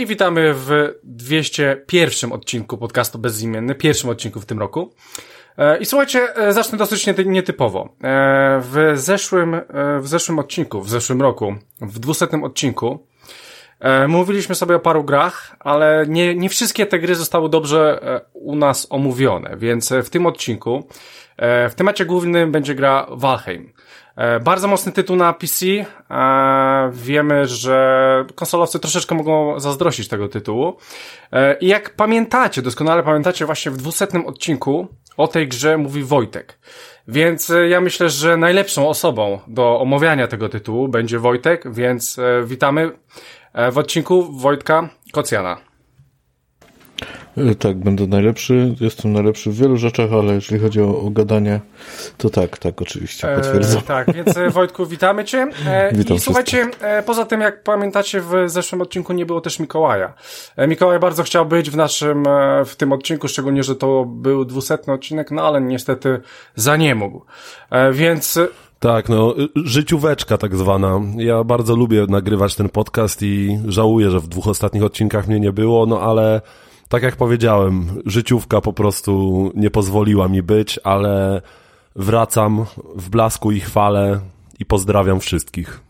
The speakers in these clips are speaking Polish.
I witamy w 201 odcinku podcastu Bezimienny, pierwszym odcinku w tym roku. E, I słuchajcie, e, zacznę dosyć nietypowo. E, w zeszłym, w zeszłym odcinku, w zeszłym roku, w 200 odcinku, mówiliśmy sobie o paru grach, ale nie, nie wszystkie te gry zostały dobrze u nas omówione, więc w tym odcinku, w temacie głównym będzie gra Valheim. Bardzo mocny tytuł na PC. Wiemy, że konsolowcy troszeczkę mogą zazdrościć tego tytułu. I jak pamiętacie, doskonale pamiętacie, właśnie w dwusetnym odcinku o tej grze mówi Wojtek. Więc ja myślę, że najlepszą osobą do omawiania tego tytułu będzie Wojtek, więc witamy w odcinku Wojtka Kocjana. E, tak, będę najlepszy. Jestem najlepszy w wielu rzeczach, ale jeżeli chodzi o, o gadanie, to tak, tak, oczywiście, potwierdzam. E, tak, więc e, Wojtku, witamy Cię. E, Witam I słuchajcie, e, poza tym, jak pamiętacie, w zeszłym odcinku nie było też Mikołaja. E, Mikołaj bardzo chciał być w naszym, w tym odcinku, szczególnie, że to był dwusetny odcinek, no ale niestety za nie mógł. Więc tak, no, życióweczka tak zwana. Ja bardzo lubię nagrywać ten podcast i żałuję, że w dwóch ostatnich odcinkach mnie nie było, no ale tak jak powiedziałem, życiówka po prostu nie pozwoliła mi być, ale wracam w blasku i chwale i pozdrawiam wszystkich.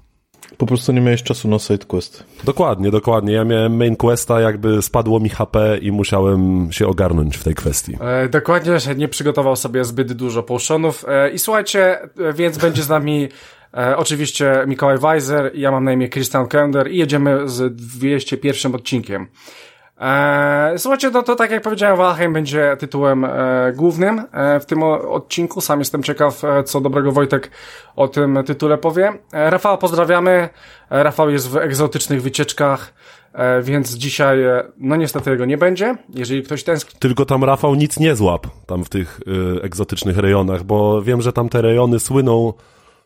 Po prostu nie miałeś czasu na side quest. Dokładnie, dokładnie. Ja miałem main questa, jakby spadło mi HP i musiałem się ogarnąć w tej kwestii. E, dokładnie, że nie przygotował sobie zbyt dużo potionów. E, I słuchajcie, e, więc będzie z nami e, oczywiście Mikołaj Weiser, ja mam na imię Christian Kender i jedziemy z 201 odcinkiem. Eee, słuchajcie, no to tak jak powiedziałem, Valheim będzie tytułem e, głównym e, w tym odcinku. Sam jestem ciekaw, e, co dobrego Wojtek o tym tytule powie. E, Rafał pozdrawiamy. E, Rafał jest w egzotycznych wycieczkach, e, więc dzisiaj, no niestety jego nie będzie, jeżeli ktoś tęskni. Tylko tam Rafał nic nie złap, tam w tych egzotycznych rejonach, bo wiem, że tam te rejony słyną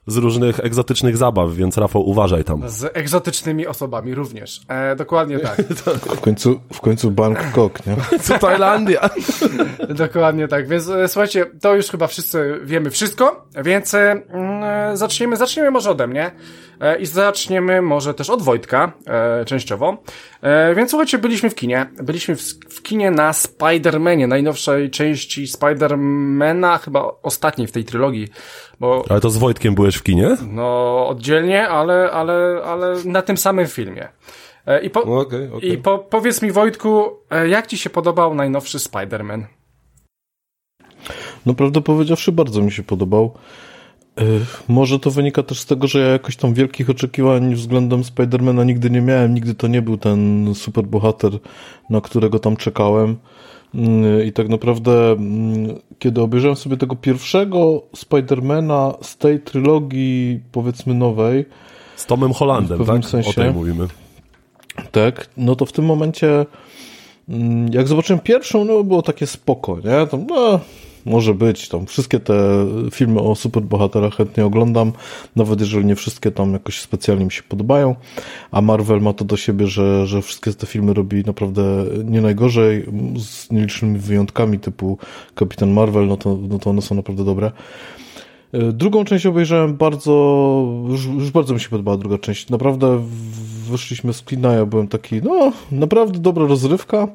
z różnych egzotycznych zabaw, więc Rafał uważaj tam. Z egzotycznymi osobami również. E, dokładnie tak. w końcu, w końcu Bangkok, nie? Co Tajlandia. dokładnie tak, więc e, słuchajcie, to już chyba wszyscy wiemy wszystko, więc e, mm, zaczniemy, zaczniemy może ode mnie. E, I zaczniemy może też od Wojtka, e, częściowo. E, więc słuchajcie, byliśmy w kinie. Byliśmy w, w kinie na Spider-Manie, najnowszej części Spider-Mana, chyba ostatniej w tej trylogii. Bo, ale to z Wojtkiem byłeś w kinie? No, oddzielnie, ale, ale, ale na tym samym filmie. E, I, po, okay, okay. i po, powiedz mi Wojtku, jak ci się podobał najnowszy Spider-Man? No prawdę powiedziawszy, bardzo mi się podobał. Y, może to wynika też z tego, że ja jakoś tam wielkich oczekiwań względem Spidermana nigdy nie miałem. Nigdy to nie był ten super bohater, na którego tam czekałem. Y, I tak naprawdę, y, kiedy obejrzałem sobie tego pierwszego Spidermana z tej trylogii, powiedzmy nowej. Z Tomem Hollandem, tak? Sensie, o tej mówimy. Tak, no to w tym momencie, jak zobaczyłem pierwszą, no było takie spoko, nie? Tam, no, może być. Tam wszystkie te filmy o superbohaterach chętnie oglądam, nawet jeżeli nie wszystkie tam jakoś specjalnie mi się podobają, a Marvel ma to do siebie, że, że wszystkie te filmy robi naprawdę nie najgorzej, z nielicznymi wyjątkami typu Kapitan Marvel, no to, no to one są naprawdę dobre. E, drugą część obejrzałem bardzo, już, już, bardzo mi się podobała druga część. Naprawdę wyszliśmy z kina, ja byłem taki, no, naprawdę dobra rozrywka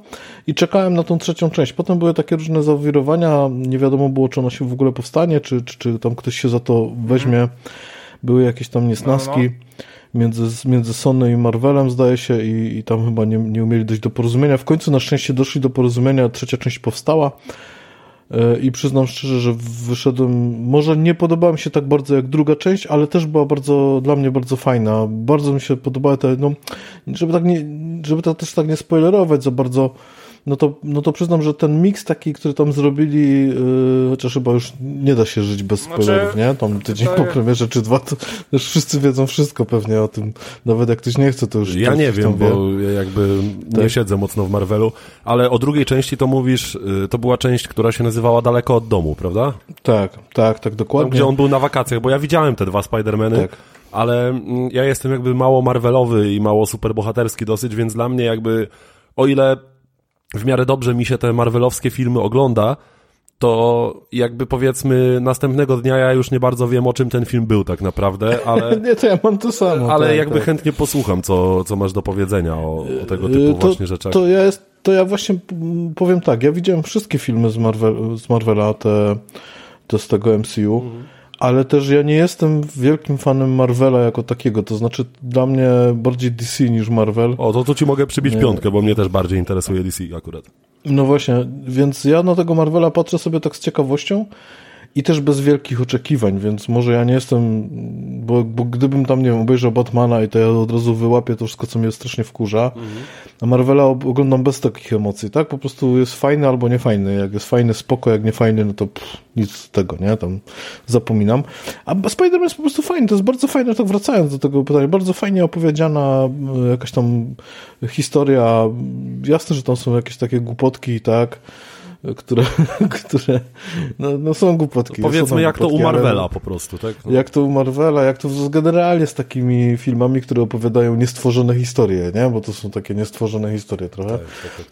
i czekałem na tą trzecią część. Potem były takie różne zawirowania, nie wiadomo było, czy ona się w ogóle powstanie, czy, czy, czy tam ktoś się za to weźmie. Były jakieś tam niesnaski. No, no. Między, między Sony i Marvelem, zdaje się, i, i tam chyba nie, nie umieli dojść do porozumienia. W końcu na szczęście doszli do porozumienia, trzecia część powstała. E, i przyznam szczerze, że wyszedłem, może nie podobała mi się tak bardzo jak druga część, ale też była bardzo, dla mnie bardzo fajna. Bardzo mi się podobały te, no, żeby tak nie, żeby to też tak nie spoilerować za bardzo, no to, no to przyznam, że ten miks taki, który tam zrobili, yy, chociaż chyba już nie da się żyć bez Znaczy, spoilerów, nie? Tam tydzień po premierze czy dwa, to już wszyscy wiedzą wszystko pewnie o tym. Nawet jak ktoś nie chce, to już Ja nie tam wiem, wie. bo ja jakby nie Tak. siedzę mocno w Marvelu, ale o drugiej części to mówisz, y, to była część, która się nazywała Daleko od domu, prawda? Tak, tak, tak, Tam, dokładnie. gdzie on był na wakacjach, bo ja widziałem te dwa Spider-Many, Tak. ale mm, ja jestem jakby mało Marvelowy i mało superbohaterski dosyć, więc dla mnie jakby, o ile w miarę dobrze mi się te Marvelowskie filmy ogląda, to jakby powiedzmy następnego dnia ja już nie bardzo wiem, o czym ten film był tak naprawdę, ale... Nie, to ja mam to samo. Ale tak, jakby tak. chętnie posłucham, co, co masz do powiedzenia o, o tego typu Yy, to, właśnie rzeczach. To ja, jest, to ja właśnie powiem tak, ja widziałem wszystkie filmy z, Marvel, z Marvela, te, te z tego MCU, Mhm. Ale też ja nie jestem wielkim fanem Marvela jako takiego, to znaczy dla mnie bardziej DC niż Marvel. O, to tu ci mogę przybić piątkę, bo mnie też bardziej interesuje DC akurat. No właśnie, więc ja na tego Marvela patrzę sobie tak z ciekawością i też bez wielkich oczekiwań, więc może ja nie jestem, bo, bo gdybym tam, nie wiem, obejrzał Batmana i to ja od razu wyłapię to wszystko, co mnie strasznie wkurza, a Marvela oglądam bez takich emocji, tak? Po prostu jest fajny albo niefajny. Jak jest fajny, spoko, jak nie fajny, no to pff, nic z tego, nie? Tam zapominam. A Spider-Man jest po prostu fajny, to jest bardzo fajne, tak wracając do tego pytania, bardzo fajnie opowiedziana y, jakaś tam historia. Jasne, że tam są jakieś takie głupotki, tak? Które, które no, no są głupotki. są Powiedzmy, tam jak to u głupotki, Marvela po prostu, tak? No. jak to u Marvela, jak to generalnie z takimi filmami, które opowiadają niestworzone historie, nie? Bo to są takie niestworzone historie trochę.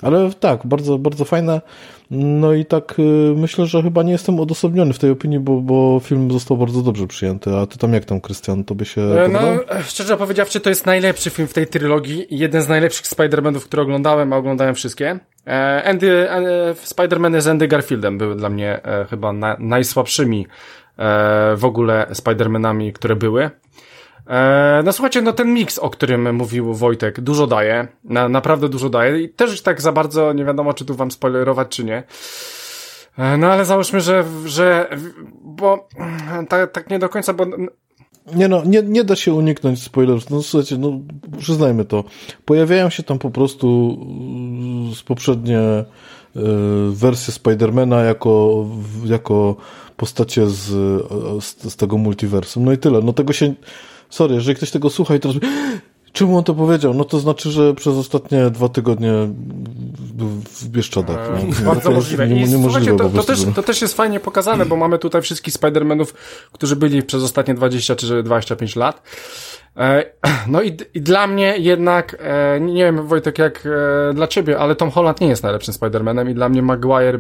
Ale tak, bardzo, bardzo fajne. No i tak y, myślę, że chyba nie jestem odosobniony w tej opinii, bo, bo film został bardzo dobrze przyjęty. A ty tam jak tam, Krystian? To by się E, No, podobał? e, szczerze powiedziawszy, to jest najlepszy film w tej trylogii jeden z najlepszych Spider-Manów, które oglądałem, a oglądałem wszystkie. E, Andy, Spider-Many z Andy Garfieldem były dla mnie chyba na, najsłabszymi w ogóle Spider-Manami, które były. E, no słuchajcie, no ten miks, o którym mówił Wojtek, dużo daje, na, naprawdę dużo daje i też tak za bardzo nie wiadomo, czy tu wam spoilerować, czy nie. E, No ale załóżmy, że, że bo tak, tak nie do końca, bo Nie no, nie, nie da się uniknąć spoilerów. No słuchajcie, no przyznajmy to. Pojawiają się tam po prostu y, z poprzednie y, wersje Spidermana jako, jako postacie z, z, z tego multiversum. No i tyle. No tego się... Sorry, jeżeli ktoś tego słucha i teraz... Czemu on to powiedział? No to znaczy, że przez ostatnie dwa tygodnie był w Bieszczadach. no. Bardzo możliwe. nie- po to, to, też, to też jest fajnie pokazane, bo mamy tutaj wszystkich Spider-Manów, którzy byli przez ostatnie 20 czy 25 lat. E, No i, i dla mnie jednak, e, nie wiem Wojtek jak dla ciebie, ale Tom Holland nie jest najlepszym Spider-Manem i dla mnie Maguire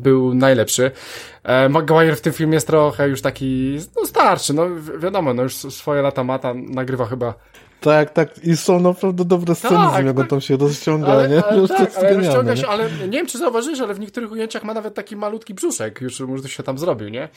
był najlepszy. E, Maguire w tym filmie jest trochę już taki, no starszy, no wi- wiadomo, no już swoje lata ma, tam nagrywa chyba Tak, tak. I są naprawdę dobre sceny z nim, jak on tak. tam się rozciąga, Ale, nie? ale, Już tak, ale rozciąga nie? się, ale nie wiem, czy zauważyłeś, ale w niektórych ujęciach ma nawet taki malutki brzuszek, już może się tam zrobił, nie?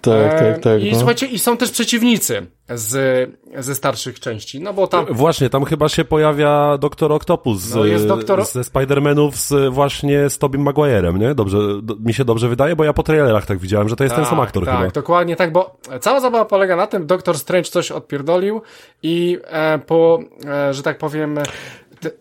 Tak, E, tak, tak. I no. słuchajcie, i są też przeciwnicy z, ze starszych części, no bo tam... Właśnie, tam chyba się pojawia Doktor Octopus z, No, jest doktor- ze Spider-Manów z, właśnie z Tobim Maguire'em, nie? Dobrze, do, mi się dobrze wydaje, bo ja po trailerach tak widziałem, że to jest ten sam aktor tak, chyba. dokładnie tak, bo cała zabawa polega na tym, Doktor Strange coś odpierdolił i e, po, e, że tak powiem...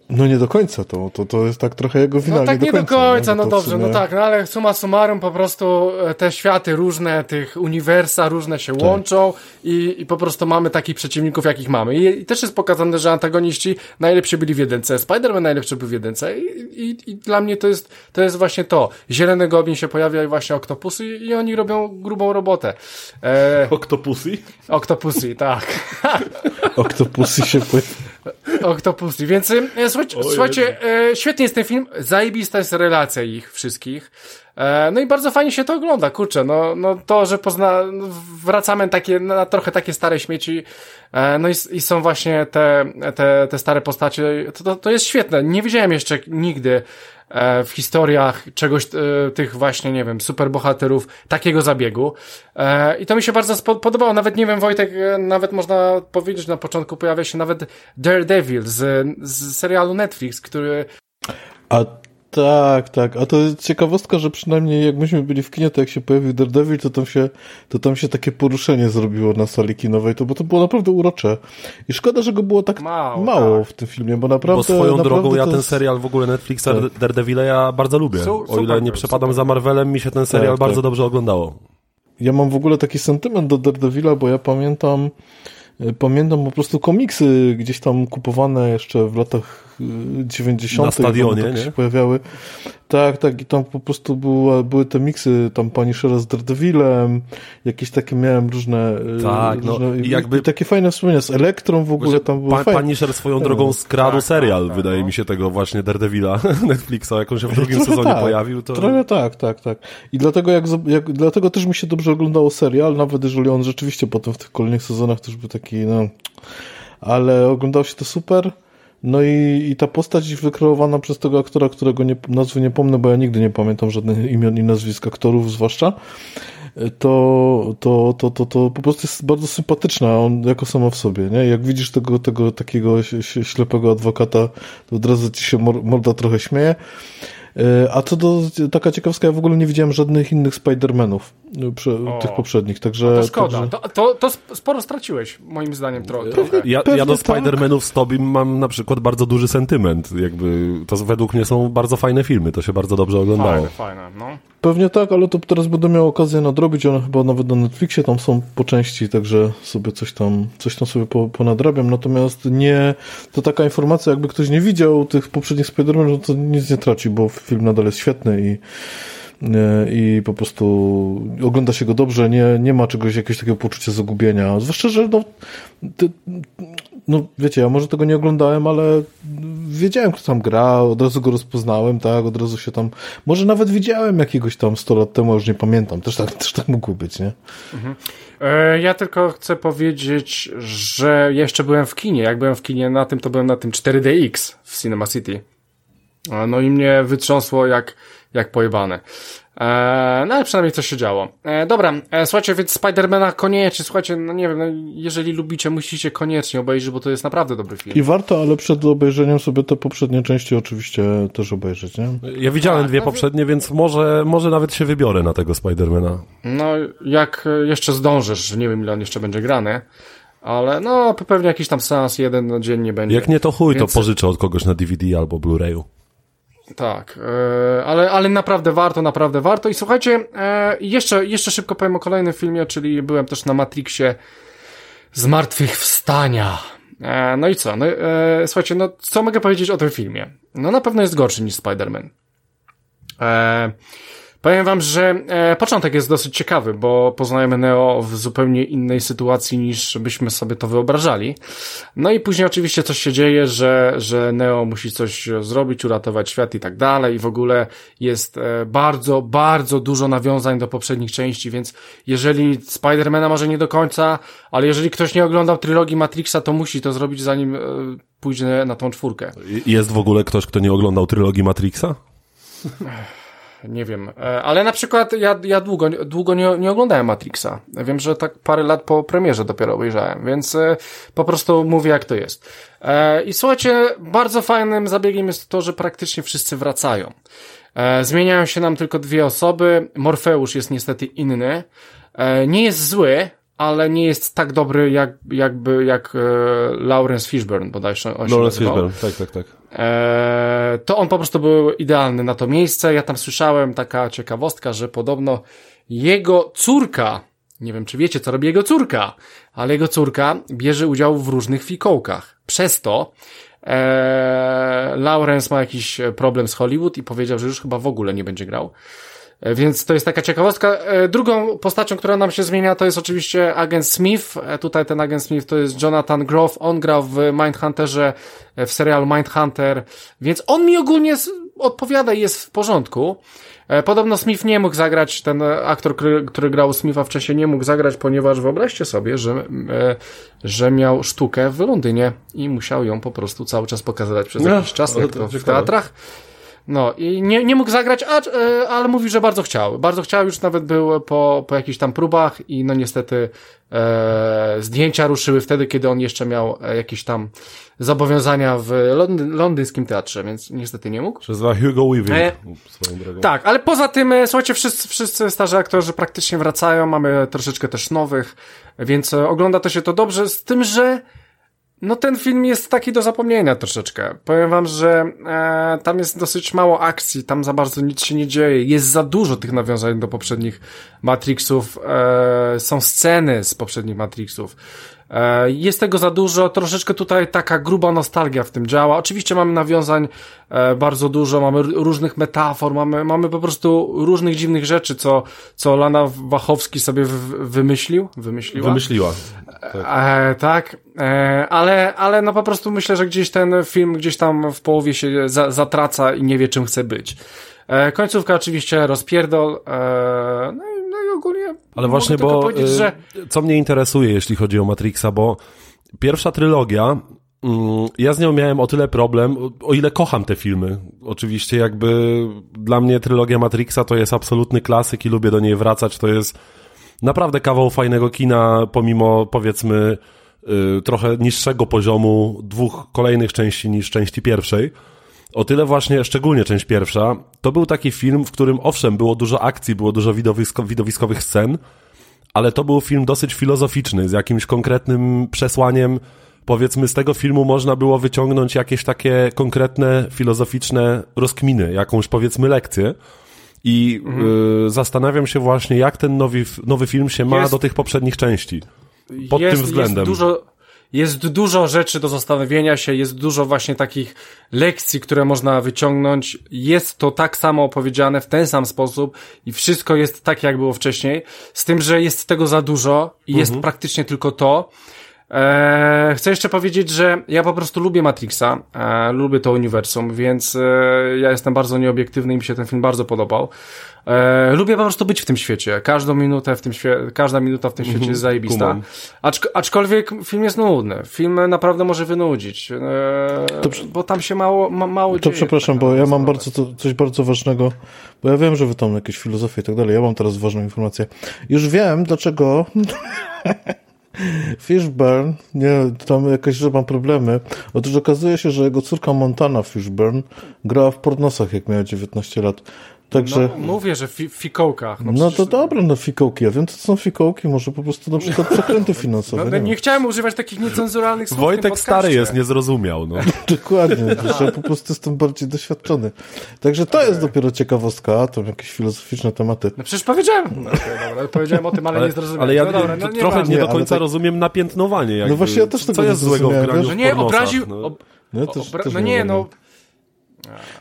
No nie do końca to, to, to jest tak trochę jego wina. no tak nie do końca, Bo no to w dobrze, sumie- no tak, no ale summa summarum po prostu e, te światy różne, tych uniwersa różne się Tak. łączą i, i po prostu mamy takich przeciwników, jakich mamy. I, I też jest pokazane, że antagoniści najlepsi byli w jedynce, Spider-Man najlepszy był w jedynce i, i, i dla mnie to jest, to jest właśnie to. Zielony Goblin się pojawia i właśnie Oktopusy i, i oni robią grubą robotę. E, Octopusy? Oktopusy, tak. Oktopusy się pojawi. Oktopusy. Więc e, słuchajcie, słuchajcie e, świetnie jest ten film, zajebista jest relacja ich wszystkich. E, no i bardzo fajnie się to ogląda, kurczę, no, no to, że pozna, wracamy takie, na trochę takie stare śmieci, e, no i, i są właśnie te, te, te stare postacie, to, to, to jest świetne. Nie widziałem jeszcze nigdy e, w historiach czegoś, tych właśnie, nie wiem, superbohaterów, takiego zabiegu. I to mi się bardzo podobało. Nawet nie wiem, Wojtek, nawet można powiedzieć na początku pojawia się nawet Daredevil z, z serialu Netflix, który A Tak, tak. A to jest ciekawostka, że przynajmniej jak myśmy byli w kinie, to jak się pojawił Daredevil, to tam się, to tam się takie poruszenie zrobiło na sali kinowej, to, bo to było naprawdę urocze. I szkoda, że go było tak mało, mało tak. w tym filmie, bo naprawdę... Bo swoją naprawdę drogą ja ten serial w ogóle Netflixa tak. Daredevila ja bardzo lubię. Su o ile nie przepadam super. za Marvelem, mi się ten serial tak, bardzo tak. dobrze oglądało. Ja mam w ogóle taki sentyment do Daredevila, bo ja pamiętam E, pamiętam po prostu komiksy gdzieś tam kupowane jeszcze w latach 90. E, Na stadionie, tak się pojawiały. Tak, tak, i tam po prostu były, były te miksy, tam pani Shera z Daredevilem, jakieś takie miałem różne... E, tak, no, różne, no, i jakby... I takie fajne wspomnienia, z Elektrą w ogóle tam było pa, Pani Sher swoją drogą skradł tak, serial, tak, wydaje no. mi się, tego właśnie Daredevila Netflixa, jak on się w drugim sezonie tak, pojawił, to... Trochę tak, tak, tak. I dlatego, jak, jak, dlatego też mi się dobrze oglądało serial, nawet jeżeli on rzeczywiście potem w tych kolejnych sezonach też był taki, no... Ale oglądało się to super. No i, i ta postać wykreowana przez tego aktora, którego nie, nazwy nie pomnę, bo ja nigdy nie pamiętam żadnych imion i nazwisk aktorów zwłaszcza, to, to, to, to, to po prostu jest bardzo sympatyczna, on jako sama w sobie, nie? Jak widzisz tego, tego takiego ślepego adwokata, to od razu ci się morda trochę śmieje. E, a co do, taka ciekawska, ja w ogóle nie widziałem żadnych innych Spider-Manów, e, tych poprzednich, także... No to szkoda, także... to, to, to, sporo straciłeś, moim zdaniem, tro, trochę. Ja, ja do tak. Spider-Manów z Tobim mam na przykład bardzo duży sentyment, jakby, to według mnie są bardzo fajne filmy, to się bardzo dobrze oglądało. Fajne, fajne, no. Pewnie tak, ale to teraz będę miał okazję nadrobić, one chyba nawet na Netflixie tam są po części, także sobie coś tam, coś tam sobie po, ponadrabiam, natomiast nie, to taka informacja, jakby ktoś nie widział tych poprzednich Spider-Manów, to nic nie traci, bo film nadal jest świetny i e, i po prostu ogląda się go dobrze, nie, nie ma czegoś, jakiegoś takiego poczucia zagubienia. Zwłaszcza, że no, no wiecie, ja może tego nie oglądałem, ale wiedziałem, kto tam gra, od razu go rozpoznałem, tak, od razu się tam, może nawet widziałem jakiegoś tam 100 lat temu, już nie pamiętam, też tak, też tak mogło być, nie? Mhm. E, ja tylko chcę powiedzieć, że jeszcze byłem w kinie, jak byłem w kinie na tym, to byłem na tym 4DX w Cinema City. No i mnie wytrząsło jak, jak pojebane. E, no ale przynajmniej coś się działo. E, dobra, e, słuchajcie, więc Spidermana koniecznie, słuchajcie, no nie wiem, no, jeżeli lubicie, musicie koniecznie obejrzeć, bo to jest naprawdę dobry film. I warto, ale przed obejrzeniem sobie te poprzednie części oczywiście też obejrzeć, nie? Ja widziałem tak, dwie no, poprzednie, więc może, może nawet się wybiorę na tego Spidermana. No, jak jeszcze zdążysz, nie wiem ile on jeszcze będzie grany, ale no, pewnie jakiś tam seans jeden na dzień nie będzie. Jak nie, to chuj, więc... to pożyczę od kogoś na DVD albo Blu-rayu. Tak, e, ale, ale naprawdę warto, naprawdę warto. I słuchajcie, e, jeszcze, jeszcze szybko powiem o kolejnym filmie, czyli byłem też na Matrixie Zmartwychwstania. E, no i co? No, słuchajcie, no co mogę powiedzieć o tym filmie? No na pewno jest gorszy niż Spider-Man. Powiem wam, że e, początek jest dosyć ciekawy, bo poznajemy Neo w zupełnie innej sytuacji niż byśmy sobie to wyobrażali. No i później oczywiście coś się dzieje, że, że Neo musi coś zrobić, uratować świat i tak dalej i w ogóle jest e, bardzo, bardzo dużo nawiązań do poprzednich części, więc jeżeli Spidermana może nie do końca, ale jeżeli ktoś nie oglądał trylogii Matrixa, to musi to zrobić zanim e, pójdzie na tą czwórkę. Jest w ogóle ktoś, kto nie oglądał trylogii Matrixa? nie wiem. E, ale na przykład ja, ja długo, długo nie, nie oglądałem Matrixa. Wiem, że tak parę lat po premierze dopiero obejrzałem, więc e, po prostu mówię jak to jest. E, I słuchajcie, bardzo fajnym zabiegiem jest to, że praktycznie wszyscy wracają. Zmieniają się nam tylko dwie osoby. Morfeusz jest niestety inny. Nie jest zły, ale nie jest tak dobry jak, jakby, jak e, Lawrence Fishburne bodajże on Lawrence Fishburne, tak, tak, tak. E, to on po prostu był idealny na to miejsce. Ja tam słyszałem taka ciekawostka, że podobno jego córka, nie wiem czy wiecie co robi jego córka, ale jego córka bierze udział w różnych fikołkach. Przez to e, Lawrence ma jakiś problem z Hollywood i powiedział, że już chyba w ogóle nie będzie grał. E, więc to jest taka ciekawostka. E, drugą postacią, która nam się zmienia, to jest oczywiście agent Smith. E, tutaj ten agent Smith to jest Jonathan Groff. On grał w Mindhunterze, w serialu Mindhunter, więc on mi ogólnie odpowiada i jest w porządku. Podobno Smith nie mógł zagrać, ten aktor, który, który grał Smitha wcześniej nie mógł zagrać, ponieważ wyobraźcie sobie, że, że miał sztukę w Londynie i musiał ją po prostu cały czas pokazywać przez jakiś czas, jak to w teatrach. No i nie, nie mógł zagrać, a, e, ale mówi, że bardzo chciał. Bardzo chciał, już nawet był po, po jakichś tam próbach i no niestety e, zdjęcia ruszyły wtedy, kiedy on jeszcze miał e, jakieś tam zobowiązania w londy, londyńskim teatrze, więc niestety nie mógł. Przez Hugo Weaving, E, swoją drogą. Tak, ale poza tym, e, słuchajcie, wszyscy, wszyscy starzy aktorzy praktycznie wracają, mamy troszeczkę też nowych, więc ogląda to się to dobrze, z tym, że no ten film jest taki do zapomnienia troszeczkę. Powiem wam, że e, tam jest dosyć mało akcji, tam za bardzo nic się nie dzieje. Jest za dużo tych nawiązań do poprzednich Matrixów. E, są sceny z poprzednich Matrixów. E, jest tego za dużo, troszeczkę tutaj taka gruba nostalgia w tym działa. Oczywiście mamy nawiązań e, bardzo dużo, mamy różnych metafor, mamy, mamy po prostu różnych dziwnych rzeczy, co, co Lana Wachowski sobie wymyślił, wymyśliła. Wymyśliła. E, tak, e, ale, ale no po prostu myślę, że gdzieś ten film gdzieś tam w połowie się za, zatraca i nie wie czym chce być. E, końcówka oczywiście rozpierdol, e, no, i, no i ogólnie Ale właśnie, bo y, że co mnie interesuje, jeśli chodzi o Matrixa, bo pierwsza trylogia, mm, ja z nią miałem o tyle problem, o- o ile kocham te filmy. Oczywiście jakby dla mnie trylogia Matrixa to jest absolutny klasyk i lubię do niej wracać, to jest naprawdę kawał fajnego kina, pomimo powiedzmy y, trochę niższego poziomu dwóch kolejnych części niż części pierwszej. O tyle właśnie, szczególnie część pierwsza, to był taki film, w którym owszem, było dużo akcji, było dużo widowisko, widowiskowych scen, ale to był film dosyć filozoficzny, z jakimś konkretnym przesłaniem. Powiedzmy, z tego filmu można było wyciągnąć jakieś takie konkretne, filozoficzne rozkminy, jakąś powiedzmy lekcję. I y, zastanawiam się właśnie, jak ten nowy, nowy film się ma Jest- do tych poprzednich części. Pod jest, tym względem. Jest dużo, jest dużo rzeczy do zastanowienia się, jest dużo właśnie takich lekcji, które można wyciągnąć. Jest to tak samo opowiedziane w ten sam sposób i wszystko jest tak, jak było wcześniej. Z tym, że jest tego za dużo i jest praktycznie tylko to. Eee, chcę jeszcze powiedzieć, że ja po prostu lubię Matrixa, eee, lubię to uniwersum, więc eee, ja jestem bardzo nieobiektywny i mi się ten film bardzo podobał. Eee, lubię po prostu być w tym świecie. Każdą minutę w tym świecie, każda minuta w tym świecie jest zajebista. kumam. Aczk aczkolwiek film jest nudny. Film naprawdę może wynudzić, eee, bo tam się mało, ma, mało To dzieje. przepraszam, tak bo ja mam bardzo, to, coś bardzo ważnego, bo ja wiem, że wy tam jakieś filozofie i tak dalej, ja mam teraz ważną informację. Już wiem, dlaczego Fishburne, nie, tam jakaś, że mam problemy. Otóż okazuje się, że jego córka Montana Fishburne grała w pornosach, jak miała 19 lat. Także... No, mówię, że fi fikołkach. No, No przecież- to dobra, no fikołki. Ja wiem, co to są fikołki. Może po prostu na przykład przekręty finansowe. No, nie nie, chciałem używać takich niecenzuralnych słów Wojtek stary jest, nie zrozumiał. No. Dokładnie, że ja po prostu jestem bardziej doświadczony. Także to jest dopiero ciekawostka, a to jakieś filozoficzne tematy. No przecież powiedziałem. No, okay, dobra, powiedziałem o tym, ale, nie zrozumiałem. Ale ja no dobra, no, nie trochę ważne. nie do ale końca tak- rozumiem napiętnowanie. Jakby. No właśnie ja też Co tego jest nie złego w zrozumiałem, graniu? No nie, obraził... No. Ob... No, też, obra- też no nie, no...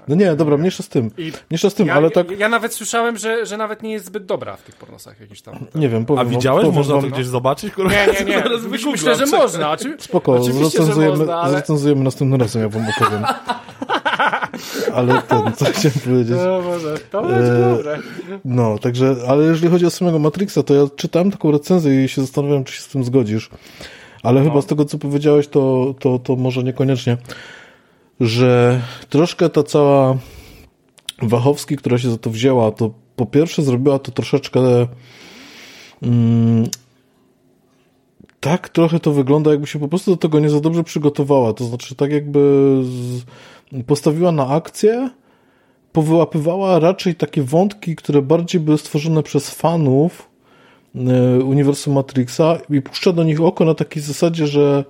No nie, dobra, mniejsza z tym. I Mniejsza z tym, ja, ale tak, ja, nawet słyszałem, że, że nawet nie jest zbyt dobra w tych pornosach jakichś tam. nie wiem, powiem A widziałeś? powiem Można wam- to gdzieś zobaczyć? Kurwa, Nie, nie, nie. Myślę, że można. Oczy... Spoko, Oczywiście, że zrecenzujemy, można, ale... zrecenzujemy następnym razem, ja wam opowiem. Ale ten, co chciałem powiedzieć. No może, to będzie Eee, dobre. No, także, ale jeżeli chodzi o samego Matrixa, to ja czytałem taką recenzję i się zastanawiam, czy się z tym zgodzisz. Ale No. chyba z tego, co powiedziałeś, to, to, to może niekoniecznie. Że troszkę ta cała Wachowski, która się za to wzięła, to po pierwsze zrobiła to troszeczkę mm, tak trochę to wygląda, jakby się po prostu do tego nie za dobrze przygotowała. To znaczy, tak jakby z, postawiła na akcję, powyłapywała raczej takie wątki, które bardziej były stworzone przez fanów e, uniwersum Matrixa i puszcza do nich oko na takiej zasadzie, że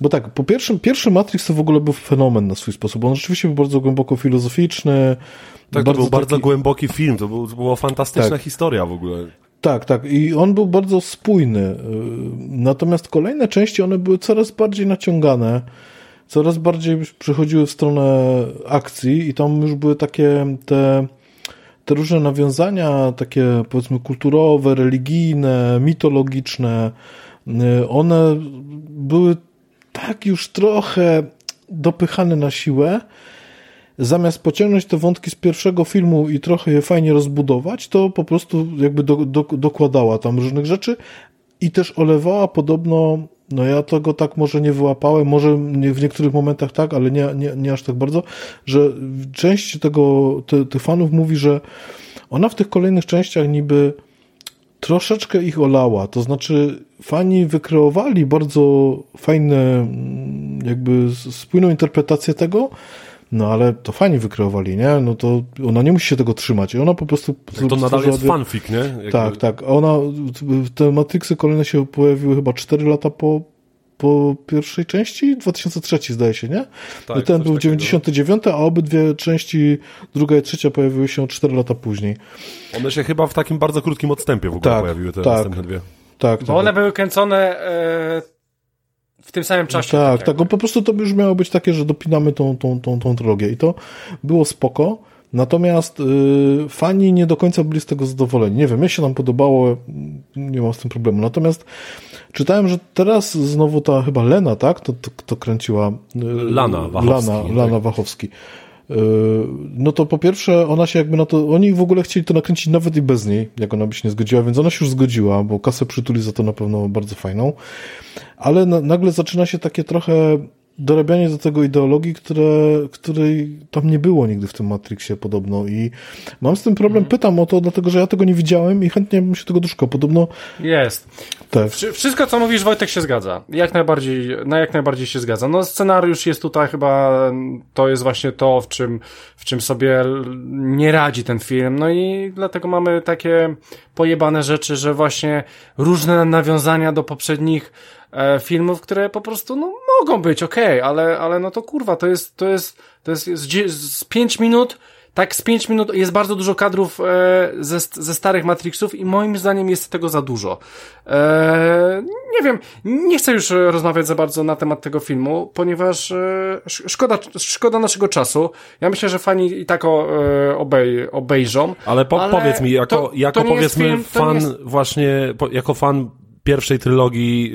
bo tak, po pierwszym, pierwszy Matrix to w ogóle był fenomen na swój sposób. On rzeczywiście był bardzo głęboko filozoficzny. Tak, to był bardzo taki- głęboki film, to, był, to była fantastyczna Tak. historia w ogóle. Tak, tak. I on był bardzo spójny. Yy, Natomiast kolejne części, one były coraz bardziej naciągane, coraz bardziej przychodziły w stronę akcji i tam już były takie te, te różne nawiązania, takie powiedzmy kulturowe, religijne, mitologiczne. Yy, One były tak już trochę dopychane na siłę, zamiast pociągnąć te wątki z pierwszego filmu i trochę je fajnie rozbudować, to po prostu jakby do, do, dokładała tam różnych rzeczy i też olewała podobno no ja tego tak może nie wyłapałem, może w niektórych momentach tak, ale nie, nie, nie aż tak bardzo, że część tego, ty, tych fanów mówi, że ona w tych kolejnych częściach niby troszeczkę ich olała, to znaczy fani wykreowali bardzo fajne, mm, jakby spójną interpretację tego, no ale to fani wykreowali, nie? No to ona nie musi się tego trzymać i ona po prostu... to nadal jest fanfic, nie? Jakby... Tak, tak. Ona, te Matrixy kolejne się pojawiły chyba 4 lata po, po pierwszej części, 2003 zdaje się, nie? Tak, ten był 99, a obydwie części, druga i trzecia pojawiły się 4 lata później. One się chyba w takim bardzo krótkim odstępie w ogóle tak, pojawiły, te tak, następne dwie. Tak, Bo tak. one były kręcone e, w tym samym czasie. tak, tak, bo po prostu to już miało być takie, że dopinamy tą, tą, tą, tą i to było spoko. Natomiast y, fani nie do końca byli z tego zadowoleni. Nie wiem, mnie się nam podobało, nie mam z tym problemu. Natomiast czytałem, że teraz znowu ta chyba Lena, tak? To, to, to kręciła. Y, Lana Wachowski. Lana, Lana tak. Wachowski. Y, no to po pierwsze, ona się jakby na to, oni w ogóle chcieli to nakręcić nawet i bez niej, jak ona by się nie zgodziła, więc ona się już zgodziła, bo kasę przytuli za to na pewno bardzo fajną. Ale na, nagle zaczyna się takie trochę dorabianie do tego ideologii, które, której tam nie było nigdy w tym Matrixie podobno i mam z tym problem, mm. pytam o to, dlatego że ja tego nie widziałem i chętnie bym się tego doszukał. Podobno... Jest. Tak. Wszystko, co mówisz, Wojtek, się zgadza. Jak najbardziej, no jak najbardziej się zgadza. No scenariusz jest tutaj chyba, to jest właśnie to, w czym, w czym sobie nie radzi ten film, no i dlatego mamy takie pojebane rzeczy, że właśnie różne nawiązania do poprzednich e, filmów, które po prostu, no, mogą być, okej, okay, ale, ale no to kurwa, to jest, to jest, to jest z, z 5 minut, tak z 5 minut jest bardzo dużo kadrów e, ze, ze starych Matrixów i moim zdaniem jest tego za dużo. E, nie wiem, nie chcę już rozmawiać za bardzo na temat tego filmu, ponieważ e, szkoda, szkoda naszego czasu. Ja myślę, że fani i tak o, e, obej, obejrzą. Ale, po, ale powiedz mi, jako, to, jako to powiedzmy film, fan jest... właśnie, po, jako fan pierwszej trylogii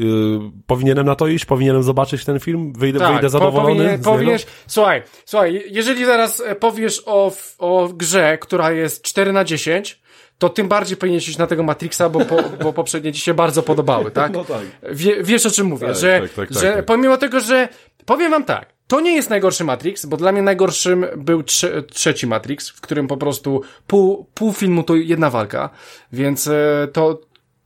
y, powinienem na to iść? Powinienem zobaczyć ten film? Wyjdę, tak, wyjdę zadowolony? Powinien, powinieneś, słuchaj, słuchaj, jeżeli zaraz e, powiesz o, o grze, która jest 4 na 10, to tym bardziej powinieneś iść na tego Matrixa, bo, po, bo poprzednie ci się bardzo podobały, tak? No tak. Wie, wiesz o czym mówię, tak, że, tak, tak, że tak. pomimo tego, że powiem wam tak, to nie jest najgorszy Matrix, bo dla mnie najgorszym był trze trzeci Matrix, w którym po prostu pół, pół filmu to jedna walka, więc e, to,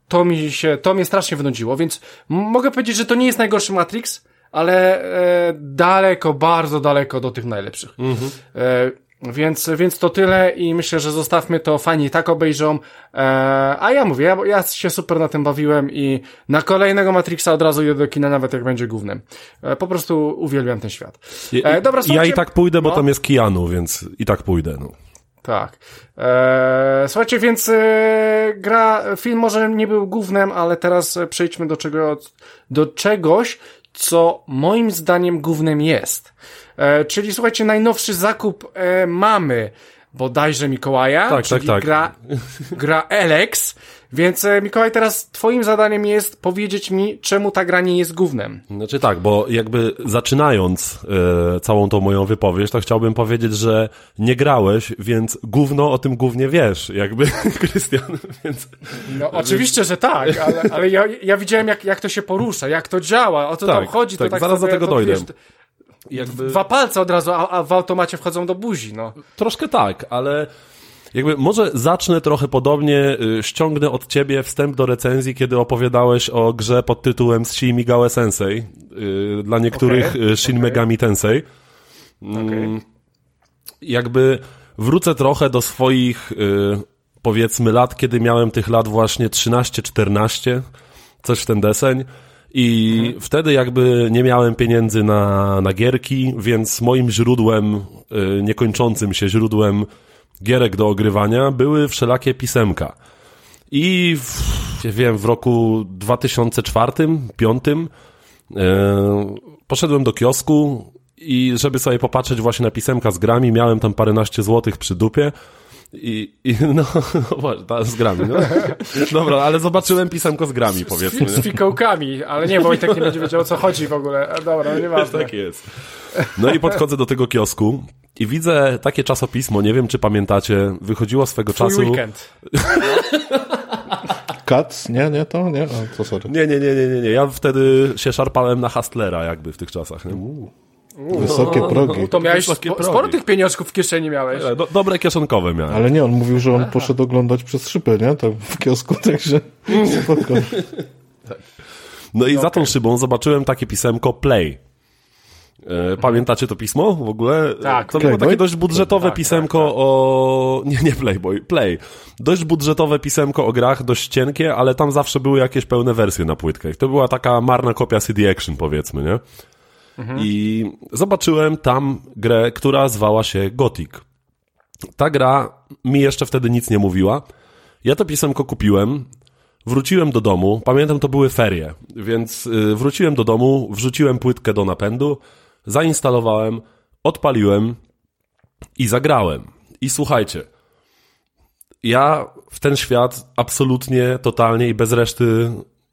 to mi się, to mnie strasznie wynudziło, więc mogę powiedzieć, że to nie jest najgorszy Matrix, ale e, daleko, bardzo daleko do tych najlepszych. Mhm. E, więc, więc to tyle i myślę, że zostawmy to, fani tak obejrzą, e, a ja mówię, ja, ja się super na tym bawiłem i na kolejnego Matrixa od razu idę do kina, nawet jak będzie głównym. E, po prostu uwielbiam ten świat. E, dobra, Ja i tak pójdę, bo no. tam jest Kianu, więc i tak pójdę, no. Tak. Eee, słuchajcie, więc e, gra, film może nie był głównym, ale teraz przejdźmy do, czego, do czegoś, co moim zdaniem głównym jest. E, czyli słuchajcie, najnowszy zakup e, mamy bodajże Mikołaja, tak, czyli tak, tak. gra, gra Alex. Więc e, Mikołaj, teraz twoim zadaniem jest powiedzieć mi, czemu ta gra nie jest gównem. Znaczy tak, bo jakby zaczynając e, całą tą moją wypowiedź, to chciałbym powiedzieć, że nie grałeś, więc gówno o tym głównie wiesz, jakby, Krystian, więc... No oczywiście, że tak, ale, ale ja, ja widziałem jak, jak to się porusza, jak to działa, o co tak, tam chodzi. Tak, to tak zaraz do tego dojdę. Wiesz, jakby... Dwa palce od razu, a, a w automacie wchodzą do buzi, no. Troszkę tak, ale jakby może zacznę trochę podobnie, y, ściągnę od ciebie wstęp do recenzji, kiedy opowiadałeś o grze pod tytułem Shin Megami Sensei, y, dla niektórych okay, Shin okay. Megami Tensei. Okay. Mm, jakby wrócę trochę do swoich y, powiedzmy lat, kiedy miałem tych lat właśnie 13-14, coś w ten deseń. I mhm. wtedy jakby nie miałem pieniędzy na, na gierki, więc moim źródłem, niekończącym się źródłem gierek do ogrywania były wszelakie pisemka. I w, wiem, w roku 2004-2005 e, poszedłem do kiosku i żeby sobie popatrzeć właśnie na pisemka z grami, miałem tam paręnaście złotych przy dupie i, i no, no z grami, no. Dobra, ale zobaczyłem pisemko z grami, powiedzmy. Z, z fikołkami, ale nie, bo i tak nie będzie wiedział o co chodzi w ogóle. Dobra, no nieważne. Tak jest. No i podchodzę do tego kiosku i widzę takie czasopismo, nie wiem czy pamiętacie, wychodziło swego Twój czasu... weekend. Cats, nie, nie to? Nie? A, co sorry. Nie, nie, nie, nie, nie, nie. Ja wtedy się szarpałem na Hustlera jakby w tych czasach. Nie? Wysokie progi. To miałeś Wysokie spo, progi. sporo tych pieniążków w kieszeni miałeś. Do, dobre kieszonkowe miałem. Ale nie, on mówił, że on poszedł oglądać przez szybę, nie? Tam w kiosku, także spoko. No i za tą szybą zobaczyłem takie pisemko Play. E, Pamiętacie to pismo w ogóle? Tak. To było Playboy? takie dość budżetowe Tak, pisemko tak, tak. o... Nie, nie Playboy, Play. Dość budżetowe pisemko o grach, dość cienkie, ale tam zawsze były jakieś pełne wersje na płytkach. To była taka marna kopia CD Action, powiedzmy, nie? I zobaczyłem tam grę, która zwała się Gothic. Ta gra mi jeszcze wtedy nic nie mówiła. Ja to pisemko kupiłem, wróciłem do domu, pamiętam to były ferie, więc y, wróciłem do domu, wrzuciłem płytkę do napędu, zainstalowałem, odpaliłem i zagrałem. I słuchajcie, ja w ten świat absolutnie, totalnie i bez reszty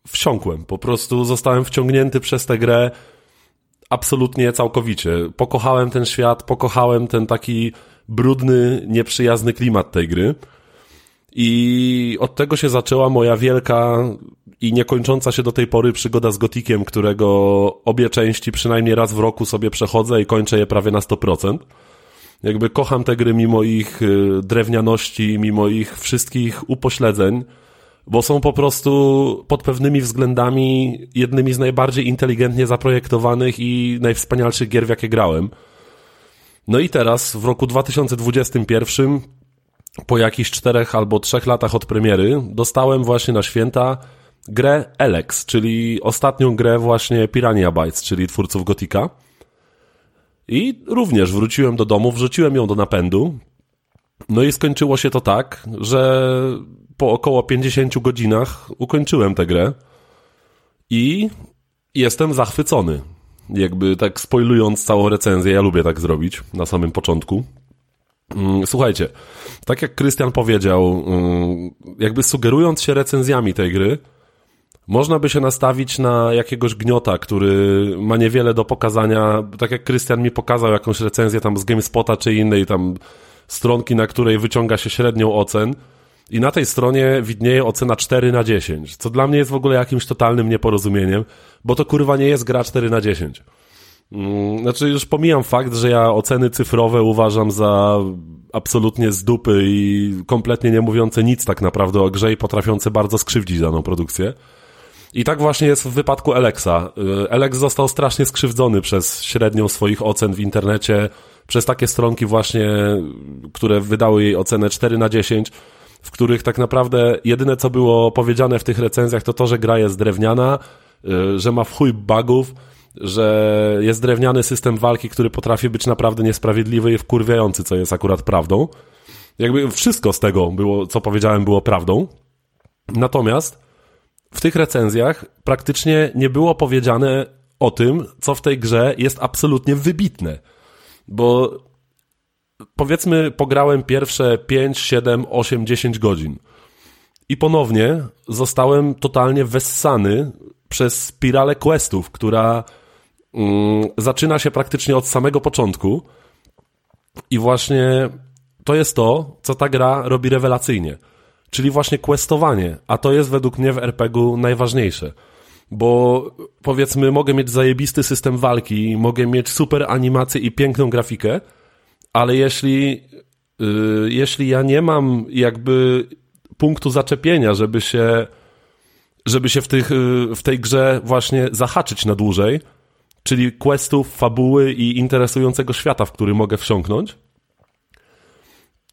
wsiąkłem. Po prostu zostałem wciągnięty przez tę grę absolutnie całkowicie. Pokochałem ten świat, pokochałem ten taki brudny, nieprzyjazny klimat tej gry. I od tego się zaczęła moja wielka i niekończąca się do tej pory przygoda z Gotikiem, którego obie części przynajmniej raz w roku sobie przechodzę i kończę je prawie na 100%. Jakby kocham te gry mimo ich y, drewnianości, mimo ich wszystkich upośledzeń, bo są po prostu pod pewnymi względami jednymi z najbardziej inteligentnie zaprojektowanych i najwspanialszych gier, w jakie grałem. No i teraz, w roku 2021, po jakichś czterech albo trzech latach od premiery, dostałem właśnie na święta grę Elex, czyli ostatnią grę właśnie Piranha Bytes, czyli twórców Gotika. I również wróciłem do domu, wrzuciłem ją do napędu. No i skończyło się to tak, że po około 50 godzinach ukończyłem tę grę i jestem zachwycony. Jakby tak spoilując całą recenzję, ja lubię tak zrobić na samym początku. Mm, Słuchajcie, tak jak Krystian powiedział, mm, jakby sugerując się recenzjami tej gry, można by się nastawić na jakiegoś gniota, który ma niewiele do pokazania. Tak jak Krystian mi pokazał jakąś recenzję tam z GameSpota czy innej tam stronki, na której wyciąga się średnią ocen. I na tej stronie widnieje ocena 4 na 10, co dla mnie jest w ogóle jakimś totalnym nieporozumieniem, bo to kurwa nie jest gra 4 na 10. Mm, Znaczy już pomijam fakt, że ja oceny cyfrowe uważam za absolutnie z dupy i kompletnie nie mówiące nic tak naprawdę o grze i potrafiące bardzo skrzywdzić daną produkcję. I tak właśnie jest w wypadku Alexa. Y, Alex został strasznie skrzywdzony przez średnią swoich ocen w internecie, przez takie stronki właśnie, które wydały jej ocenę 4 na 10, w których tak naprawdę jedyne co było powiedziane w tych recenzjach to to, że gra jest drewniana, y, że ma w chuj bugów, że jest drewniany system walki, który potrafi być naprawdę niesprawiedliwy i wkurwiający, co jest akurat prawdą. Jakby wszystko z tego było, co powiedziałem, było prawdą. Natomiast w tych recenzjach praktycznie nie było powiedziane o tym, co w tej grze jest absolutnie wybitne. Bo powiedzmy, pograłem pierwsze 5, 7, 8, 10 godzin. I ponownie zostałem totalnie wessany przez spiralę questów, która mm, zaczyna się praktycznie od samego początku. I właśnie to jest to, co ta gra robi rewelacyjnie. Czyli właśnie questowanie, a to jest według mnie w RPG-u najważniejsze. Bo powiedzmy, mogę mieć zajebisty system walki, mogę mieć super animację i piękną grafikę, ale jeśli, yy, jeśli ja nie mam jakby punktu zaczepienia, żeby się, żeby się w, tych, yy, w tej grze właśnie zahaczyć na dłużej, czyli questów, fabuły i interesującego świata, w który mogę wsiąknąć,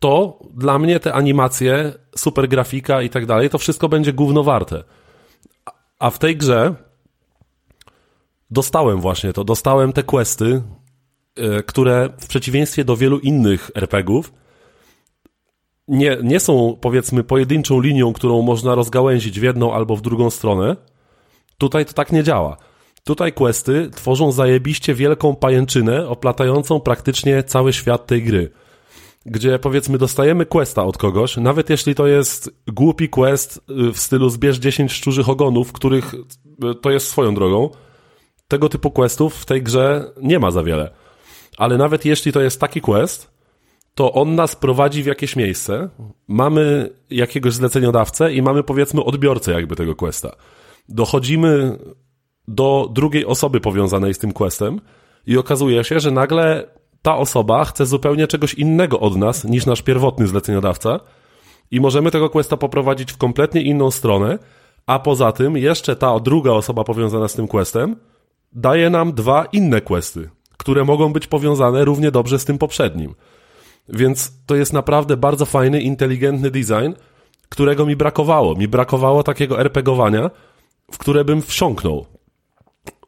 to dla mnie te animacje, super grafika i tak dalej, to wszystko będzie gówno warte. A w tej grze dostałem właśnie to, dostałem te questy, y, które w przeciwieństwie do wielu innych RPGów nie, nie są powiedzmy pojedynczą linią, którą można rozgałęzić w jedną albo w drugą stronę. Tutaj to tak nie działa. Tutaj questy tworzą zajebiście wielką pajęczynę oplatającą praktycznie cały świat tej gry gdzie powiedzmy dostajemy questa od kogoś, nawet jeśli to jest głupi quest y, w stylu zbierz 10 szczurzych ogonów, których y, to jest swoją drogą, tego typu questów w tej grze nie ma za wiele. Ale nawet jeśli to jest taki quest, to on nas prowadzi w jakieś miejsce, mamy jakiegoś zleceniodawcę i mamy powiedzmy odbiorcę jakby tego questa. Dochodzimy do drugiej osoby powiązanej z tym questem i okazuje się, że nagle ta osoba chce zupełnie czegoś innego od nas niż nasz pierwotny zleceniodawca i możemy tego questa poprowadzić w kompletnie inną stronę, a poza tym jeszcze ta druga osoba powiązana z tym questem daje nam dwa inne questy, które mogą być powiązane równie dobrze z tym poprzednim. Więc to jest naprawdę bardzo fajny, inteligentny design, którego mi brakowało. Mi brakowało takiego RPGowania, w które bym wsiąknął.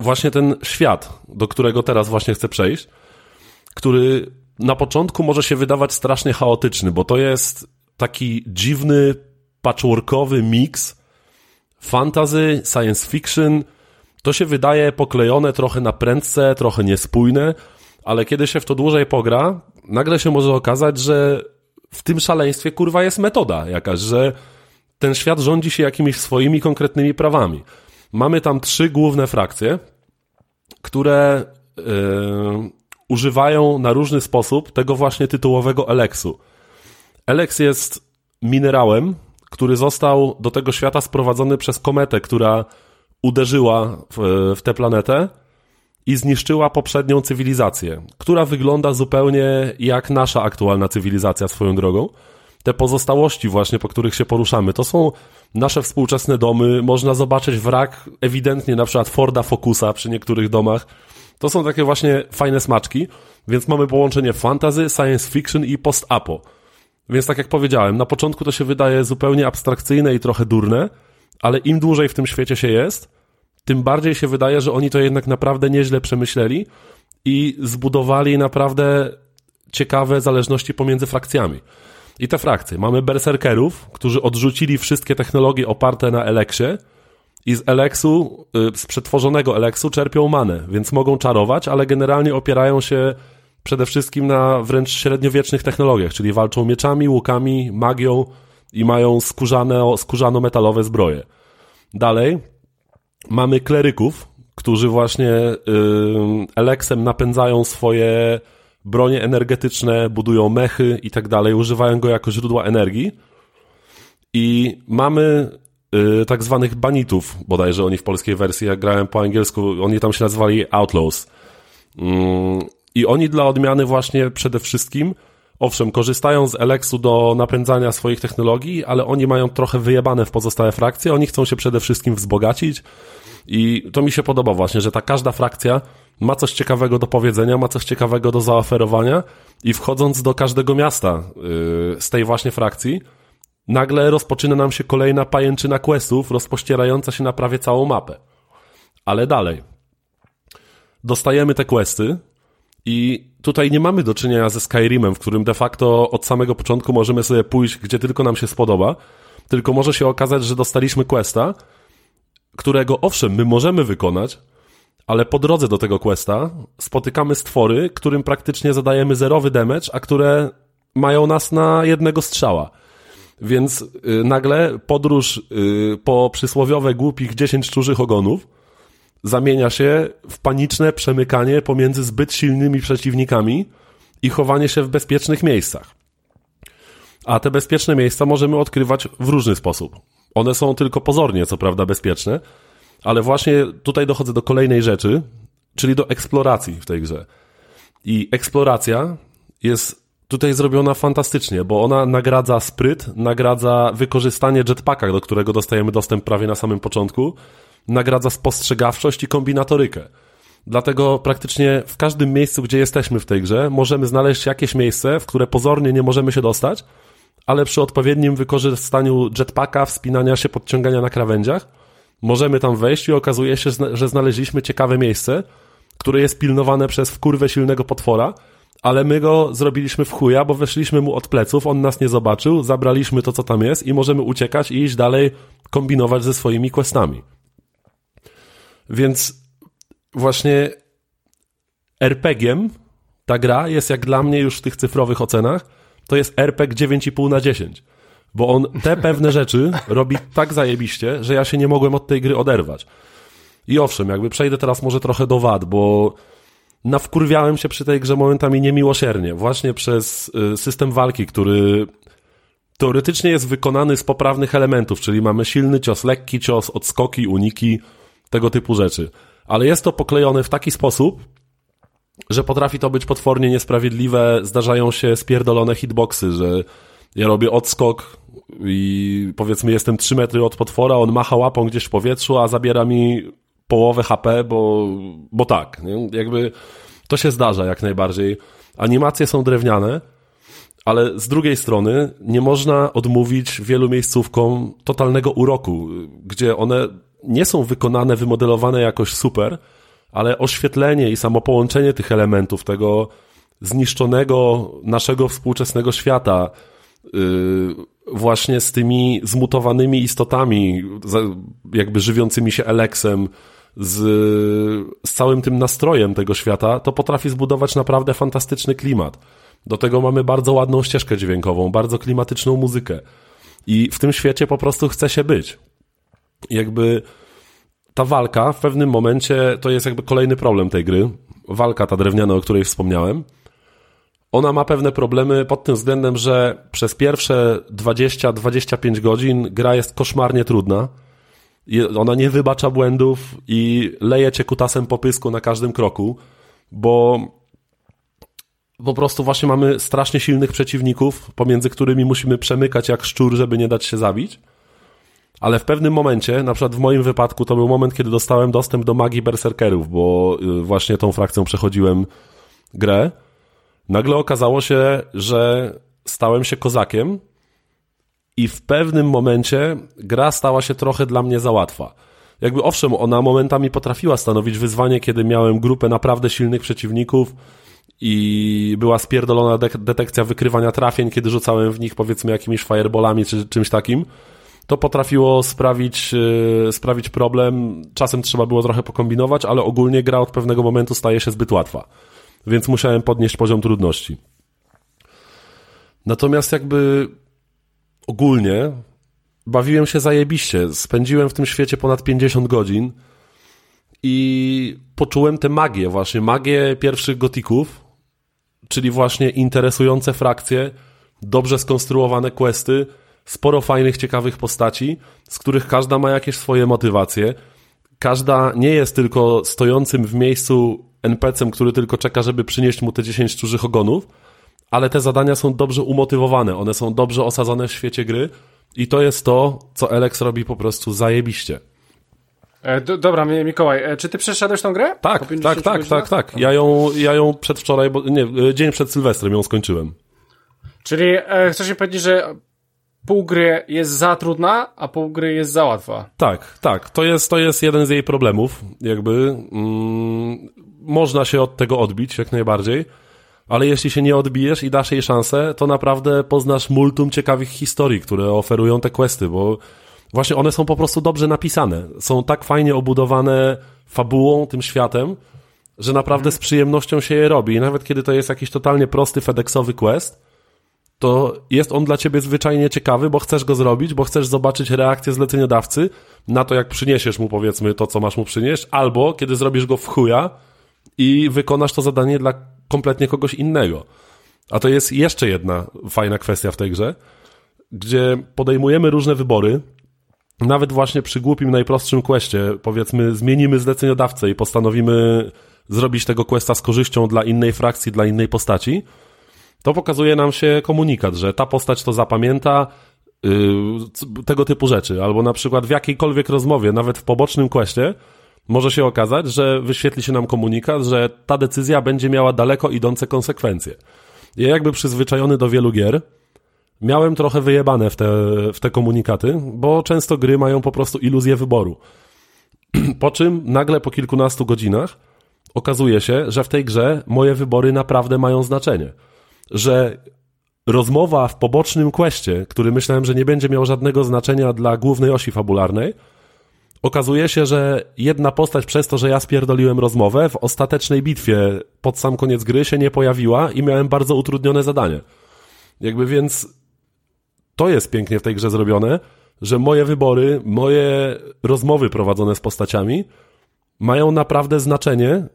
Właśnie ten świat, do którego teraz właśnie chcę przejść, który na początku może się wydawać strasznie chaotyczny, bo to jest taki dziwny, patchworkowy mix fantasy, science fiction. To się wydaje poklejone trochę na prędce, trochę niespójne, ale kiedy się w to dłużej pogra, nagle się może okazać, że w tym szaleństwie kurwa jest metoda jakaś, że ten świat rządzi się jakimiś swoimi konkretnymi prawami. Mamy tam trzy główne frakcje, które yy, używają na różny sposób tego właśnie tytułowego Eleksu. Eleks jest minerałem, który został do tego świata sprowadzony przez kometę, która uderzyła w, w tę planetę i zniszczyła poprzednią cywilizację, która wygląda zupełnie jak nasza aktualna cywilizacja swoją drogą. Te pozostałości właśnie, po których się poruszamy, to są nasze współczesne domy. Można zobaczyć wrak ewidentnie na przykład Forda Focusa przy niektórych domach. To są takie właśnie fajne smaczki, więc mamy połączenie fantasy, science fiction i post-apo. Więc tak jak powiedziałem, na początku to się wydaje zupełnie abstrakcyjne i trochę durne, ale im dłużej w tym świecie się jest, tym bardziej się wydaje, że oni to jednak naprawdę nieźle przemyśleli i zbudowali naprawdę ciekawe zależności pomiędzy frakcjami. I te frakcje. Mamy berserkerów, którzy odrzucili wszystkie technologie oparte na Eleksie i z Eleksu, y, z przetworzonego Eleksu czerpią manę, więc mogą czarować, ale generalnie opierają się przede wszystkim na wręcz średniowiecznych technologiach, czyli walczą mieczami, łukami, magią i mają skórzane, skórzano-metalowe zbroje. Dalej mamy kleryków, którzy właśnie yy, Eleksem napędzają swoje bronie energetyczne, budują mechy i tak dalej, używają go jako źródła energii. I mamy yy, tak zwanych banitów, bodajże oni w polskiej wersji, jak grałem po angielsku, oni tam się nazywali Outlaws. Yy, I oni dla odmiany właśnie przede wszystkim Owszem, korzystają z Eleksu do napędzania swoich technologii, ale oni mają trochę wyjebane w pozostałe frakcje. Oni chcą się przede wszystkim wzbogacić i to mi się podoba właśnie, że ta każda frakcja ma coś ciekawego do powiedzenia, ma coś ciekawego do zaoferowania i wchodząc do każdego miasta yy, z tej właśnie frakcji, nagle rozpoczyna nam się kolejna pajęczyna questów, rozpościerająca się na prawie całą mapę. Ale dalej. Dostajemy te questy, i tutaj nie mamy do czynienia ze Skyrimem, w którym de facto od samego początku możemy sobie pójść, gdzie tylko nam się spodoba, tylko może się okazać, że dostaliśmy questa, którego owszem, my możemy wykonać, ale po drodze do tego questa spotykamy stwory, którym praktycznie zadajemy zerowy damage, a które mają nas na jednego strzała. Więc yy, nagle podróż yy, po przysłowiowe głupich 10 czужych ogonów zamienia się w paniczne przemykanie pomiędzy zbyt silnymi przeciwnikami i chowanie się w bezpiecznych miejscach. A te bezpieczne miejsca możemy odkrywać w różny sposób. One są tylko pozornie, co prawda, bezpieczne, ale właśnie tutaj dochodzę do kolejnej rzeczy, czyli do eksploracji w tej grze. I eksploracja jest tutaj zrobiona fantastycznie, bo ona nagradza spryt, nagradza wykorzystanie jetpacka, do którego dostajemy dostęp prawie na samym początku, nagradza spostrzegawczość i kombinatorykę. Dlatego praktycznie w każdym miejscu, gdzie jesteśmy w tej grze, możemy znaleźć jakieś miejsce, w które pozornie nie możemy się dostać, ale przy odpowiednim wykorzystaniu jetpacka, wspinania się, podciągania na krawędziach, możemy tam wejść i okazuje się, że znaleźliśmy ciekawe miejsce, które jest pilnowane przez wkurwę silnego potwora, ale my go zrobiliśmy w chuja, bo weszliśmy mu od pleców, on nas nie zobaczył, zabraliśmy to, co tam jest i możemy uciekać i iść dalej, kombinować ze swoimi questami. Więc właśnie RPG-iem ta gra jest jak dla mnie już w tych cyfrowych ocenach, to jest RPG 9,5 na 10. Bo on te pewne rzeczy robi tak zajebiście, że ja się nie mogłem od tej gry oderwać. I owszem, jakby przejdę teraz może trochę do wad, bo nawkurwiałem się przy tej grze momentami niemiłosiernie, właśnie przez y, system walki, który teoretycznie jest wykonany z poprawnych elementów, czyli mamy silny cios, lekki cios, odskoki, uniki, tego typu rzeczy. Ale jest to poklejone w taki sposób, że potrafi to być potwornie niesprawiedliwe, zdarzają się spierdolone hitboxy, że ja robię odskok i powiedzmy jestem 3 metry od potwora, on macha łapą gdzieś w powietrzu, a zabiera mi połowę HP, bo, bo tak, nie? jakby to się zdarza jak najbardziej. Animacje są drewniane, ale z drugiej strony nie można odmówić wielu miejscówkom totalnego uroku, gdzie one nie są wykonane, wymodelowane jakoś super, ale oświetlenie i samo połączenie tych elementów, tego zniszczonego naszego współczesnego świata, yy, właśnie z tymi zmutowanymi istotami, jakby żywiącymi się Eleksem, z, z całym tym nastrojem tego świata, to potrafi zbudować naprawdę fantastyczny klimat. Do tego mamy bardzo ładną ścieżkę dźwiękową, bardzo klimatyczną muzykę. I w tym świecie po prostu chce się być. Jakby ta walka w pewnym momencie to jest jakby kolejny problem tej gry. Walka ta drewniana, o której wspomniałem. Ona ma pewne problemy pod tym względem, że przez pierwsze 20-25 godzin gra jest koszmarnie trudna. Ona nie wybacza błędów i leje cię kutasem po pysku na każdym kroku, bo po prostu właśnie mamy strasznie silnych przeciwników, pomiędzy którymi musimy przemykać jak szczur, żeby nie dać się zabić. Ale w pewnym momencie, na przykład w moim wypadku, to był moment, kiedy dostałem dostęp do magii berserkerów, bo y, właśnie tą frakcją przechodziłem grę. Nagle okazało się, że stałem się kozakiem i w pewnym momencie gra stała się trochę dla mnie za łatwa. Jakby owszem, ona momentami potrafiła stanowić wyzwanie, kiedy miałem grupę naprawdę silnych przeciwników, i była spierdolona de detekcja wykrywania trafień, kiedy rzucałem w nich powiedzmy jakimiś fireballami czy czymś takim. To potrafiło sprawić, yy, sprawić problem. Czasem trzeba było trochę pokombinować, ale ogólnie gra od pewnego momentu staje się zbyt łatwa. Więc musiałem podnieść poziom trudności. Natomiast jakby ogólnie bawiłem się zajebiście. Spędziłem w tym świecie ponad 50 godzin i poczułem tę magię, właśnie magię pierwszych gotików, czyli właśnie interesujące frakcje, dobrze skonstruowane questy, sporo fajnych, ciekawych postaci, z których każda ma jakieś swoje motywacje. Każda nie jest tylko stojącym w miejscu NPC-em, który tylko czeka, żeby przynieść mu te 10 czужych ogonów, ale te zadania są dobrze umotywowane, one są dobrze osadzone w świecie gry i to jest to, co Alex robi po prostu zajebiście. E, do, dobra, Mikołaj, e, czy ty przeszedłeś tą grę? Tak, tak, tak, tak, tak. Ja ją, ja ją przedwczoraj, bo nie, e, dzień przed Sylwestrem ją skończyłem. Czyli e, chcesz mi powiedzieć, że pół gry jest za trudna, a pół gry jest za łatwa. Tak, tak. To jest, to jest jeden z jej problemów, jakby. Mm, można się od tego odbić, jak najbardziej. Ale jeśli się nie odbijesz i dasz jej szansę, to naprawdę poznasz multum ciekawych historii, które oferują te questy, bo Właśnie one są po prostu dobrze napisane. Są tak fajnie obudowane fabułą, tym światem, że naprawdę z przyjemnością się je robi. I nawet kiedy to jest jakiś totalnie prosty FedExowy quest, to jest on dla ciebie zwyczajnie ciekawy, bo chcesz go zrobić, bo chcesz zobaczyć reakcję zleceniodawcy na to, jak przyniesiesz mu powiedzmy to, co masz mu przynieść, albo kiedy zrobisz go w chuja i wykonasz to zadanie dla kompletnie kogoś innego. A to jest jeszcze jedna fajna kwestia w tej grze, gdzie podejmujemy różne wybory, nawet właśnie przy głupim, najprostszym questie, powiedzmy, zmienimy zleceniodawcę i postanowimy zrobić tego questa z korzyścią dla innej frakcji, dla innej postaci, to pokazuje nam się komunikat, że ta postać to zapamięta, yy, tego typu rzeczy. Albo na przykład w jakiejkolwiek rozmowie, nawet w pobocznym questie, może się okazać, że wyświetli się nam komunikat, że ta decyzja będzie miała daleko idące konsekwencje. Ja jakby przyzwyczajony do wielu gier, miałem trochę wyjebane w te, w te komunikaty, bo często gry mają po prostu iluzję wyboru. Po czym nagle po kilkunastu godzinach okazuje się, że w tej grze moje wybory naprawdę mają znaczenie. Że rozmowa w pobocznym questie, który myślałem, że nie będzie miał żadnego znaczenia dla głównej osi fabularnej, okazuje się, że jedna postać przez to, że ja spierdoliłem rozmowę, w ostatecznej bitwie pod sam koniec gry się nie pojawiła i miałem bardzo utrudnione zadanie. Jakby więc to jest pięknie w tej grze zrobione, że moje wybory, moje rozmowy prowadzone z postaciami mają naprawdę znaczenie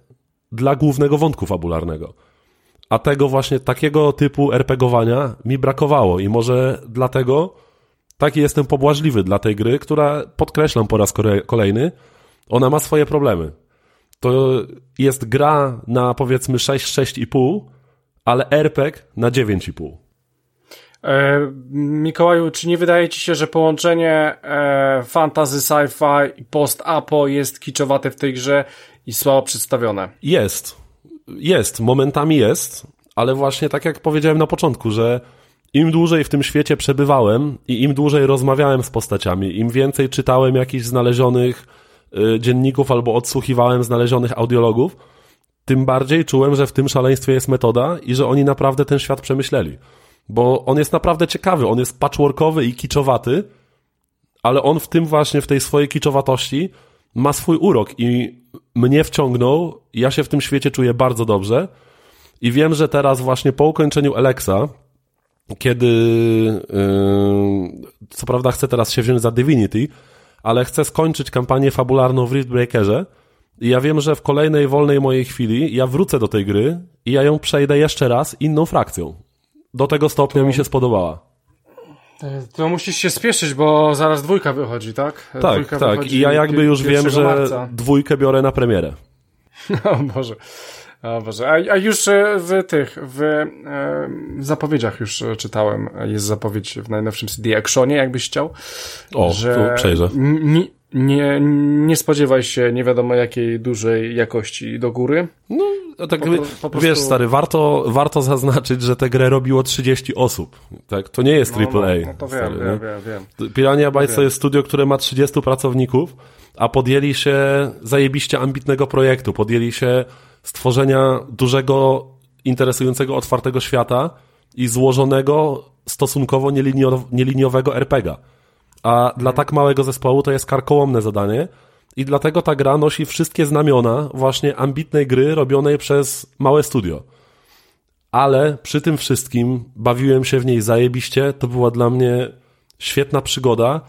dla głównego wątku fabularnego. A tego właśnie takiego typu RPGowania mi brakowało i może dlatego taki jestem pobłażliwy dla tej gry, która podkreślam po raz kolejny, ona ma swoje problemy. To jest gra na powiedzmy 6, 6,5, ale RPG na 9,5. E, Mikołaju, czy nie wydaje ci się, że połączenie e, fantasy, sci-fi i post-apo jest kiczowate w tej grze i słabo przedstawione? Jest. Jest. Momentami jest, ale właśnie tak jak powiedziałem na początku, że im dłużej w tym świecie przebywałem i im dłużej rozmawiałem z postaciami, im więcej czytałem jakichś znalezionych y, dzienników albo odsłuchiwałem znalezionych audiologów, tym bardziej czułem, że w tym szaleństwie jest metoda i że oni naprawdę ten świat przemyśleli. Bo on jest naprawdę ciekawy, on jest patchworkowy i kiczowaty, ale on w tym właśnie, w tej swojej kiczowatości ma swój urok i mnie wciągnął, ja się w tym świecie czuję bardzo dobrze i wiem, że teraz właśnie po ukończeniu Alexa, kiedy yy, co prawda chcę teraz się wziąć za Divinity, ale chcę skończyć kampanię fabularną w Riftbreakerze i ja wiem, że w kolejnej wolnej mojej chwili ja wrócę do tej gry i ja ją przejdę jeszcze raz inną frakcją. Do tego stopnia to... mi się spodobała. To musisz się spieszyć, bo zaraz dwójka wychodzi, tak? Tak, dwójka tak. I ja jakby już wiem, że marca. dwójkę biorę na premierę. O Boże. O Boże. A, a już e, w tych, w e, zapowiedziach już czytałem, jest zapowiedź w najnowszym CD Actionie, jakbyś chciał. O, że przejrzę. Nie, nie spodziewaj się nie wiadomo jakiej dużej jakości do góry. No, tak po, po prostu... wiesz stary, warto, warto zaznaczyć, że tę grę robiło 30 osób. Tak? To nie jest AAA. No, no, no to stary, wiem, wiem, wiem, wiem. Pirania Bytes to jest studio, które ma 30 pracowników, a podjęli się zajebiście ambitnego projektu. Podjęli się stworzenia dużego, interesującego, otwartego świata i złożonego, stosunkowo nieliniowego RPGa. A dla tak małego zespołu to jest karkołomne zadanie i dlatego ta gra nosi wszystkie znamiona właśnie ambitnej gry robionej przez małe studio. Ale przy tym wszystkim bawiłem się w niej zajebiście, to była dla mnie świetna przygoda.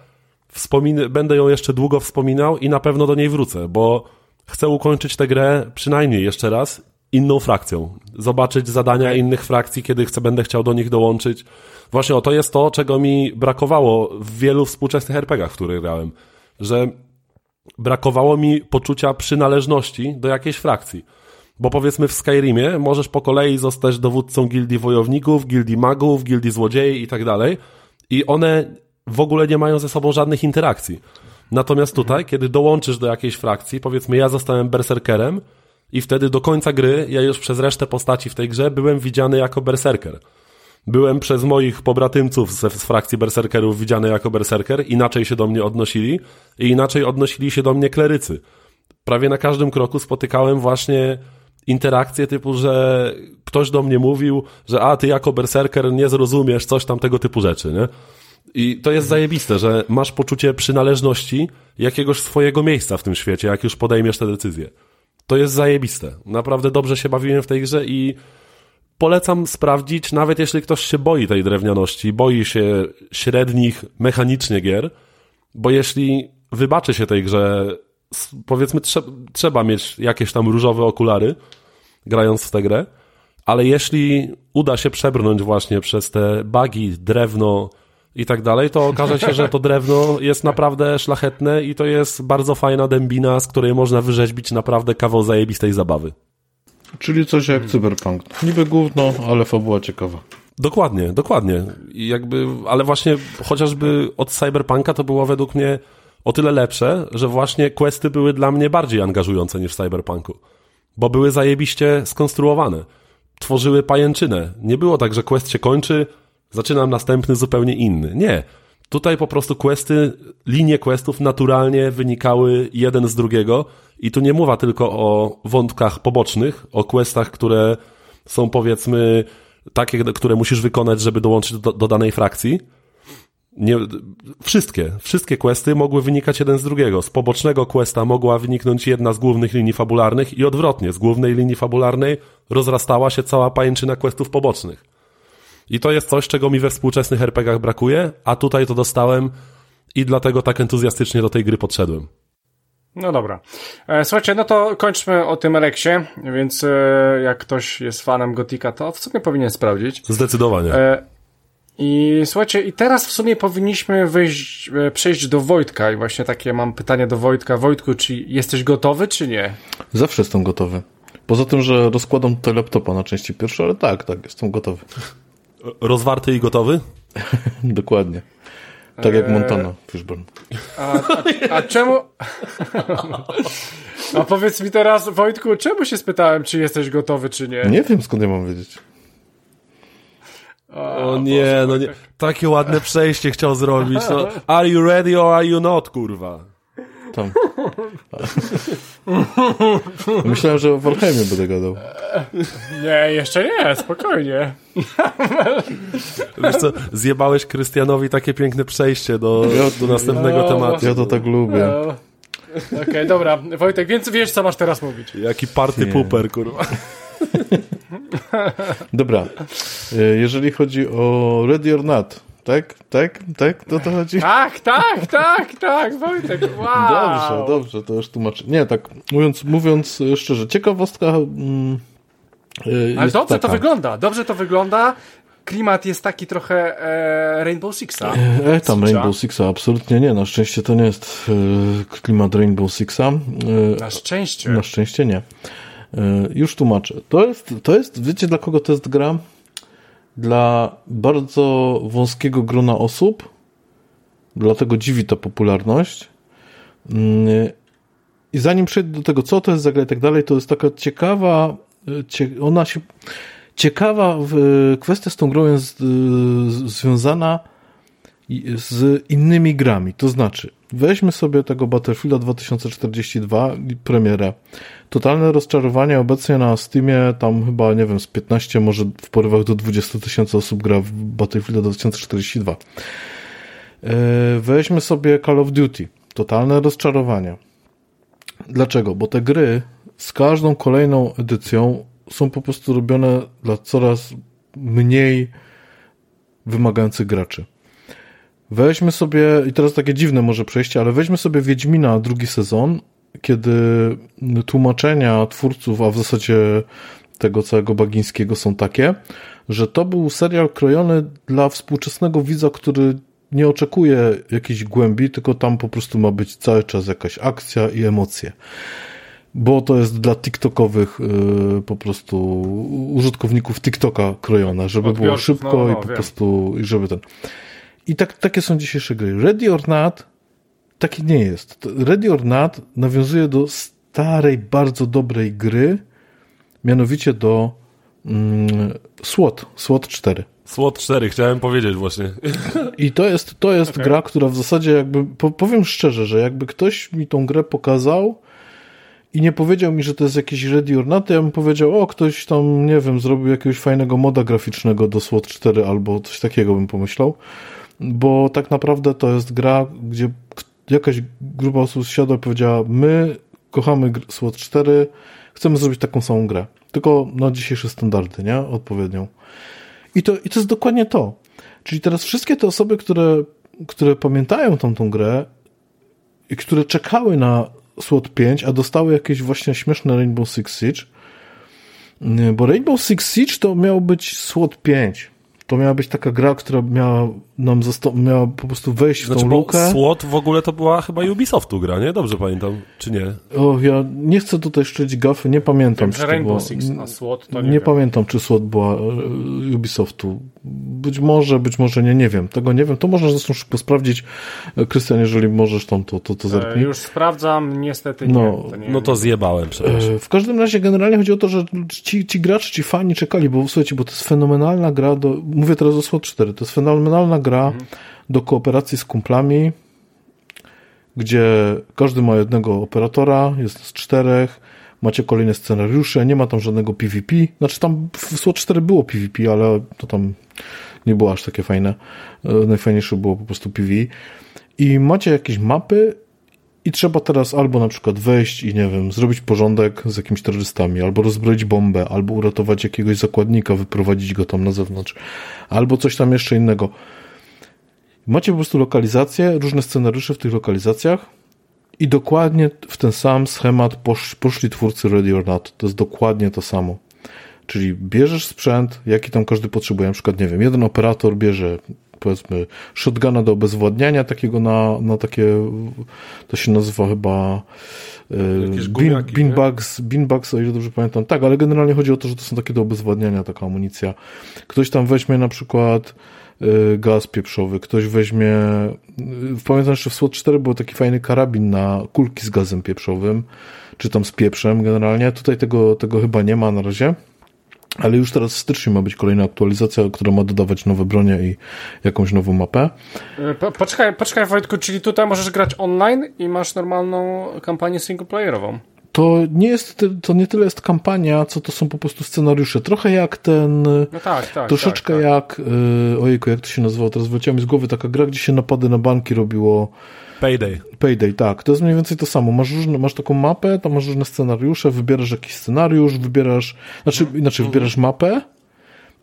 Wspomin będę ją jeszcze długo wspominał i na pewno do niej wrócę, bo chcę ukończyć tę grę przynajmniej jeszcze raz inną frakcją. Zobaczyć zadania innych frakcji, kiedy chcę, będę chciał do nich dołączyć. Właśnie o to jest to, czego mi brakowało w wielu współczesnych RPGach, w których grałem. Że brakowało mi poczucia przynależności do jakiejś frakcji. Bo powiedzmy w Skyrimie możesz po kolei zostać dowódcą gildii wojowników, gildii magów, gildii złodziei i tak dalej. I one w ogóle nie mają ze sobą żadnych interakcji. Natomiast tutaj, kiedy dołączysz do jakiejś frakcji, powiedzmy ja zostałem berserkerem i wtedy do końca gry, ja już przez resztę postaci w tej grze byłem widziany jako berserker. Byłem przez moich pobratymców z, z frakcji berserkerów widziany jako berserker, inaczej się do mnie odnosili i inaczej odnosili się do mnie klerycy. Prawie na każdym kroku spotykałem właśnie interakcje typu, że ktoś do mnie mówił, że a, ty jako berserker nie zrozumiesz coś tam tego typu rzeczy, nie? I to jest zajebiste, że masz poczucie przynależności jakiegoś swojego miejsca w tym świecie, jak już podejmiesz te decyzje. To jest zajebiste. Naprawdę dobrze się bawiłem w tej grze i polecam sprawdzić, nawet jeśli ktoś się boi tej drewnianości, boi się średnich mechanicznie gier, bo jeśli wybaczy się tej grze, powiedzmy, trze trzeba mieć jakieś tam różowe okulary, grając w tę grę, ale jeśli uda się przebrnąć właśnie przez te bugi, drewno i tak dalej, to okaże się, że to drewno jest naprawdę szlachetne i to jest bardzo fajna dębina, z której można wyrzeźbić naprawdę kawał zajebistej zabawy. Czyli coś jak cyberpunk. Niby gówno, ale fabuła ciekawa. Dokładnie, dokładnie. I jakby, ale właśnie chociażby od cyberpunka to było według mnie o tyle lepsze, że właśnie questy były dla mnie bardziej angażujące niż w cyberpunku. Bo były zajebiście skonstruowane. Tworzyły pajęczynę. Nie było tak, że quest się kończy, zaczynam następny zupełnie inny. Nie. Tutaj po prostu questy, linie questów naturalnie wynikały jeden z drugiego i tu nie mowa tylko o wątkach pobocznych, o questach, które są powiedzmy takie, które musisz wykonać, żeby dołączyć do, do danej frakcji. Nie, wszystkie, wszystkie questy mogły wynikać jeden z drugiego. Z pobocznego questa mogła wyniknąć jedna z głównych linii fabularnych i odwrotnie, z głównej linii fabularnej rozrastała się cała pajęczyna questów pobocznych. I to jest coś, czego mi we współczesnych RPGach brakuje, a tutaj to dostałem i dlatego tak entuzjastycznie do tej gry podszedłem. No dobra. E, słuchajcie, no to kończmy o tym Rexie, więc e, jak ktoś jest fanem Gotika, to w sumie powinien sprawdzić. Zdecydowanie. E, I słuchajcie, i teraz w sumie powinniśmy wyjść, przejść do Wojtka i właśnie takie mam pytanie do Wojtka. Wojtku, czy jesteś gotowy, czy nie? Zawsze jestem gotowy. Poza tym, że rozkładam tutaj laptopa na części pierwsze, ale tak, tak, jestem gotowy. Rozwarty i gotowy? Dokładnie. Tak jak Montana, Fishburne. A, a, a czemu... a powiedz mi teraz, Wojtku, czemu się spytałem, czy jesteś gotowy, czy nie? Nie wiem, skąd ja mam wiedzieć. O nie, no nie. Takie ładne przejście chciał zrobić. No. Are you ready or are you not, kurwa? Tam. Myślałem, że o Warhamie będę gadał. Nie, jeszcze nie, spokojnie. Wiesz co, zjebałeś Krystianowi takie piękne przejście do, do następnego No, tematu. Ja to tak lubię. No. Okej, dobra, Wojtek, więc wiesz, co masz teraz mówić. Jaki party Nie. pooper, kurwa. Dobra. E, Jeżeli chodzi o Ready or Not, tak? Tak? Tak? To to chodzi? Tak, tak, tak, tak, Wojtek, wow. Dobrze, dobrze, to już tłumaczę. Nie, tak mówiąc, mówiąc szczerze, ciekawostka. Mm, e, Ale dobrze taka. to wygląda, dobrze to wygląda. Klimat jest taki trochę e, Rainbow Sixa. E, tam Sixa. Rainbow Sixa, absolutnie nie. Na szczęście to nie jest e, klimat Rainbow Sixa. E, Na szczęście. Na szczęście nie. E, Już tłumaczę. To jest, to jest, wiecie dla kogo to jest gra? Dla bardzo wąskiego grona osób. Dlatego dziwi ta popularność. Mm, I zanim przejdę do tego, co to jest za gra i tak dalej, to jest taka ciekawa, cie, ona się, ciekawa kwestia z tą grą jest z- związana z innymi grami. To znaczy, weźmy sobie tego Battlefielda 2042 i premierę. Totalne rozczarowanie obecnie na Steamie, tam chyba, nie wiem, z 15, może w porywach do 20 tysięcy osób gra w Battlefielda 2042. E, Weźmy sobie Call of Duty. Totalne rozczarowanie. Dlaczego? Bo te gry z każdą kolejną edycją są po prostu robione dla coraz mniej wymagających graczy. Weźmy sobie, i teraz takie dziwne może przejście, ale weźmy sobie Wiedźmina drugi sezon, kiedy tłumaczenia twórców, a w zasadzie tego całego Bagińskiego są takie, że to był serial krojony dla współczesnego widza, który nie oczekuje jakiejś głębi, tylko tam po prostu ma być cały czas jakaś akcja i emocje. Bo to jest dla TikTokowych yy, po prostu użytkowników TikToka krojone, żeby było Odbiorców, szybko no, no, i po wiem. prostu, i żeby ten. I tak, takie są dzisiejsze gry. Ready or Not takie nie jest. Ready or Not nawiązuje do starej, bardzo dobrej gry, mianowicie do mm, SWOT, SWOT 4. SWOT 4, chciałem powiedzieć właśnie. I to jest, to jest Okej. gra, która w zasadzie jakby, po, powiem szczerze, że jakby ktoś mi tą grę pokazał i nie powiedział mi, że to jest jakiś Ready or Not, to ja bym powiedział, o, ktoś tam, nie wiem, zrobił jakiegoś fajnego moda graficznego do SWOT 4 albo coś takiego bym pomyślał, bo tak naprawdę to jest gra, gdzie jakaś grupa osób siadła i powiedziała, my kochamy SWOT 4, chcemy zrobić taką samą grę, tylko na dzisiejsze standardy, nie? Odpowiednią. I to, I to jest dokładnie to. Czyli teraz wszystkie te osoby, które, które pamiętają tą, tą grę i które czekały na SWOT 5, a dostały jakieś właśnie śmieszne Rainbow Six Siege, bo Rainbow Six Siege to miał być SWOT 5. To miała być taka gra, która miała nam zosta- miała po prostu wejść w Znaczy, tą bo lukę. SWOT w ogóle to była chyba Ubisoftu gra, nie? Dobrze pamiętam, czy nie? O, ja nie chcę tutaj szczelić gafy, nie pamiętam. Wiem, czy to Rainbow było- Six, a SWOT to nie, nie, wiem. pamiętam, czy SWOT była e, Ubisoftu. Być może, być może nie, nie wiem. Tego nie wiem. To można zresztą szybko sprawdzić. E, Krystian, jeżeli możesz tam, to, to, to E, zerknij. Już sprawdzam, niestety nie. No, to nie No to zjebałem, przepraszam. E, W każdym razie generalnie chodzi o to, że ci, ci gracze, ci fani czekali, bo słuchajcie, bo to jest fenomenalna gra do, mówię teraz o SWOT 4, to jest fenomenalna gra do kooperacji z kumplami, gdzie każdy ma jednego operatora, jest z czterech, macie kolejne scenariusze, nie ma tam żadnego PvP, znaczy tam w SWOT 4 było PvP, ale to tam nie było aż takie fajne, E, najfajniejsze było po prostu PvE i macie jakieś mapy i trzeba teraz albo na przykład wejść i nie wiem, zrobić porządek z jakimiś terrorystami, albo rozbroić bombę, albo uratować jakiegoś zakładnika, wyprowadzić go tam na zewnątrz, albo coś tam jeszcze innego. Macie po prostu lokalizacje, różne scenariusze w tych lokalizacjach I dokładnie w ten sam schemat posz, poszli twórcy Ready or Not. To jest dokładnie to samo. Czyli bierzesz sprzęt, jaki tam każdy potrzebuje. Na przykład, nie wiem, jeden operator bierze powiedzmy shotguna do obezwładniania takiego na, na takie to się nazywa chyba bean, beanbags, beanbags, o ile dobrze pamiętam. Tak, ale generalnie chodzi o to, że to są takie do obezwładniania taka amunicja. Ktoś tam weźmie na przykład gaz pieprzowy, ktoś weźmie y, pamiętam jeszcze w SWOT 4 był taki fajny karabin na kulki z gazem pieprzowym, czy tam z pieprzem generalnie. Tutaj tego, tego chyba nie ma na razie. Ale już teraz w styczniu ma być kolejna aktualizacja, która ma dodawać nowe bronie i jakąś nową mapę. E, po, poczekaj, poczekaj Wojtku, czyli tutaj możesz grać online i masz normalną kampanię singleplayerową. To nie jest, to nie tyle jest kampania, co to są po prostu scenariusze. Trochę jak ten, no tak, tak, troszeczkę tak, tak. jak, yy, ojejku, jak to się nazywało, teraz mi z głowy taka gra, gdzie się napady na banki robiło, Payday. Payday, tak. To jest mniej więcej to samo. Masz, różne, masz taką mapę, to masz różne scenariusze, wybierasz jakiś scenariusz, wybierasz, znaczy, inaczej, wybierasz mapę,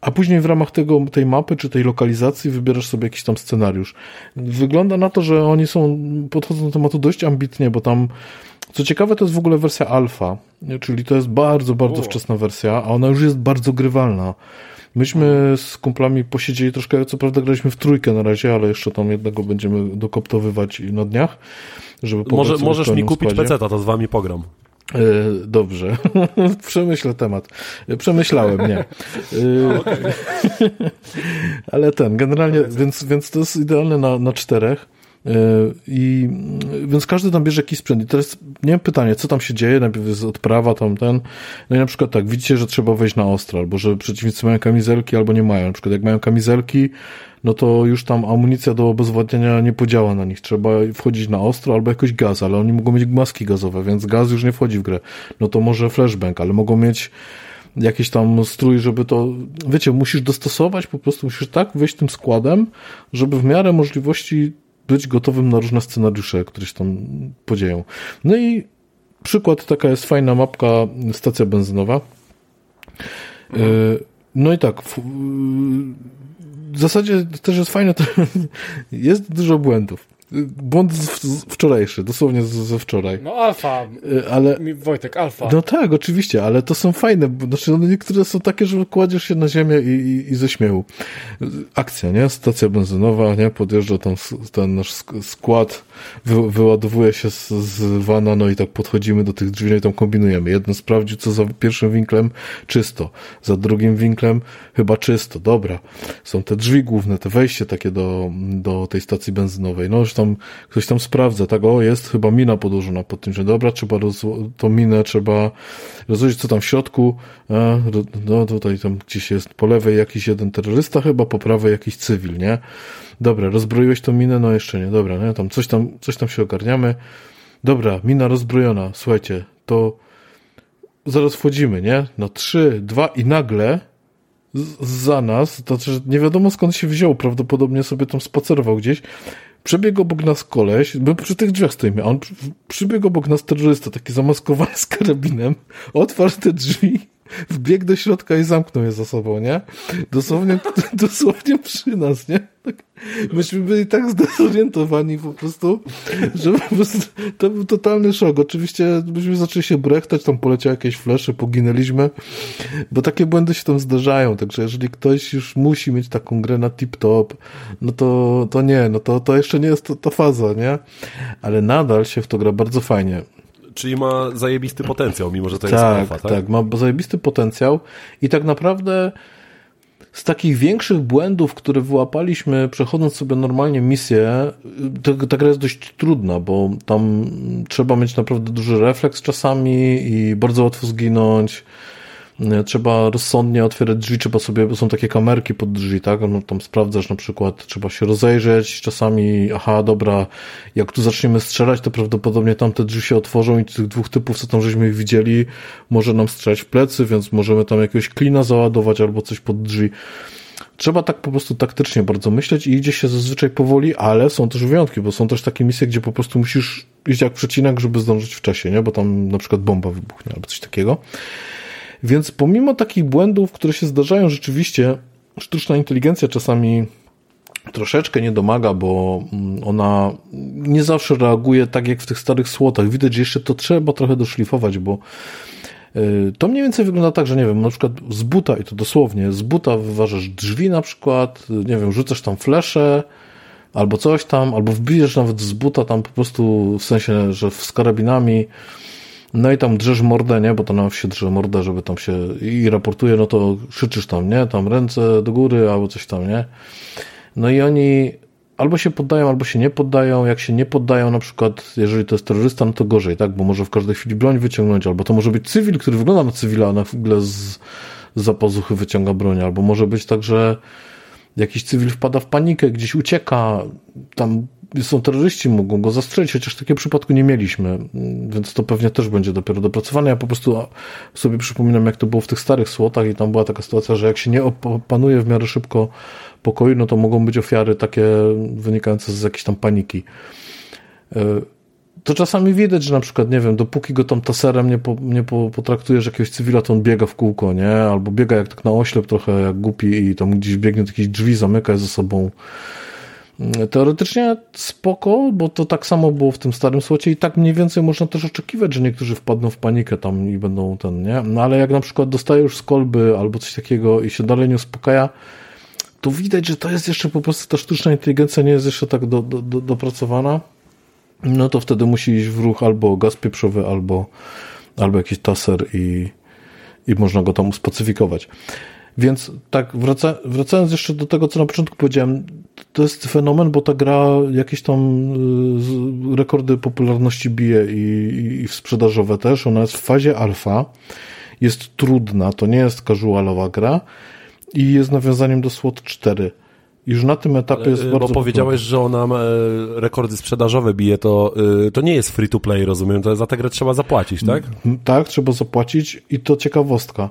a później w ramach tego, tej mapy czy tej lokalizacji wybierasz sobie jakiś tam scenariusz. Wygląda na to, że oni są, podchodzą do tematu dość ambitnie, bo tam, co ciekawe, to jest w ogóle wersja alfa, czyli to jest bardzo, bardzo wczesna wersja, a ona już jest bardzo grywalna. Myśmy z kumplami posiedzieli troszkę, co prawda graliśmy w trójkę na razie, ale jeszcze tam jednego będziemy dokoptowywać na dniach, żeby Może, Możesz mi kupić PC, to z wami pogram. E, dobrze. Przemyślę temat. Przemyślałem, nie. E, ale ten, generalnie, więc, więc to jest idealne na, na czterech. E, I więc każdy tam bierze jakiś sprzęt. I teraz nie wiem pytanie, co tam się dzieje, najpierw jest odprawa tam ten. No i na przykład tak, widzicie, że trzeba wejść na ostro, albo że przeciwnicy mają kamizelki, albo nie mają. Na przykład jak mają kamizelki, no to już tam amunicja do obezwładniania nie podziała na nich. Trzeba wchodzić na ostro albo jakoś gaz, ale oni mogą mieć maski gazowe, więc gaz już nie wchodzi w grę. No to może flashbang, ale mogą mieć jakiś tam strój, żeby to, wiecie, musisz dostosować, po prostu musisz tak wejść tym składem, żeby w miarę możliwości być gotowym na różne scenariusze, które się tam podzieją. No i przykład, taka jest fajna mapka, stacja benzynowa. Mhm. No i tak, w zasadzie też jest fajne, to jest dużo błędów. Błąd z, wczorajszy, dosłownie ze wczoraj. No alfa, y, ale Wojtek, alfa. No tak, oczywiście, ale to są fajne, znaczy one niektóre są takie, że kładziesz się na ziemię i, i, i ze śmiechu. Akcja, nie? Stacja benzynowa, nie? Podjeżdża tam ten nasz skład, wy, wyładowuje się z, z wana, no i tak podchodzimy do tych drzwi no i tam kombinujemy. Jedno sprawdził, co za pierwszym winklem, czysto. Za drugim winklem, chyba czysto, dobra. Są te drzwi główne, te wejście takie do, do tej stacji benzynowej. No już tam, ktoś tam sprawdza, tak, o, jest chyba mina podłożona pod tym, że dobra, trzeba roz, tą minę trzeba rozłożyć, co tam w środku, a, no tutaj tam gdzieś jest po lewej jakiś jeden terrorysta chyba, po prawej jakiś cywil, nie? Dobra, rozbroiłeś tą minę? No jeszcze nie, dobra, nie? Tam coś tam, coś tam się ogarniamy. Dobra, mina rozbrojona, słuchajcie, to zaraz wchodzimy, nie? No trzy, dwa i nagle za nas, to znaczy nie wiadomo skąd się wziął, prawdopodobnie sobie tam spacerował gdzieś, przebiegł obok nas koleś, my przy tych drzwiach stoimy, a on przybiegł obok nas terrorysta, taki zamaskowany z karabinem, otwarł te drzwi, wbiegł do środka i zamknął je za sobą, nie? Dosłownie, dosłownie przy nas, nie? Tak, myśmy byli tak zdezorientowani po prostu, że po prostu to był totalny szok. Oczywiście myśmy zaczęli się brechtać, tam poleciały jakieś flesze, poginęliśmy, bo takie błędy się tam zdarzają, także jeżeli ktoś już musi mieć taką grę na tip-top, no to, to nie, no to, to jeszcze nie jest to, faza, nie? Ale nadal się w to gra bardzo fajnie. Czyli ma zajebisty potencjał, mimo że to jest tak, alfa, tak? Tak, ma zajebisty potencjał i tak naprawdę z takich większych błędów, które wyłapaliśmy, przechodząc sobie normalnie misję, ta gra jest dość trudna, bo tam trzeba mieć naprawdę duży refleks czasami i bardzo łatwo zginąć. Trzeba rozsądnie otwierać drzwi, trzeba sobie, są takie kamerki pod drzwi, tak? No, tam sprawdzasz na przykład, trzeba się rozejrzeć, czasami, aha, dobra, jak tu zaczniemy strzelać, to prawdopodobnie tamte drzwi się otworzą i tych dwóch typów, co tam żeśmy widzieli, może nam strzelać w plecy, więc możemy tam jakiegoś klina załadować albo coś pod drzwi. Trzeba tak po prostu taktycznie bardzo myśleć i idzie się zazwyczaj powoli, ale są też wyjątki, bo są też takie misje, gdzie po prostu musisz iść jak przecinek, żeby zdążyć w czasie, nie? Bo tam na przykład bomba wybuchnie albo coś takiego. Więc pomimo takich błędów, które się zdarzają rzeczywiście, sztuczna inteligencja czasami troszeczkę nie domaga, bo mm, ona nie zawsze reaguje tak jak w tych starych słotach. Widać, że jeszcze to trzeba trochę doszlifować, bo y, to mniej więcej wygląda tak, że nie wiem, na przykład z buta, i to dosłownie, z buta wyważasz drzwi na przykład, nie wiem, rzucasz tam flesze, albo coś tam, albo wbijesz nawet z buta tam po prostu, w sensie, że z karabinami, no i tam drzesz mordę, nie, bo to nam się drze mordę, żeby tam się i raportuje, no to krzyczysz tam, nie, tam ręce do góry, albo coś tam, nie. No i oni albo się poddają, albo się nie poddają. Jak się nie poddają, na przykład, jeżeli to jest terrorysta, no to gorzej, tak? Bo może w każdej chwili broń wyciągnąć, albo to może być cywil, który wygląda na cywila, a na chwilę z, z zapozuchy wyciąga broń, albo może być tak, że jakiś cywil wpada w panikę, gdzieś ucieka, tam są terroryści, mogą go zastrzelić, chociaż takiego przypadku nie mieliśmy, więc to pewnie też będzie dopiero dopracowane. Ja po prostu sobie przypominam, jak to było w tych starych słotach i tam była taka sytuacja, że jak się nie opanuje w miarę szybko pokoju, no to mogą być ofiary takie wynikające z jakiejś tam paniki. E, to czasami widać, że na przykład, nie wiem, dopóki go tam taserem nie, po, nie po, potraktujesz jakiegoś cywila, to on biega w kółko, nie? Albo biega jak tak na oślep trochę jak głupi i tam gdzieś biegnie do jakichś drzwi, zamyka ze sobą. Mm, teoretycznie spoko, bo to tak samo było w tym starym słocie i tak mniej więcej można też oczekiwać, że niektórzy wpadną w panikę tam i będą ten, nie? No ale jak na przykład dostaje już z kolby albo coś takiego i się dalej nie uspokaja, to widać, że to jest jeszcze po prostu ta sztuczna inteligencja nie jest jeszcze tak do, do, do, dopracowana, no to wtedy musi iść w ruch albo gaz pieprzowy, albo, albo jakiś taser i, i można go tam uspacyfikować. Więc tak, wraca, wracając jeszcze do tego, co na początku powiedziałem, to jest fenomen, bo ta gra jakieś tam y, rekordy popularności bije i, i, i sprzedażowe też. Ona jest w fazie alfa, jest trudna, to nie jest casualowa gra, i jest nawiązaniem do SWOT 4. Już na tym etapie Ale, jest y, bardzo... Bo powiedziałeś, że ona e, rekordy sprzedażowe bije, to, y, to nie jest free to play, rozumiem, to za tę grę trzeba zapłacić, tak? Tak, trzeba zapłacić i to ciekawostka.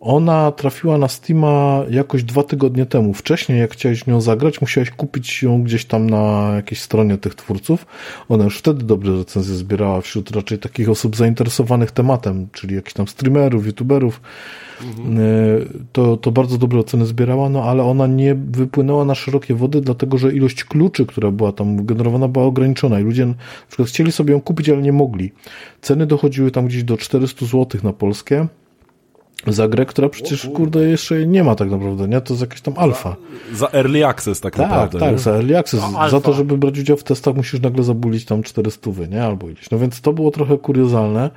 Ona trafiła na Steama jakoś dwa tygodnie temu. Wcześniej, jak chciałeś nią zagrać, musiałeś kupić ją gdzieś tam na jakiejś stronie tych twórców. Ona już wtedy dobre recenzje zbierała wśród raczej takich osób zainteresowanych tematem, czyli jakichś tam streamerów, youtuberów. Mhm. To, to bardzo dobre oceny zbierała, no ale ona nie wypłynęła na szerokie wody, dlatego że ilość kluczy, która była tam generowana, była ograniczona i ludzie na przykład chcieli sobie ją kupić, ale nie mogli. Ceny dochodziły tam gdzieś do 400 zł na polskie za grę, która przecież, kurde, jeszcze nie ma tak naprawdę, nie? To jest jakaś tam alfa. Za, za early access tak, tak naprawdę. Tak, tak, za early access. No, za to, żeby brać udział w testach, musisz nagle zabulić tam 400, nie? Albo ileś. No więc to było trochę kuriozalne.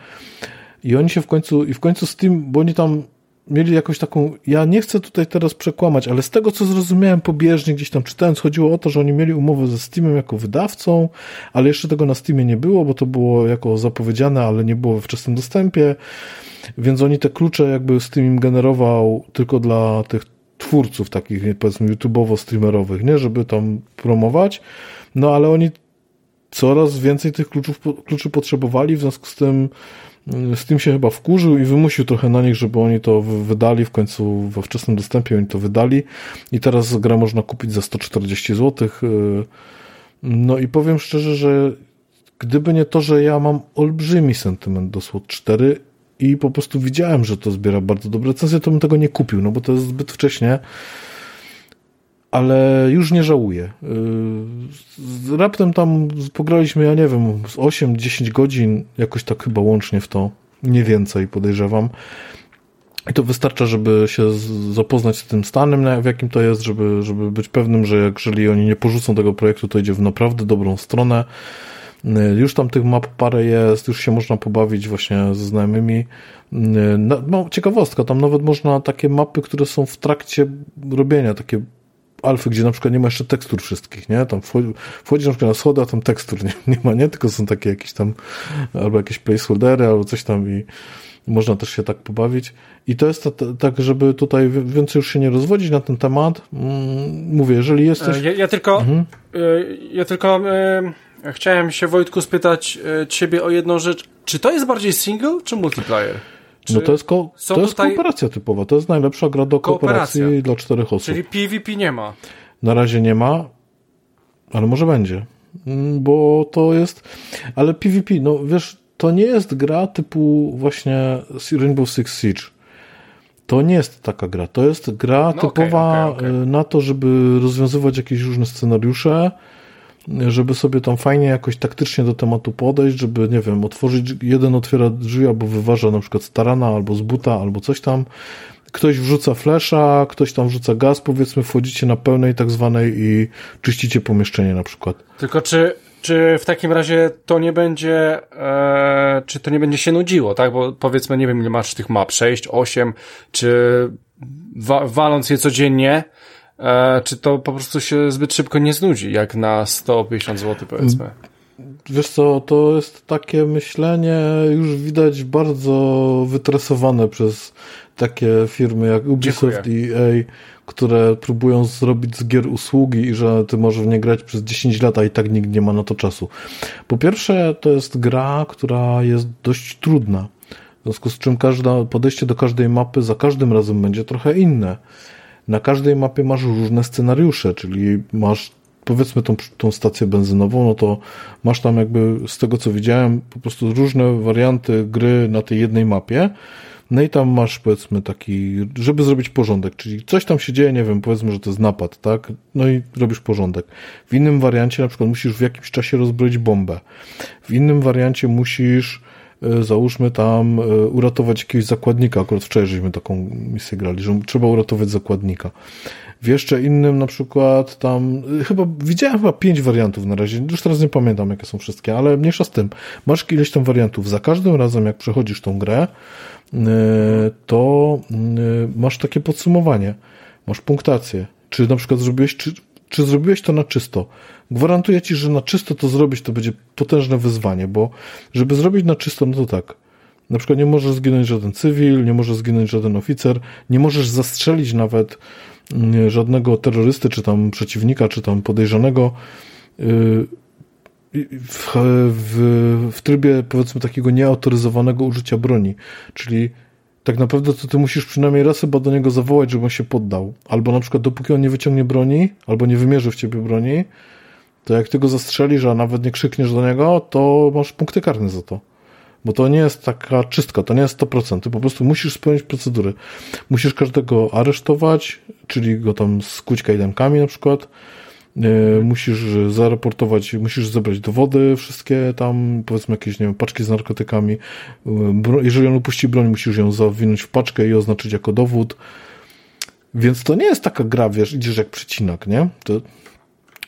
I oni się w końcu, i w końcu z tym, bo oni tam mieli jakąś taką, ja nie chcę tutaj teraz przekłamać, ale z tego, co zrozumiałem pobieżnie, gdzieś tam czytając, chodziło o to, że oni mieli umowę ze Steamem jako wydawcą, ale jeszcze tego na Steamie nie było, bo to było jako zapowiedziane, ale nie było we wczesnym dostępie więc oni te klucze jakby Steam im generował tylko dla tych twórców takich, powiedzmy, YouTubeowo-streamerowych, nie? Żeby tam promować. No ale oni coraz więcej tych kluczów, kluczy potrzebowali, w związku z tym Steam się chyba wkurzył i wymusił trochę na nich, żeby oni to wydali w końcu we wczesnym dostępie, oni to wydali i teraz gra można kupić za 140 zł. Y, no i powiem szczerze, że gdyby nie to, że ja mam olbrzymi sentyment do SWOT 4 i po prostu widziałem, że to zbiera bardzo dobre recenzje, to bym tego nie kupił, no bo to jest zbyt wcześnie. Ale już nie żałuję. Yy, raptem tam pograliśmy, ja nie wiem, z 8-10 godzin, jakoś tak chyba łącznie w to, nie więcej podejrzewam. I to wystarcza, żeby się zapoznać z tym stanem, w jakim to jest, żeby, żeby być pewnym, że jeżeli oni nie porzucą tego projektu, to idzie w naprawdę dobrą stronę. Y, już tam tych map parę jest, już się można pobawić właśnie ze znajomymi. Y, no, ciekawostka, tam nawet można takie mapy, które są w trakcie robienia, takie alfy, gdzie na przykład nie ma jeszcze tekstur wszystkich, nie? Tam wchodzi, wchodzi na przykład na schody, a tam tekstur nie, nie ma, nie? Tylko są takie jakieś tam albo jakieś placeholdery, albo coś tam i można też się tak pobawić. I to jest tak, żeby tutaj więcej już się nie rozwodzić na ten temat. Mm, mówię, jeżeli jesteś... Ja, ja tylko... Mhm. Y, ja tylko Chciałem się Wojtku spytać e, ciebie o jedną rzecz. Czy to jest bardziej single czy multiplayer? Czy no to jest, ko to jest tutaj... kooperacja typowa. To jest najlepsza gra do kooperacji dla czterech osób. Czyli PvP nie ma. Na razie nie ma, ale może będzie. Mm, bo to jest. Ale PvP, no wiesz, to nie jest gra typu właśnie Rainbow Six Siege. To nie jest taka gra. To jest gra No typowa okej, okej, okej. y, na to, żeby rozwiązywać jakieś różne scenariusze, żeby sobie tam fajnie jakoś taktycznie do tematu podejść, żeby, nie wiem, otworzyć, jeden otwiera drzwi albo wyważa na przykład starana, albo z buta, albo coś tam. Ktoś wrzuca flesza, ktoś tam wrzuca gaz, powiedzmy, wchodzicie na pełnej tak zwanej i czyścicie pomieszczenie na przykład. Tylko czy, czy w takim razie to nie będzie, e, czy to nie będzie się nudziło, tak? Bo powiedzmy, nie wiem, ile masz tych map, 6, 8, czy wa waląc je codziennie, czy to po prostu się zbyt szybko nie znudzi, jak na 150 zł powiedzmy. Wiesz co, to jest takie myślenie już widać bardzo wytresowane przez takie firmy jak Ubisoft Dziękuję. i EA, które próbują zrobić z gier usługi i że ty możesz w nie grać przez 10 lat, a i tak nikt nie ma na to czasu. Po pierwsze, to jest gra, która jest dość trudna. W związku z czym każda, podejście do każdej mapy za każdym razem będzie trochę inne. Na każdej mapie masz różne scenariusze, czyli masz powiedzmy tą, tą stację benzynową, no to masz tam jakby z tego co widziałem po prostu różne warianty gry na tej jednej mapie. No i tam masz powiedzmy taki, żeby zrobić porządek, czyli coś tam się dzieje, nie wiem, powiedzmy, że to jest napad, tak? No i robisz porządek. W innym wariancie na przykład musisz w jakimś czasie rozbroić bombę. W innym wariancie musisz załóżmy tam e, uratować jakiegoś zakładnika. Akurat wczoraj żeśmy taką misję grali, że trzeba uratować zakładnika. W jeszcze innym na przykład tam, y, chyba widziałem chyba pięć wariantów na razie, już teraz nie pamiętam jakie są wszystkie, ale mniejsza z tym. Masz ileś tam wariantów. Za każdym razem jak przechodzisz tą grę, to masz takie podsumowanie. Masz punktację. Czy na przykład zrobiłeś, czy, zrobiłeś to na czysto? Gwarantuję ci, że na czysto to zrobić to będzie potężne wyzwanie, bo żeby zrobić na czysto, no to tak. Na przykład nie możesz zginąć żaden cywil, nie może zginąć żaden oficer, nie możesz zastrzelić nawet mm, żadnego terrorysty, czy tam przeciwnika, czy tam podejrzanego yy, w, w, w trybie powiedzmy takiego nieautoryzowanego użycia broni. Czyli tak naprawdę to ty musisz przynajmniej raz chyba do niego zawołać, żeby on się poddał. Albo na przykład dopóki on nie wyciągnie broni, albo nie wymierzy w ciebie broni, to jak ty go zastrzelisz, a nawet nie krzykniesz do niego, to masz punkty karne za to. Bo to nie jest taka czystka, to nie jest 100%. Ty po prostu musisz spełnić procedury. Musisz każdego aresztować, czyli go tam skuć kajdankami na przykład. Yy, musisz zaraportować, musisz zebrać dowody, wszystkie tam, powiedzmy jakieś, nie wiem, paczki z narkotykami. Bro- jeżeli on upuści broń, musisz ją zawinąć w paczkę i oznaczyć jako dowód. Więc to nie jest taka gra, wiesz, idziesz jak przecinak, nie? To,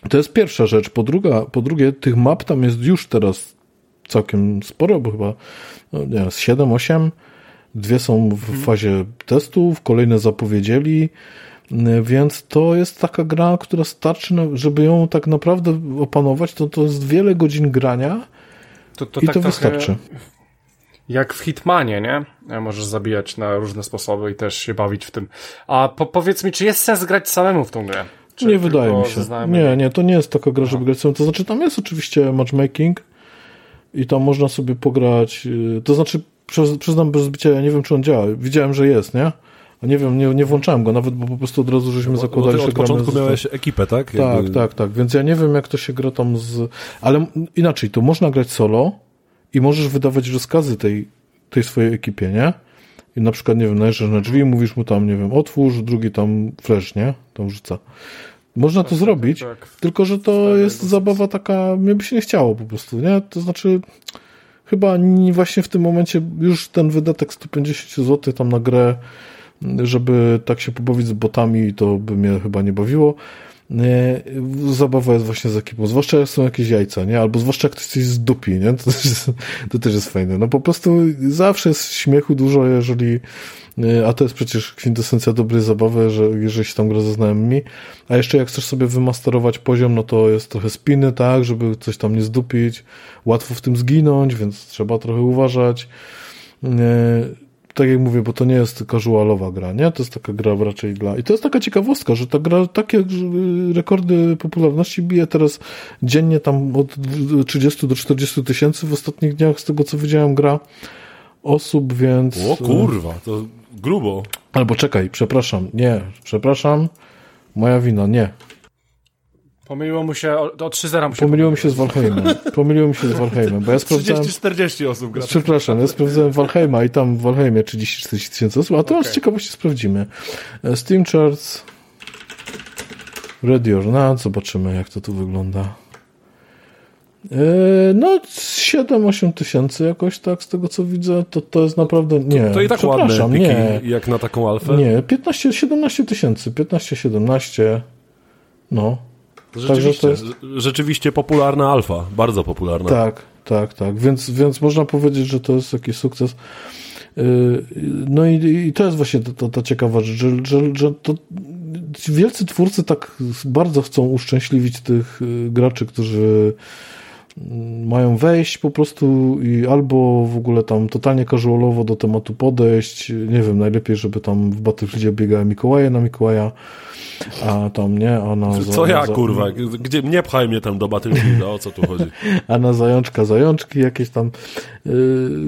to jest pierwsza rzecz. Po, druga, po drugie, tych map tam jest już teraz całkiem sporo, bo chyba no, nie wiem, z 7, 8. Dwie są w fazie testów, kolejne zapowiedzieli, więc to jest taka gra, która starczy, żeby ją tak naprawdę opanować, to to jest wiele godzin grania To, to i tak to wystarczy. Jak w Hitmanie, nie? E, Możesz zabijać na różne sposoby i też się bawić w tym. A po, powiedz mi, czy jest sens grać samemu w tą grę? Czy nie wydaje mi się. Nie, nie, to nie jest taka gra, żeby grać samemu. To znaczy tam jest oczywiście matchmaking i tam można sobie pograć, y, to znaczy przyz- przyznam bez zbicia, ja nie wiem czy on działa. Widziałem, że jest, nie? A nie wiem, nie, nie włączałem go nawet, bo po prostu od razu żeśmy Bo zakładali, ty że od gramy początku z- miałeś ekipę, tak? Tak, Jakby- tak, tak. Więc ja nie wiem, jak to się gra tam z. Ale inaczej, to można grać solo i możesz wydawać rozkazy tej, tej swojej ekipie, nie? I na przykład, nie wiem, najeżdżasz na drzwi, mówisz mu tam, nie wiem, otwórz, drugi tam flash, nie? Tam rzuca. Można to zrobić, tak. tylko że to jest zabawa taka, mnie by się nie chciało po prostu, nie? To znaczy, chyba nie, właśnie w tym momencie już ten wydatek 150 zł tam na grę, żeby tak się pobawić z botami, to by mnie chyba nie bawiło. Zabawa jest właśnie z ekipą, zwłaszcza jak są jakieś jajca, nie? Albo zwłaszcza jak ktoś coś zdupi, nie? To też, jest, to też jest fajne. No po prostu zawsze jest śmiechu dużo, jeżeli a to jest przecież kwintesencja dobrej zabawy, że jeżeli się tam gra ze znajomymi, a jeszcze jak chcesz sobie wymasterować poziom, no to jest trochę spiny, tak, żeby coś tam nie zdupić, łatwo w tym zginąć, więc trzeba trochę uważać. Tak jak mówię, bo to nie jest casualowa gra, nie? To jest taka gra raczej dla... I to jest taka ciekawostka, że ta gra takie rekordy popularności bije teraz dziennie tam od 30 do 40 tysięcy w ostatnich dniach, z tego co widziałem, gra osób, więc... O kurwa, to grubo. Albo czekaj, przepraszam, nie, przepraszam, moja wina, nie. Pomyliło mu się, o, o 3-0 mu się Pomyliło mi się z Valheimem. Pomyliło mi się z Valheimem, bo ja sprawdzałem... 30-40 osób gra. Przepraszam, ja sprawdzałem Valheima i tam w Valheimie 30-40 tysięcy osób, a teraz Okej. z ciekawości sprawdzimy. E, Steam Charts, Ready or Not, zobaczymy jak to tu wygląda. E, No, 7-8 tysięcy jakoś tak, z tego co widzę, to to jest naprawdę, nie, To i tak ładne przepraszam, piki, nie, jak na taką alfę. nie, 15-17 tysięcy, 15-17, no, Rzeczywiście, to jest- rzeczywiście popularna alfa, bardzo popularna. Tak, tak, tak. Więc, więc można powiedzieć, że to jest jakiś sukces. Yy, No i, i to jest właśnie ta, ta, ciekawa rzecz, że, że, że to wielcy twórcy tak bardzo chcą uszczęśliwić tych y, graczy, którzy mają wejść po prostu i albo w ogóle tam totalnie casualowo do tematu podejść, nie wiem, najlepiej, żeby tam w Battlefieldzie biegały Mikołaje na Mikołaja, a tam nie, a na... za- Co ja, za- kurwa? Gdzie, nie pchaj mnie tam do Battlefielda, o co tu chodzi? a na zajączka zajączki jakieś tam, yy,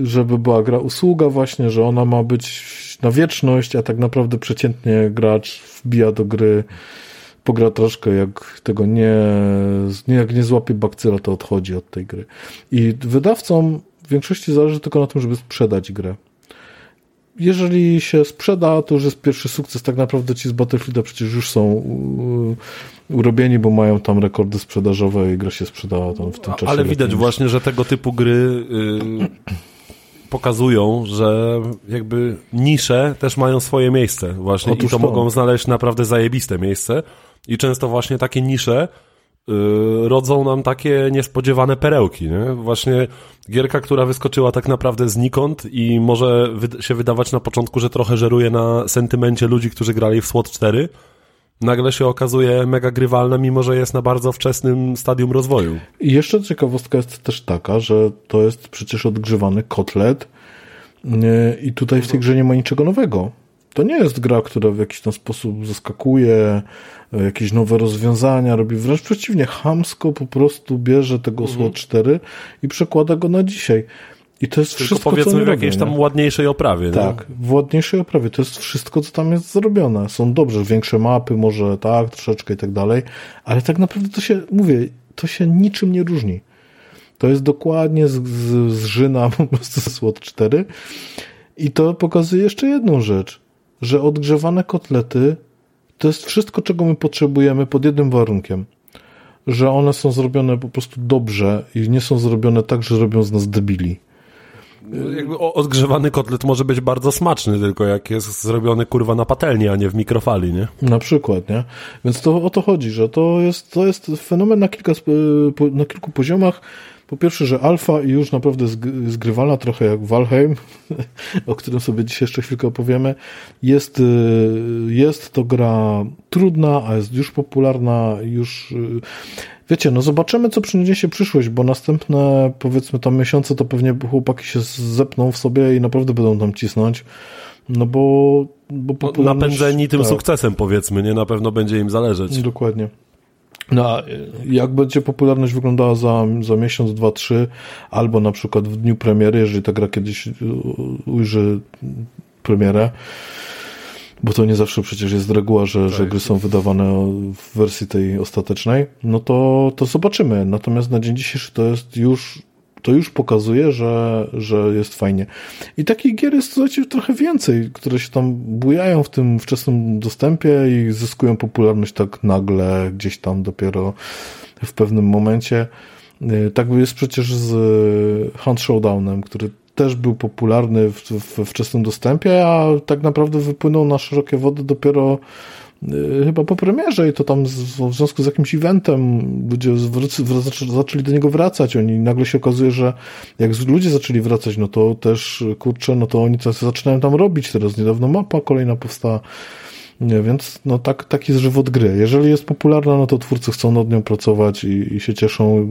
żeby była gra usługa właśnie, że ona ma być na wieczność, a tak naprawdę przeciętnie gracz wbija do gry, pogra troszkę, jak tego nie, nie jak nie złapie bakcyla, to odchodzi od tej gry. I wydawcom w większości zależy tylko na tym, żeby sprzedać grę. Jeżeli się sprzeda, to już jest pierwszy sukces. Tak naprawdę ci z Battlefielda przecież już są urobieni, bo mają tam rekordy sprzedażowe i gra się sprzedała tam w tym czasie. Ale widać właśnie, że tego typu gry y, pokazują, że jakby nisze też mają swoje miejsce właśnie Otóż i to, to. mogą znaleźć naprawdę zajebiste miejsce i często właśnie takie nisze y, rodzą nam takie niespodziewane perełki, nie? Właśnie gierka, która wyskoczyła tak naprawdę znikąd i może wyd- się wydawać na początku, że trochę żeruje na sentymencie ludzi, którzy grali w SWOT 4, nagle się okazuje mega grywalna, mimo że jest na bardzo wczesnym stadium rozwoju. I jeszcze ciekawostka jest też taka, że to jest przecież odgrzewany kotlet yy, i tutaj w tej grze nie ma niczego nowego. To nie jest gra, która w jakiś tam sposób zaskakuje, yy, jakieś nowe rozwiązania robi. Wręcz przeciwnie, hamsko po prostu bierze tego Mhm. SWOT 4 i przekłada go na dzisiaj. I to jest Tylko wszystko, co powiedzmy oni w jakiejś tam nie? ładniejszej oprawie. Tak, w ładniejszej oprawie. To jest wszystko, co tam jest zrobione. Są dobrze, większe mapy, może tak, troszeczkę i tak dalej, ale tak naprawdę to się, mówię, to się niczym nie różni. To jest dokładnie z, z, zżyna po prostu SWOT 4 i to pokazuje jeszcze jedną rzecz, że odgrzewane kotlety to jest wszystko, czego my potrzebujemy pod jednym warunkiem, że one są zrobione po prostu dobrze i nie są zrobione tak, że robią z nas debili. No, Jakby odgrzewany kotlet może być bardzo smaczny, tylko jak jest zrobiony kurwa na patelni, a nie w mikrofali, nie? Na przykład, nie? Więc to o to chodzi, że to jest, to jest fenomen na, kilka, na kilku poziomach. Po pierwsze, że alfa i już naprawdę zg- zgrywalna, trochę jak Valheim, o którym sobie dzisiaj jeszcze chwilkę opowiemy. Jest, y, jest to gra trudna, a jest już popularna, już... y, Wiecie, no zobaczymy, co przyniesie przyszłość, bo następne, powiedzmy, tam miesiące to pewnie chłopaki się zepną w sobie i naprawdę będą tam cisnąć. No bo, bo popularność- Napędzeni tym tak. sukcesem, powiedzmy, nie? Na pewno będzie im zależeć. Dokładnie. No, a jak będzie popularność wyglądała za, za miesiąc, dwa, trzy, albo na przykład w dniu premiery, jeżeli ta gra kiedyś ujrzy premierę, bo to nie zawsze przecież jest reguła, że, że gry są wydawane w wersji tej ostatecznej, no to, to zobaczymy. Natomiast na dzień dzisiejszy to jest już, to już pokazuje, że, że jest fajnie. I takich gier jest trochę więcej, które się tam bujają w tym wczesnym dostępie i zyskują popularność tak nagle, gdzieś tam dopiero w pewnym momencie. Y, Tak jest przecież z y, Hunt Showdownem, który też był popularny w, w wczesnym dostępie, a tak naprawdę wypłynął na szerokie wody dopiero chyba po premierze i to tam z, w związku z jakimś eventem ludzie zaczęli do niego wracać. Oni nagle się okazuje, że jak ludzie zaczęli wracać, no to też kurczę, no to oni coś zaczynają tam robić. Teraz niedawno mapa kolejna powstała. Nie, więc no tak, taki jest żywot gry. Jeżeli jest popularna, no to twórcy chcą nad nią pracować i, i się cieszą.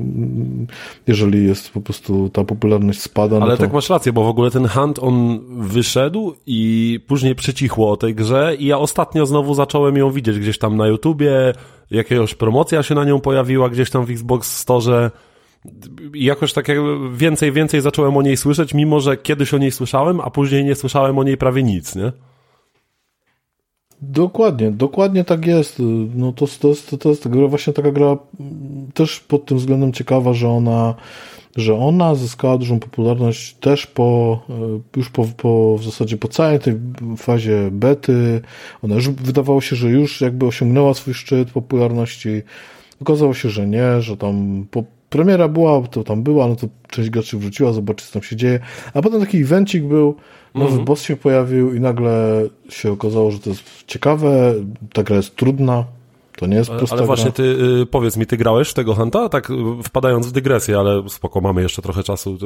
Jeżeli jest po prostu ta popularność spada, no Ale to... tak masz rację, bo w ogóle ten Hunt on wyszedł i później przycichło o tej grze i ja ostatnio znowu zacząłem ją widzieć gdzieś tam na YouTubie, jakiegoś promocja się na nią pojawiła gdzieś tam w Xbox Store. I jakoś tak jak więcej, więcej zacząłem o niej słyszeć, mimo że kiedyś o niej słyszałem, a później nie słyszałem o niej prawie nic, nie? Dokładnie, dokładnie tak jest. No to, to, jest, to jest gra, właśnie taka gra też pod tym względem ciekawa, że ona, że ona zyskała dużą popularność też po, już po, po w zasadzie po całej tej fazie bety. Ona już wydawało się, że już jakby osiągnęła swój szczyt popularności. Okazało się, że nie, że tam po, premiera była, to tam była, no to część graczy wróciła, zobaczyć co tam się dzieje. A potem taki evencik był, nowy mm -hmm. boss się pojawił i nagle się okazało, że to jest ciekawe, ta gra jest trudna, to nie jest prosta Ale właśnie ty, y, powiedz mi, ty grałeś w tego Hunta? Tak y, wpadając w dygresję, ale spoko, mamy jeszcze trochę czasu,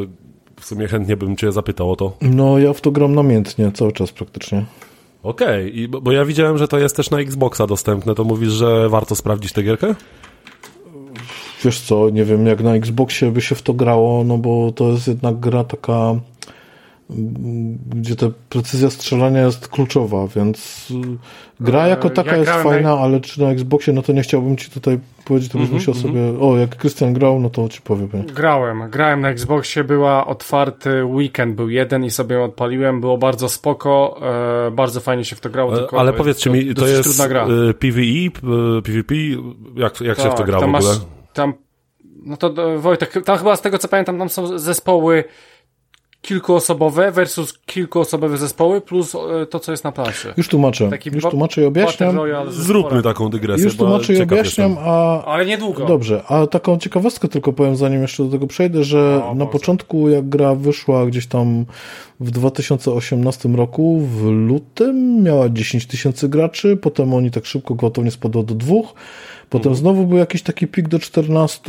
w sumie chętnie bym cię zapytał o to. No, ja w to gram namiętnie, cały czas praktycznie. Okej, okay. bo ja widziałem, że to jest też na Xboxa dostępne, to mówisz, że warto sprawdzić tę gierkę? Wiesz co, nie wiem, jak na Xboxie by się w to grało, no bo to jest jednak gra taka gdzie ta precyzja strzelania jest kluczowa, więc y, gra jako e, taka ja jest fajna, na... ale czy na Xboxie, no to nie chciałbym ci tutaj powiedzieć, to byś mm -hmm, musiał mm -hmm. sobie, o, jak Krystian grał, no to ci powiem. Grałem, grałem na Xboxie, była otwarty weekend, był jeden i sobie odpaliłem, było bardzo spoko, e, bardzo fajnie się w to grało. E, tylko ale powiedzcie mi, to jest PvE, PvP, jak, jak tak, się w to tak, gra w ogóle? Masz, tam, no to Wojtek, tam chyba z tego co pamiętam, tam są zespoły kilkuosobowe versus kilkuosobowe zespoły plus e, to, co jest na planszy. Już tłumaczę, Taki już tłumaczę i objaśniam. Zróbmy taką dygresję. Już tłumaczę i objaśniam, a... Ale niedługo. Dobrze, a taką ciekawostkę tylko powiem, zanim jeszcze do tego przejdę, że o, na Boże. początku jak gra wyszła gdzieś tam w 2018 roku, w lutym miała 10 tysięcy graczy, potem oni tak szybko gwałtownie spadło do dwóch, Potem znowu był jakiś taki pik do 14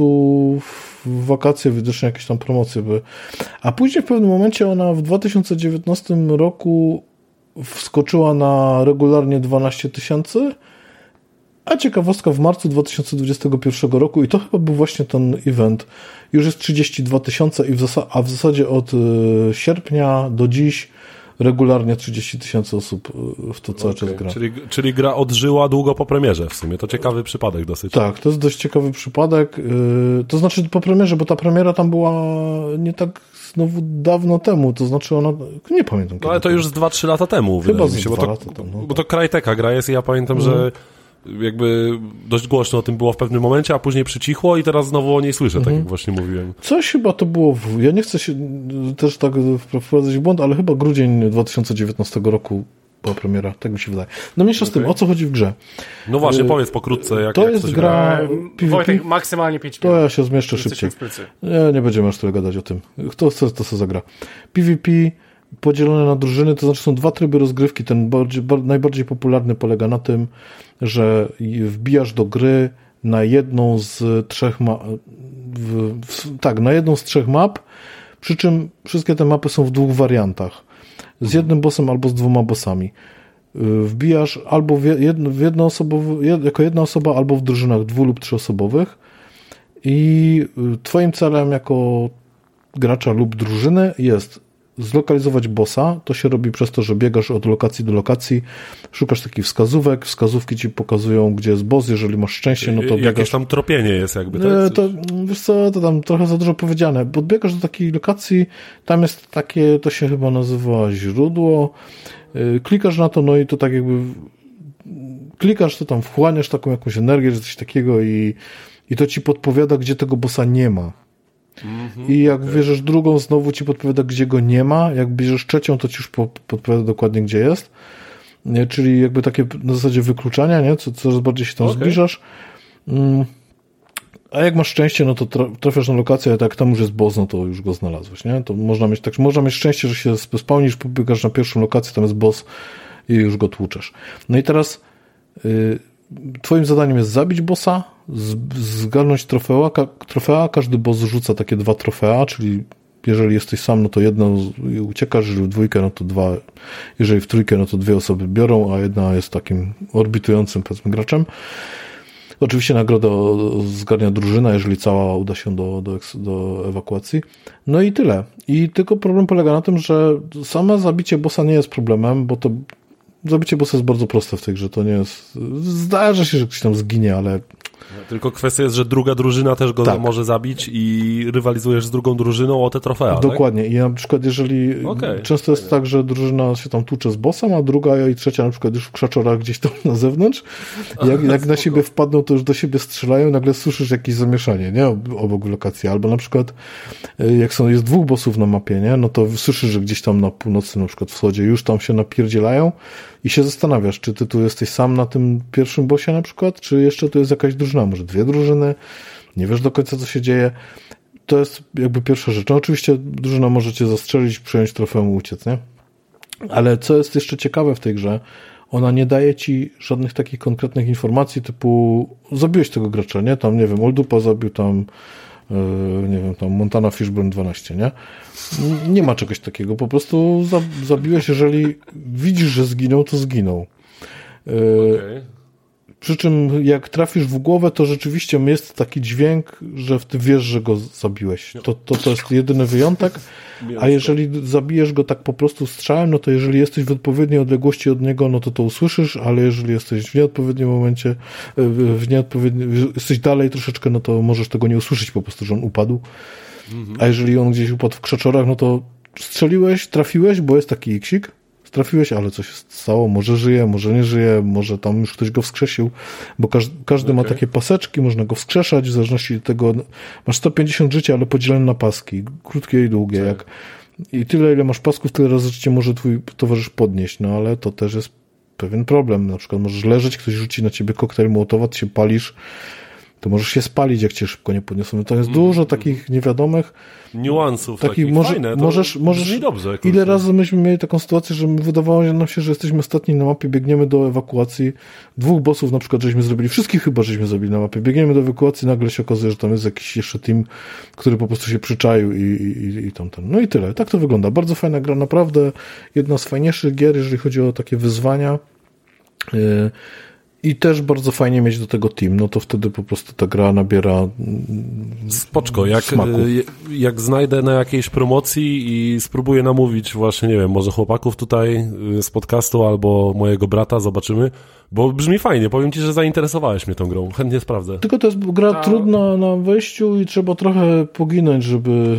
w wakacje, widocznie jakieś tam promocje były. A później w pewnym momencie ona w 2019 roku wskoczyła na regularnie 12 tysięcy, a ciekawostka w marcu 2021 roku, i to chyba był właśnie ten event, już jest 32 tysiące, a w zasadzie od y, sierpnia do dziś regularnie 30 tysięcy osób y, w to cały okay. czas gra. Czyli, czyli gra odżyła długo po premierze w sumie. To ciekawy przypadek dosyć. Tak, to jest dość ciekawy przypadek. Y, to znaczy po premierze, bo ta premiera tam była nie tak znowu dawno temu, to znaczy ona, nie pamiętam. No ale to już z 2-3 lata temu. Chyba z się, 2 bo to, lata temu. No, bo to Krajteka gra jest i ja pamiętam, mm. że mhm jakby dość głośno o tym było w pewnym momencie, a później przycichło i teraz znowu o niej słyszę, tak mhm. tak jak właśnie mówiłem. Coś chyba to było, w, ja nie chcę się też tak wprowadzać w błąd, ale chyba grudzień 2019 roku była premiera, tak mi się wydaje. No mniejsza okay. z tym, o co chodzi w grze? No właśnie, y, powiedz pokrótce, jak To jak jest gra... PvP? Wojtek, maksymalnie 5 minut. To ja się zmieszczę szybciej. Nie, nie będziemy aż tyle gadać o tym. Kto chce, to sobie zagra. PvP podzielone na drużyny, to znaczy są dwa tryby rozgrywki. Ten bardziej, najbardziej popularny polega na tym, że wbijasz do gry na jedną z trzech ma w, w, tak, na jedną z trzech map, przy czym wszystkie te mapy są w dwóch wariantach. Z jednym bossem albo z dwoma bossami. Y, wbijasz albo w jedno, w jednoosobowy, jako jedna osoba, albo w drużynach dwu lub trzyosobowych i y, twoim celem jako gracza lub drużyny jest zlokalizować bossa, to się robi przez to, że biegasz od lokacji do lokacji, szukasz takich wskazówek, wskazówki ci pokazują, gdzie jest boss, jeżeli masz szczęście, no to biegasz... Jakieś tam tropienie jest jakby, tak? E, to, wiesz co, to tam trochę za dużo powiedziane. Podbiegasz do takiej lokacji, tam jest takie, to się chyba nazywa źródło, e, klikasz na to, no i to tak jakby klikasz, to tam wchłaniasz taką jakąś energię, czy coś takiego i, i to ci podpowiada, gdzie tego bossa nie ma. I jak okay. bierzesz drugą, znowu ci podpowiada, gdzie go nie ma. Jak bierzesz trzecią, to ci już podpowiada dokładnie, gdzie jest. Nie? Czyli jakby takie na zasadzie wykluczania, nie? Co, coraz bardziej się tam okay. zbliżasz. Mm. A jak masz szczęście, no to trafiasz na lokację, a jak tam już jest boss, no to już go znalazłeś, nie? To można mieć tak, można mieć szczęście, że się spełnisz, pobiegasz na pierwszą lokację, tam jest boss i już go tłuczesz. No i teraz yy, twoim zadaniem jest zabić bossa, zgarnąć trofea, ka, trofea, każdy boss rzuca takie dwa trofea, czyli jeżeli jesteś sam, no to jedno uciekasz, jeżeli w dwójkę, no to dwa, jeżeli w trójkę, no to dwie osoby biorą, a jedna jest takim orbitującym, powiedzmy, graczem. Oczywiście nagroda zgarnia drużyna, jeżeli cała uda się do, do, do ewakuacji. No i tyle. I tylko problem polega na tym, że same zabicie bossa nie jest problemem, bo to zabicie bossa jest bardzo proste w tej grze. To nie jest. Zdarza się, że ktoś tam zginie, ale Tylko kwestia jest, że druga drużyna też go Tak. może zabić i rywalizujesz z drugą drużyną o te trofea, tak? Dokładnie. I na przykład jeżeli Okej. często jest tak, że drużyna się tam tłucze z bossem, a druga i trzecia na przykład już w krzaczorach gdzieś tam na zewnątrz. Jak, jak na siebie wpadną, to już do siebie strzelają i nagle słyszysz jakieś zamieszanie, nie? Ob- Obok lokacji. Albo na przykład y, jak są, jest dwóch bossów na mapie, nie? No to słyszysz, że gdzieś tam na północnym na przykład wschodzie już tam się napierdzielają i się zastanawiasz, czy ty tu jesteś sam na tym pierwszym bossie na przykład, czy jeszcze tu jest jakaś drużyna, może dwie drużyny, nie wiesz do końca co się dzieje to jest jakby pierwsza rzecz. No oczywiście drużyna może cię zastrzelić, przejąć trofeum uciec, nie? Ale co jest jeszcze ciekawe w tej grze, ona nie daje ci żadnych takich konkretnych informacji typu zabiłeś tego gracza, nie? Tam, nie wiem, Oldupa zabił tam nie wiem, tam Montana Fishburne 12, nie? Nie ma czegoś takiego. Po prostu za, zabiłeś, jeżeli widzisz, że zginął, to zginął. Yy, Okej. Przy czym jak trafisz w głowę, to rzeczywiście jest taki dźwięk, że ty wiesz, że go zabiłeś. To, to, to jest jedyny wyjątek. A jeżeli zabijesz go tak po prostu strzałem, no to jeżeli jesteś w odpowiedniej odległości od niego, no to to usłyszysz, ale jeżeli jesteś w nieodpowiednim momencie, e, w w nieodpowiednim, jesteś dalej troszeczkę, no to możesz tego nie usłyszeć po prostu, że on upadł. A jeżeli on gdzieś upadł w krzaczorach, no to strzeliłeś, trafiłeś, bo jest taki iksik, trafiłeś, ale coś się stało, może żyje, może nie żyje, może tam już ktoś go wskrzesił, bo każdy, każdy ma Okej. takie paseczki, można go wskrzeszać, w zależności od tego, masz 150 życia, ale podzielone na paski, krótkie i długie, jak i tyle, ile masz pasków, tyle razy życie może twój towarzysz podnieść, no ale to też jest pewien problem, na przykład możesz leżeć, ktoś rzuci na ciebie koktajl Mołotowa, ty się palisz, to możesz się spalić, jak cię szybko nie podniosą. No to jest dużo takich niewiadomych, Niuansów takich, takich, może, fajne. Możesz, możesz, dobrze. kurczę. ile razy myśmy mieli taką sytuację, że wydawało nam się, że jesteśmy ostatni na mapie, biegniemy do ewakuacji, dwóch bossów na przykład żeśmy zrobili, wszystkich chyba żeśmy zrobili na mapie, biegniemy do ewakuacji, nagle się okazuje, że tam jest jakiś jeszcze team, który po prostu się przyczaił i, i, i- i tamten. No i tyle, tak to wygląda. Bardzo fajna gra, naprawdę jedna z fajniejszych gier, jeżeli chodzi o takie wyzwania. Yy, I też bardzo fajnie mieć do tego team, no to wtedy po prostu ta gra nabiera mm, Spoczko, jak, smaku. y, jak znajdę na jakiejś promocji i spróbuję namówić właśnie, nie wiem, może chłopaków tutaj y, z podcastu albo mojego brata, zobaczymy, bo brzmi fajnie, powiem ci, że zainteresowałeś mnie tą grą, chętnie sprawdzę. Tylko to jest gra trudna na wejściu i trzeba trochę poginąć, żeby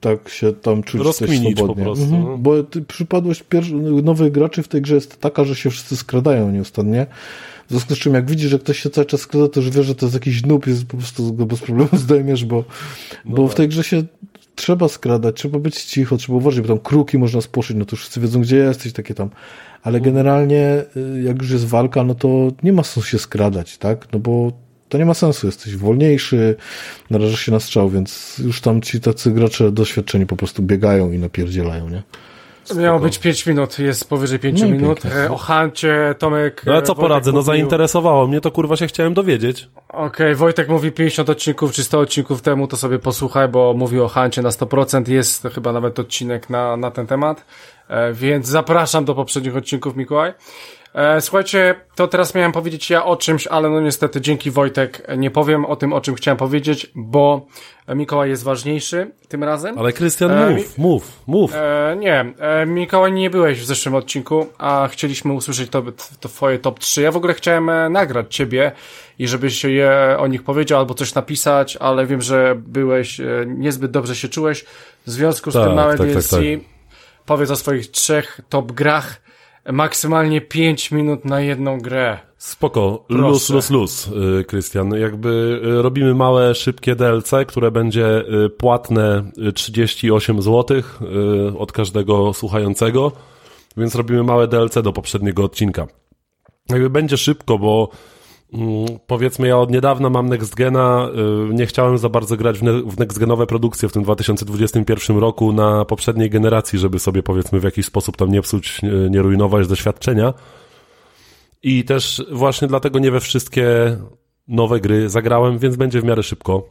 tak się tam czuć też Rozkminić po prostu, no. Mhm. Bo ty, przypadłość pier- nowych graczy w tej grze jest taka, że się wszyscy skradają nieustannie. W związku z czym jak widzisz, że ktoś się cały czas skrada, to już wiesz, że to jest jakiś noob, jest po prostu go bez problemu zdejmiesz, bo, No bo tak. w tej grze się trzeba skradać, trzeba być cicho, trzeba uważać, bo tam kruki można spłoszyć, no to już wszyscy wiedzą, gdzie jesteś, takie tam. Ale generalnie, y, jak już jest walka, no to nie ma sensu się skradać, tak? No bo to nie ma sensu, jesteś wolniejszy, narażasz się na strzał, więc już tam ci tacy gracze doświadczeni po prostu biegają i napierdzielają, nie? Miało być 5 minut, jest powyżej 5 No minut. pięknie. E, O Hancie, Tomek... No ale e, co Wojtek poradzę, no zainteresowało mnie, to kurwa się chciałem dowiedzieć. Okej, Wojtek mówi 50 odcinków czy 100 odcinków temu, to sobie posłuchaj, bo mówił o Hancie na 100%, jest chyba nawet odcinek na, na ten temat, e, więc zapraszam do poprzednich odcinków, Mikołaj. E, słuchajcie, to teraz miałem powiedzieć ja o czymś, ale no niestety dzięki Wojtek nie powiem o tym, o czym chciałem powiedzieć, bo Mikołaj jest ważniejszy tym razem. Ale Krystian, E, mów, mów, mów. E, nie, e, Mikołaj, nie byłeś w zeszłym odcinku, a chcieliśmy usłyszeć to, to twoje top 3. Ja w ogóle chciałem e, nagrać ciebie i żebyś je o nich powiedział albo coś napisać, ale wiem, że byłeś, e, niezbyt dobrze się czułeś. W związku z Tak, tym małe tak, tak, tak. powiedz o swoich trzech top grach. Maksymalnie 5 minut na jedną grę. Spoko, Proszę. luz, luz, luz, y, Krystian. Jakby y, robimy małe, szybkie DLC, które będzie y, płatne y, 38 zł od każdego słuchającego, więc robimy małe DLC do poprzedniego odcinka. Jakby będzie szybko, bo powiedzmy ja od niedawna mam Next Gena, y, nie chciałem za bardzo grać w, ne w Next Genowe produkcje w tym 2021 roku na poprzedniej generacji, żeby sobie powiedzmy w jakiś sposób tam nie psuć, nie rujnować doświadczenia. I też właśnie dlatego nie we wszystkie nowe gry zagrałem, więc będzie w miarę szybko.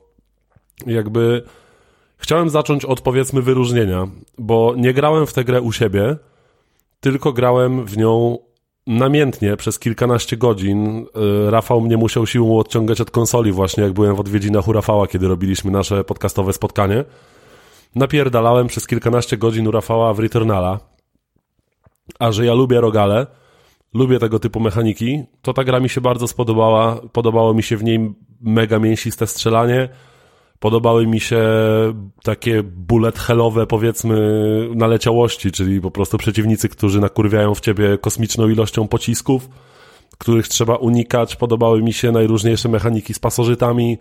Jakby chciałem zacząć od powiedzmy wyróżnienia, bo nie grałem w tę grę u siebie, tylko grałem w nią namiętnie przez kilkanaście godzin. Y, Rafał mnie musiał siłą odciągać od konsoli właśnie, jak byłem w odwiedzinach u Rafała, kiedy robiliśmy nasze podcastowe spotkanie. Napierdalałem przez kilkanaście godzin u Rafała w Returnala. A że ja lubię rogale, lubię tego typu mechaniki, to ta gra mi się bardzo spodobała. Podobało mi się w niej mega mięsiste strzelanie. Podobały mi się takie bullet hellowe, powiedzmy, naleciałości, czyli po prostu przeciwnicy, którzy nakurwiają w ciebie kosmiczną ilością pocisków, których trzeba unikać. Podobały mi się najróżniejsze mechaniki z pasożytami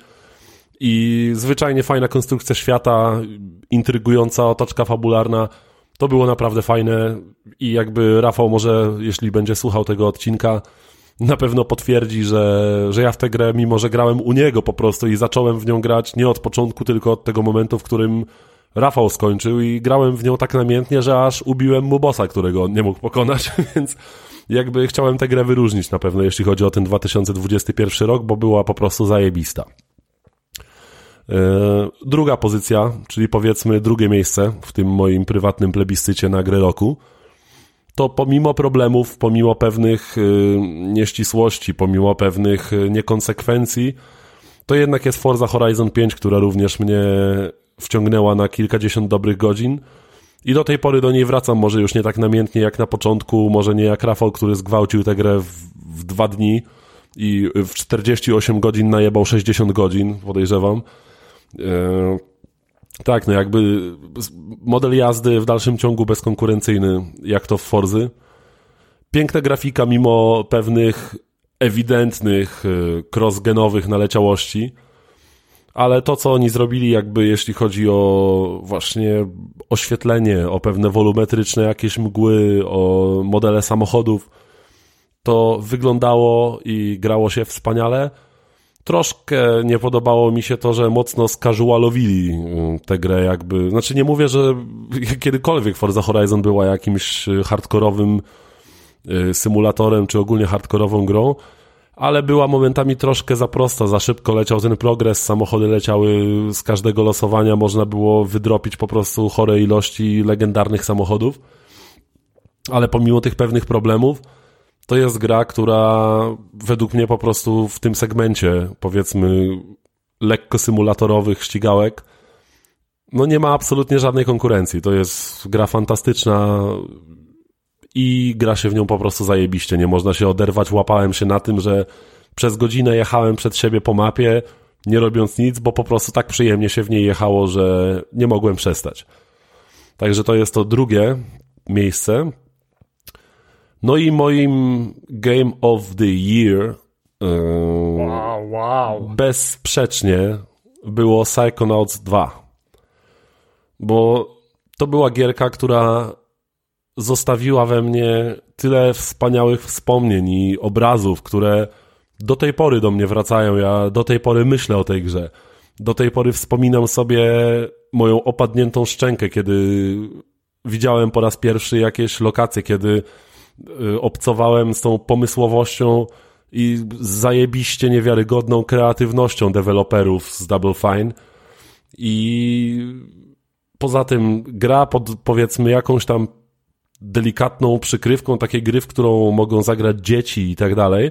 i zwyczajnie fajna konstrukcja świata, intrygująca otoczka fabularna. To było naprawdę fajne i jakby Rafał może, jeśli będzie słuchał tego odcinka, na pewno potwierdzi, że, że ja w tę grę, mimo że grałem u niego po prostu i zacząłem w nią grać nie od początku, tylko od tego momentu, w którym Rafał skończył i grałem w nią tak namiętnie, że aż ubiłem mu bossa, którego nie mógł pokonać, więc jakby chciałem tę grę wyróżnić na pewno, jeśli chodzi o ten 2021 rok, bo była po prostu zajebista. E, druga pozycja, czyli powiedzmy drugie miejsce w tym moim prywatnym plebiscycie na grę roku, to pomimo problemów, pomimo pewnych y, nieścisłości, pomimo pewnych y, niekonsekwencji, to jednak jest Forza Horizon 5, która również mnie wciągnęła na kilkadziesiąt dobrych godzin. I do tej pory do niej wracam, może już nie tak namiętnie jak na początku, może nie jak Rafał, który zgwałcił tę grę w, w dwa dni i w 48 godzin najebał 60 godzin, podejrzewam. E, tak, no jakby model jazdy w dalszym ciągu bezkonkurencyjny, jak to w Forzy. Piękna grafika mimo pewnych ewidentnych y, crossgenowych naleciałości, ale to, co oni zrobili, jakby jeśli chodzi o właśnie oświetlenie, o pewne wolumetryczne jakieś mgły, o modele samochodów, to wyglądało i grało się wspaniale. Troszkę nie podobało mi się to, że mocno skażualowili y, tę grę jakby. Znaczy nie mówię, że kiedykolwiek Forza Horizon była jakimś hardkorowym y, symulatorem, czy ogólnie hardkorową grą, ale była momentami troszkę za prosta, za szybko leciał ten progres, samochody leciały z każdego losowania, można było wydropić po prostu chore ilości legendarnych samochodów, ale pomimo tych pewnych problemów, to jest gra, która według mnie po prostu w tym segmencie, powiedzmy, lekko symulatorowych ścigałek, no nie ma absolutnie żadnej konkurencji. To jest gra fantastyczna i gra się w nią po prostu zajebiście. Nie można się oderwać. Łapałem się na tym, że przez godzinę jechałem przed siebie po mapie, nie robiąc nic, bo po prostu tak przyjemnie się w niej jechało, że nie mogłem przestać. Także to jest to drugie miejsce. No i moim Game of the Year wow, wow. bezsprzecznie było Psychonauts 2. Bo to była gierka, która zostawiła we mnie tyle wspaniałych wspomnień i obrazów, które do tej pory do mnie wracają. Ja do tej pory myślę o tej grze. Do tej pory wspominam sobie moją opadniętą szczękę, kiedy widziałem po raz pierwszy jakieś lokacje, kiedy obcowałem z tą pomysłowością i zajebiście niewiarygodną kreatywnością deweloperów z Double Fine i poza tym gra pod powiedzmy jakąś tam delikatną przykrywką takiej gry, w którą mogą zagrać dzieci i tak dalej.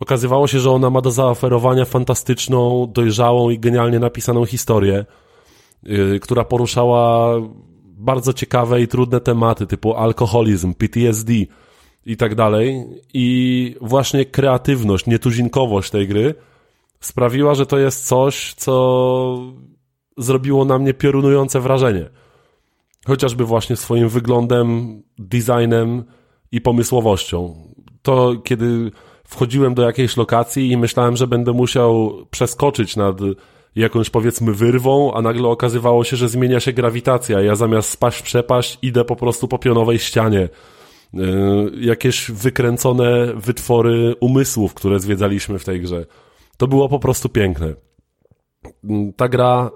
Okazywało się, że ona ma do zaoferowania fantastyczną, dojrzałą i genialnie napisaną historię, yy, która poruszała bardzo ciekawe i trudne tematy typu alkoholizm, PTSD i tak dalej. I właśnie kreatywność, nietuzinkowość tej gry sprawiła, że to jest coś, co zrobiło na mnie piorunujące wrażenie. Chociażby właśnie swoim wyglądem, designem i pomysłowością. To kiedy wchodziłem do jakiejś lokacji i myślałem, że będę musiał przeskoczyć nad jakąś powiedzmy wyrwą, a nagle okazywało się, że zmienia się grawitacja. Ja zamiast spaść w przepaść, idę po prostu po pionowej ścianie. Yy, jakieś wykręcone wytwory umysłów, które zwiedzaliśmy w tej grze. To było po prostu piękne. Yy, ta gra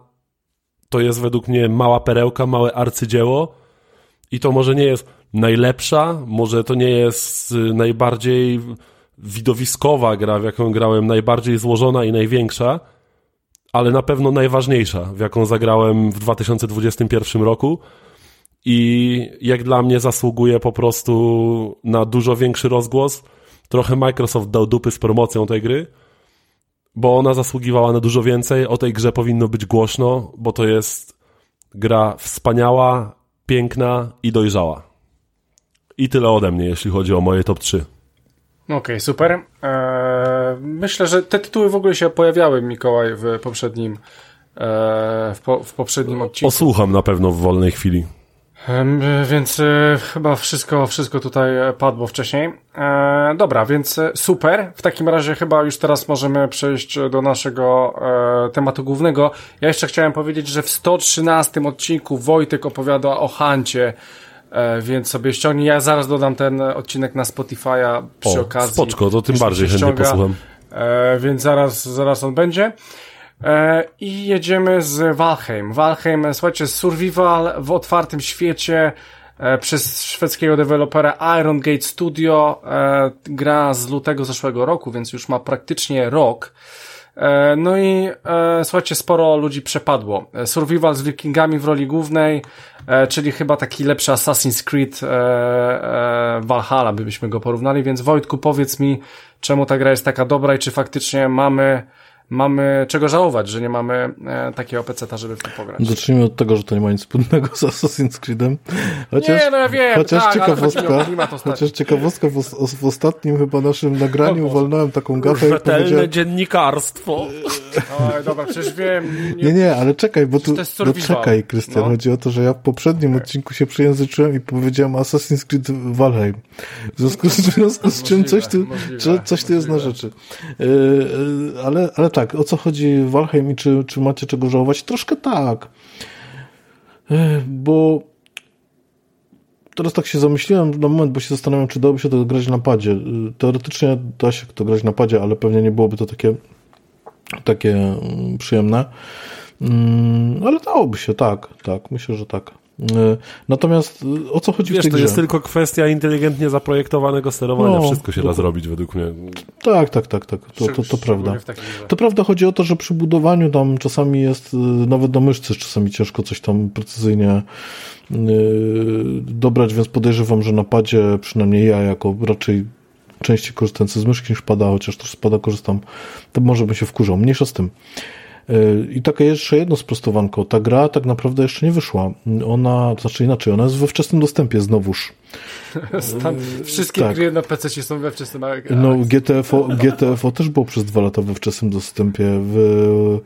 to jest według mnie mała perełka, małe arcydzieło i to może nie jest najlepsza, może to nie jest yy, najbardziej widowiskowa gra, w jaką grałem, najbardziej złożona i największa, ale na pewno najważniejsza, w jaką zagrałem w 2021 roku i jak dla mnie zasługuje po prostu na dużo większy rozgłos. Trochę Microsoft dał dupy z promocją tej gry, bo ona zasługiwała na dużo więcej. O tej grze powinno być głośno, bo to jest gra wspaniała, piękna i dojrzała. I tyle ode mnie, jeśli chodzi o moje top 3. Okej, okay, super. Eee myślę, że te tytuły w ogóle się pojawiały, Mikołaj, w poprzednim, e, w, po, w poprzednim odcinku. Posłucham na pewno w wolnej chwili. Em, Więc e, chyba wszystko, wszystko tutaj padło wcześniej. E, dobra, więc e, super. W takim razie chyba już teraz możemy przejść do naszego e, tematu głównego. Ja jeszcze chciałem powiedzieć, że w 113 odcinku Wojtek opowiada o Hancie, e, więc sobie ściągnij. Ja zaraz dodam ten odcinek na Spotify'a przy O, okazji. spoczko, to tym bardziej chętnie posłucham. E, więc zaraz, zaraz on będzie. E, I jedziemy z Valheim. Valheim, słuchajcie, survival w otwartym świecie e, przez szwedzkiego dewelopera Iron Gate Studio. E, gra z lutego zeszłego roku, więc już ma praktycznie rok. No i słuchajcie, sporo ludzi przepadło. Survival z wikingami w roli głównej, czyli chyba taki lepszy Assassin's Creed Valhalla, byśmy go porównali, więc Wojtku, powiedz mi, czemu ta gra jest taka dobra i czy faktycznie mamy, mamy czego żałować, że nie mamy e, takiego peceta, żeby w to pograć. Zacznijmy od tego, że to nie ma nic wspólnego z Assassin's Creedem. Chociaż, Nie, no ja wiem, chociaż tak, ciekawostka, chociaż ciekawostka w, os- w ostatnim chyba naszym nagraniu O, walnąłem taką gafę Rzetelne powiedziałem, dziennikarstwo. Oj, dobra, przecież wiem. Nie, nie, ale czekaj, bo tu, to jest no czekaj, Krystian, No. chodzi o to, że ja w poprzednim odcinku się przejęzyczyłem i powiedziałem Assassin's Creed Valheim. W związku z, w związku z czym coś tu, Możliwe, coś tu jest na możliwe. rzeczy. Yy, ale, ale tak, o co chodzi w Valheim i czy, czy macie czego żałować? Troszkę tak. Yy, bo teraz tak się zamyśliłem na moment, bo się zastanawiam, czy dałoby się to grać na padzie. Yy, Teoretycznie da się to grać na padzie, ale pewnie nie byłoby to takie takie mm, przyjemne. Mm, Ale dałoby się, tak, tak, myślę, że tak. Y, Natomiast y, o co chodzi w Wiesz, tej to grze? jest tylko kwestia inteligentnie zaprojektowanego sterowania. No, Wszystko się da zrobić według mnie. Tak, tak, tak, tak, to, to, to prawda. w. To prawda, chodzi o to, że przy budowaniu tam czasami jest, y, nawet do myszcy czasami ciężko coś tam precyzyjnie y, dobrać, więc podejrzewam, że na padzie, przynajmniej ja jako raczej częściej korzystający z myszki niż pada, chociaż też z pada korzystam, to może bym się wkurzał. Mniejsza z tym. Y, I takie jeszcze jedno sprostowanko. Ta gra tak naprawdę jeszcze nie wyszła. Ona, to znaczy inaczej, ona jest we wczesnym dostępie znowuż. Stan, wszystkie tak. gry na PC są we wczesnym No, GTFO, GTFO też było przez dwa lata we wczesnym dostępie. W,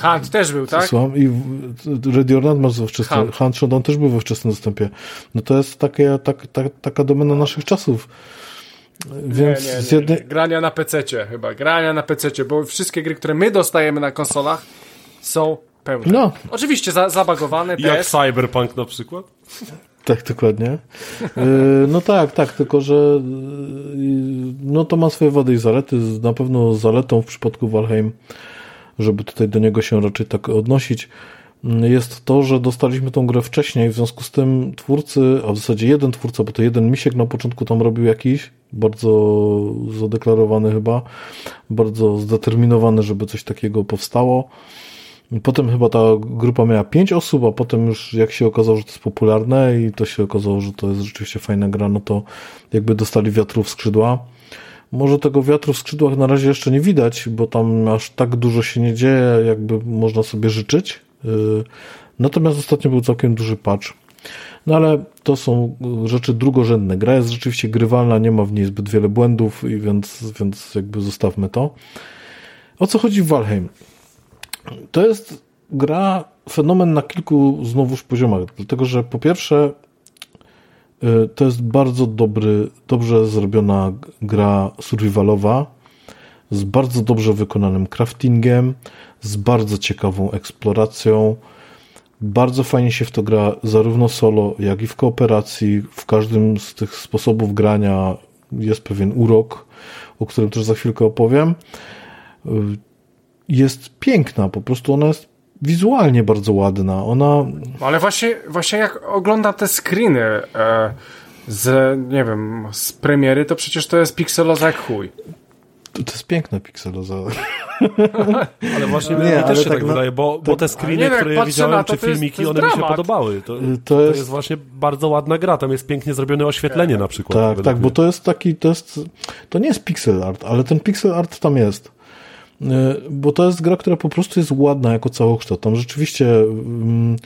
Hunt też był, tak? Słucham, i w- Ready or Not masz we wczesnym, Hunt. Hunt Showdown też był we wczesnym dostępie. No to jest takie, tak, tak, taka domena naszych czasów. Więc nie, nie, nie, jednej. Grania na PC chyba, grania na PC, bo wszystkie gry, które my dostajemy na konsolach są pełne. No. Oczywiście za, zabagowane Jak też. Cyberpunk na przykład? Tak, dokładnie. Yy, No tak, tak, tylko że yy, no to ma swoje wady i zalety. Na pewno zaletą w przypadku Valheim, żeby tutaj do niego się raczej tak odnosić, jest to, że dostaliśmy tą grę wcześniej, w związku z tym twórcy, a w zasadzie jeden twórca, bo to jeden misiek na początku tam robił jakiś, bardzo zadeklarowany chyba, bardzo zdeterminowany, żeby coś takiego powstało. Potem chyba ta grupa miała pięć osób, a potem już jak się okazało, że to jest popularne i to się okazało, że to jest rzeczywiście fajna gra, no to jakby dostali wiatru w skrzydła. Może tego wiatru w skrzydłach na razie jeszcze nie widać, bo tam aż tak dużo się nie dzieje, jakby można sobie życzyć. Yy, Natomiast ostatnio był całkiem duży patch. No ale to są rzeczy drugorzędne. Gra jest rzeczywiście grywalna, nie ma w niej zbyt wiele błędów, i więc, więc jakby zostawmy to. O co chodzi w Valheim? To jest gra, fenomen na kilku znowuż poziomach, dlatego że po pierwsze y, to jest bardzo dobry, dobrze zrobiona gra survivalowa z bardzo dobrze wykonanym craftingiem, z bardzo ciekawą eksploracją. Bardzo fajnie się w to gra zarówno solo, jak i w kooperacji. W każdym z tych sposobów grania jest pewien urok, o którym też za chwilkę opowiem Y, jest piękna, po prostu ona jest wizualnie bardzo ładna. Ona, Ale właśnie, właśnie jak oglądam te screeny e, z, nie wiem, z premiery, to przecież to jest pikseloza jak chuj. To jest piękna pikseloza. Ale właśnie Nie, mi ale też się tak tak, wydaje, bo, bo te screeny, które ja widziałem, na to, czy to filmiki, to jest one mi się dramat. podobały. To, To to, jest- jest... właśnie bardzo ładna gra, tam jest pięknie zrobione oświetlenie na przykład. Tak, tak, mnie. bo to jest taki, to jest, to nie jest pixel art, ale ten pixel art tam jest. Y, Bo to jest gra, która po prostu jest ładna jako całokształt. Tam rzeczywiście mm,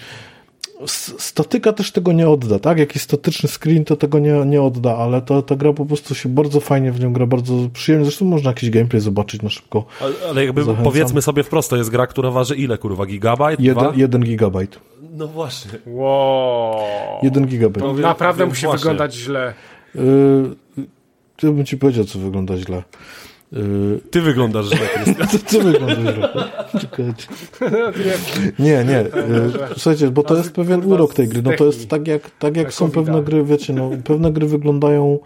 statyka też tego nie odda, tak? Jakiś statyczny screen to tego nie, nie odda, ale ta, ta gra po prostu się bardzo fajnie w nią gra, bardzo przyjemnie. Zresztą można jakiś gameplay zobaczyć na szybko. Ale, ale jakby Zachęcam. powiedzmy sobie wprost, to jest gra, która waży ile, kurwa, gigabajt? Jeden, jeden gigabajt. No właśnie. Wow. Jeden gigabajt. To naprawdę musi właśnie. wyglądać źle. Yy, ja bym ci powiedział, co wygląda źle. Yy... Ty wyglądasz źle, Krystian. ty, ty wyglądasz źle. nie, nie. Yy, słuchajcie, bo to jest pewien urok tej gry. No to jest tak jak, tak jak są pewne gry, wiecie, no, pewne gry wyglądają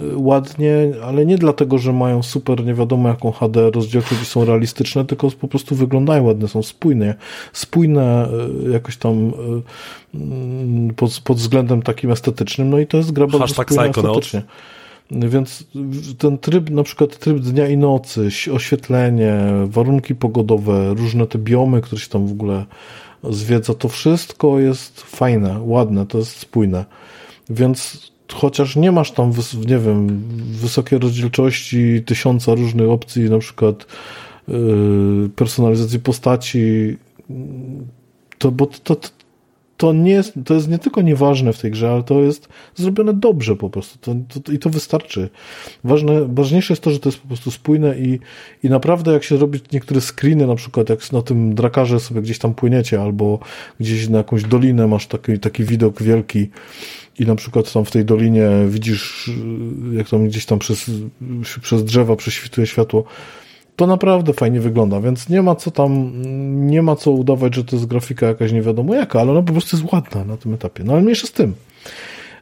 yy, ładnie, ale nie dlatego, że mają super nie wiadomo jaką HD rozdzielczość i są realistyczne, tylko po prostu wyglądają ładne, są spójne. Spójne jakoś tam pod, pod względem takim estetycznym, no i to jest gra bardzo Hashtag spójna estetycznie. Więc ten tryb, na przykład tryb dnia i nocy, oświetlenie, warunki pogodowe, różne te biomy, które się tam w ogóle zwiedza, to wszystko jest fajne, ładne, to jest spójne. Więc chociaż nie masz tam, nie wiem, wysokiej rozdzielczości, tysiąca różnych opcji, na przykład yy, personalizacji postaci, to, bo to, to, to nie jest, to jest nie tylko nieważne w tej grze, ale to jest zrobione dobrze po prostu to, to, i to wystarczy. Ważne, ważniejsze jest to, że to jest po prostu spójne i, i naprawdę jak się robi niektóre screeny, na przykład jak na tym drakarze sobie gdzieś tam płyniecie albo gdzieś na jakąś dolinę masz taki, taki widok wielki i na przykład tam w tej dolinie widzisz jak tam gdzieś tam przez, przez drzewa prześwituje światło, to naprawdę fajnie wygląda, więc nie ma co tam, nie ma co udawać, że to jest grafika jakaś nie wiadomo jaka, ale ona po prostu jest ładna na tym etapie. No ale mniejsza z tym.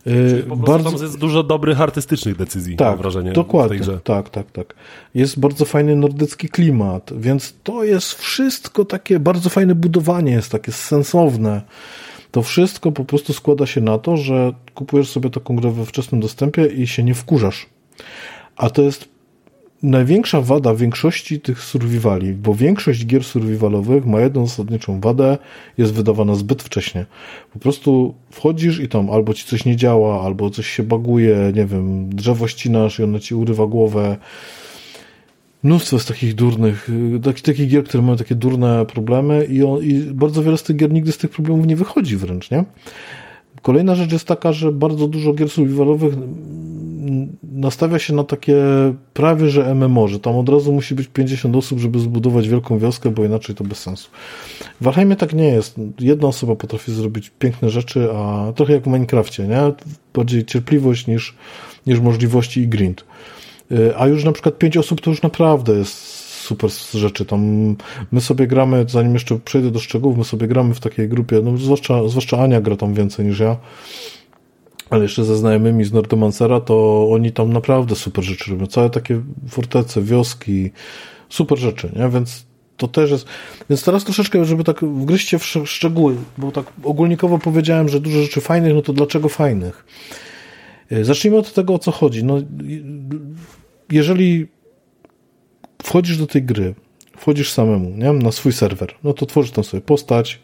Czyli po bardzo tam jest dużo dobrych artystycznych decyzji, tak, mam wrażenie. Dokładnie, tak, tak, tak. Jest bardzo fajny nordycki klimat, więc to jest wszystko takie, bardzo fajne budowanie jest takie sensowne. To wszystko po prostu składa się na to, że kupujesz sobie taką grę we wczesnym dostępie i się nie wkurzasz. A to jest największa wada większości tych survivali, bo większość gier survivalowych ma jedną zasadniczą wadę, jest wydawana zbyt wcześnie. Po prostu wchodzisz i tam albo ci coś nie działa, albo coś się baguje, nie wiem, drzewo ścinasz i ono ci urywa głowę. Mnóstwo jest takich durnych, takich, takich gier, które mają takie durne problemy i, on, i bardzo wiele z tych gier nigdy z tych problemów nie wychodzi wręcz, nie? Kolejna rzecz jest taka, że bardzo dużo gier survivalowych nastawia się na takie prawie, że MMO, że tam od razu musi być 50 osób, żeby zbudować wielką wioskę, bo inaczej to bez sensu. W Valheimie tak nie jest. Jedna osoba potrafi zrobić piękne rzeczy, a trochę jak w Minecrafcie, nie? Bardziej cierpliwość niż, niż możliwości i grind. Y, a już na przykład pięć osób to już naprawdę jest super rzeczy. Tam my sobie gramy, zanim jeszcze przejdę do szczegółów, my sobie gramy w takiej grupie, no zwłaszcza, zwłaszcza Ania gra tam więcej niż ja, ale jeszcze ze znajomymi z Nordomancera, to oni tam naprawdę super rzeczy robią. Całe takie fortece, wioski, super rzeczy, nie? Więc to też jest. Więc teraz troszeczkę, żeby tak wgryźć w szczegóły, bo tak ogólnikowo powiedziałem, że dużo rzeczy fajnych, no to dlaczego fajnych? Y, zacznijmy od tego, o co chodzi. No, jeżeli wchodzisz do tej gry, wchodzisz samemu, nie? na swój serwer, no to tworzysz tam sobie postać,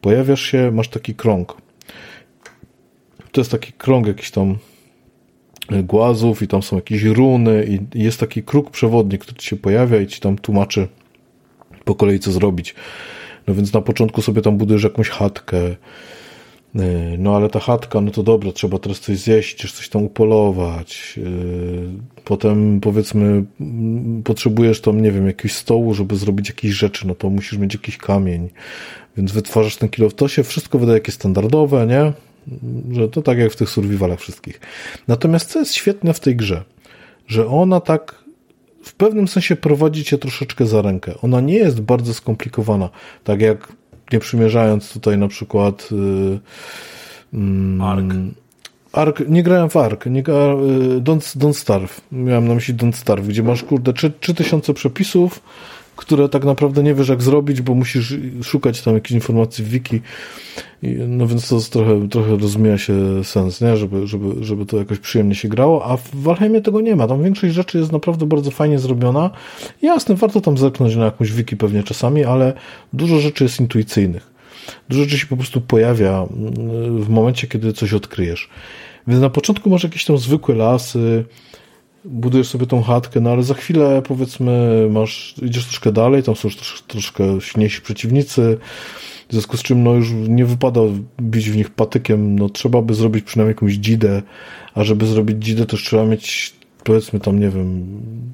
pojawiasz się, masz taki krąg. To jest taki krąg jakiś tam e, głazów i tam są jakieś runy i jest taki kruk przewodnik, który ci się pojawia i ci tam tłumaczy po kolei co zrobić. No więc na początku sobie tam budujesz jakąś chatkę, E, no ale ta chatka, no to dobra, trzeba teraz coś zjeść, czy coś tam upolować. E, potem powiedzmy, potrzebujesz tam, nie wiem, jakiegoś stołu, żeby zrobić jakieś rzeczy, no to musisz mieć jakiś kamień. Więc wytwarzasz ten kilo. To się wszystko wydaje jakieś standardowe, nie? Że to tak jak w tych survivalach wszystkich. Natomiast co jest świetne w tej grze? Że ona tak w pewnym sensie prowadzi cię troszeczkę za rękę. Ona nie jest bardzo skomplikowana. Tak jak nie przymierzając tutaj na przykład yy, Ark. Ark, nie grałem w Ark, nie, gra, y, Don't, Don't Starve, miałem na myśli Don't Starve, gdzie masz kurde 3000 przepisów, które tak naprawdę nie wiesz jak zrobić, bo musisz szukać tam jakichś informacji w wiki. No więc to trochę, trochę rozmija się sens, nie? Żeby, żeby, żeby to jakoś przyjemnie się grało, a w Valheimie tego nie ma. Tam większość rzeczy jest naprawdę bardzo fajnie zrobiona. Jasne, warto tam zerknąć na jakąś wiki pewnie czasami, ale dużo rzeczy jest intuicyjnych. Dużo rzeczy się po prostu pojawia mm, w momencie, kiedy coś odkryjesz. Więc na początku masz jakieś tam zwykłe lasy, budujesz sobie tą chatkę, no ale za chwilę powiedzmy masz, idziesz troszkę dalej, tam są już trosz, troszkę silniejsi przeciwnicy, w związku z czym no już nie wypada bić w nich patykiem, no trzeba by zrobić przynajmniej jakąś dzidę, a żeby zrobić dzidę to już trzeba mieć powiedzmy tam, nie wiem,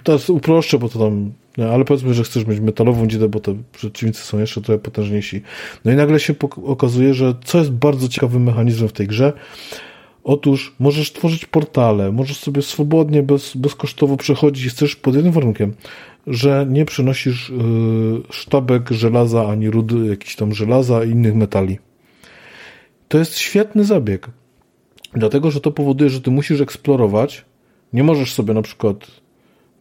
teraz uproszczę, bo to tam, ale powiedzmy, że chcesz mieć metalową dzidę, bo te przeciwnicy są jeszcze trochę potężniejsi. No i nagle się okazuje, że co jest bardzo ciekawym mechanizmem w tej grze, Otóż możesz tworzyć portale, możesz sobie swobodnie, bez, bezkosztowo przechodzić, chcesz pod jednym warunkiem, że nie przynosisz yy, sztabek żelaza ani rudy jakiś tam żelaza i innych metali. To jest świetny zabieg. Dlatego, że to powoduje, że ty musisz eksplorować. Nie możesz sobie na przykład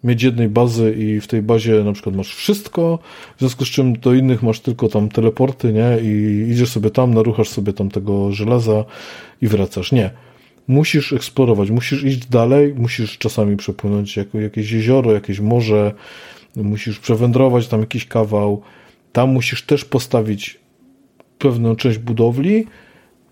mieć jednej bazy i w tej bazie na przykład masz wszystko, w związku z czym do innych masz tylko tam teleporty, nie? I idziesz sobie tam, naruchasz sobie tam tego żelaza i wracasz. Nie musisz eksplorować, musisz iść dalej, musisz czasami przepłynąć jako jakieś jezioro, jakieś morze, musisz przewędrować tam jakiś kawał, tam musisz też postawić pewną część budowli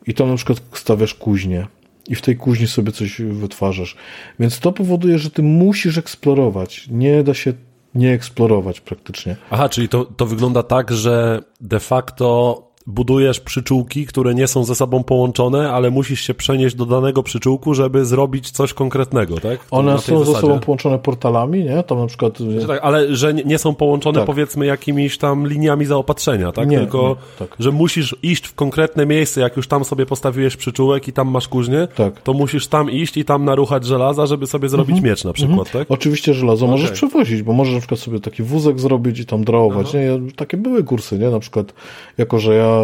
i tam na przykład stawiasz kuźnię i w tej kuźni sobie coś wytwarzasz. Więc to powoduje, że ty musisz eksplorować. Nie da się nie eksplorować praktycznie. Aha, czyli to, to wygląda tak, że de facto budujesz przyczółki, które nie są ze sobą połączone, ale musisz się przenieść do danego przyczółku, żeby zrobić coś konkretnego, tak? One są zasadzie. ze sobą połączone portalami, nie? Tam na przykład... Znaczy tak, ale że nie są połączone tak. powiedzmy jakimiś tam liniami zaopatrzenia, tak? Nie, Tylko, nie, tak. że musisz iść w konkretne miejsce, jak już tam sobie postawiłeś przyczółek i tam masz kuźnię, tak. to musisz tam iść i tam naruchać żelaza, żeby sobie zrobić mhm. miecz na przykład, mhm. tak? Oczywiście żelazo okay. możesz przewozić, bo możesz na przykład sobie taki wózek zrobić i tam drałować, nie? Takie były kursy, nie? Na przykład, jako że ja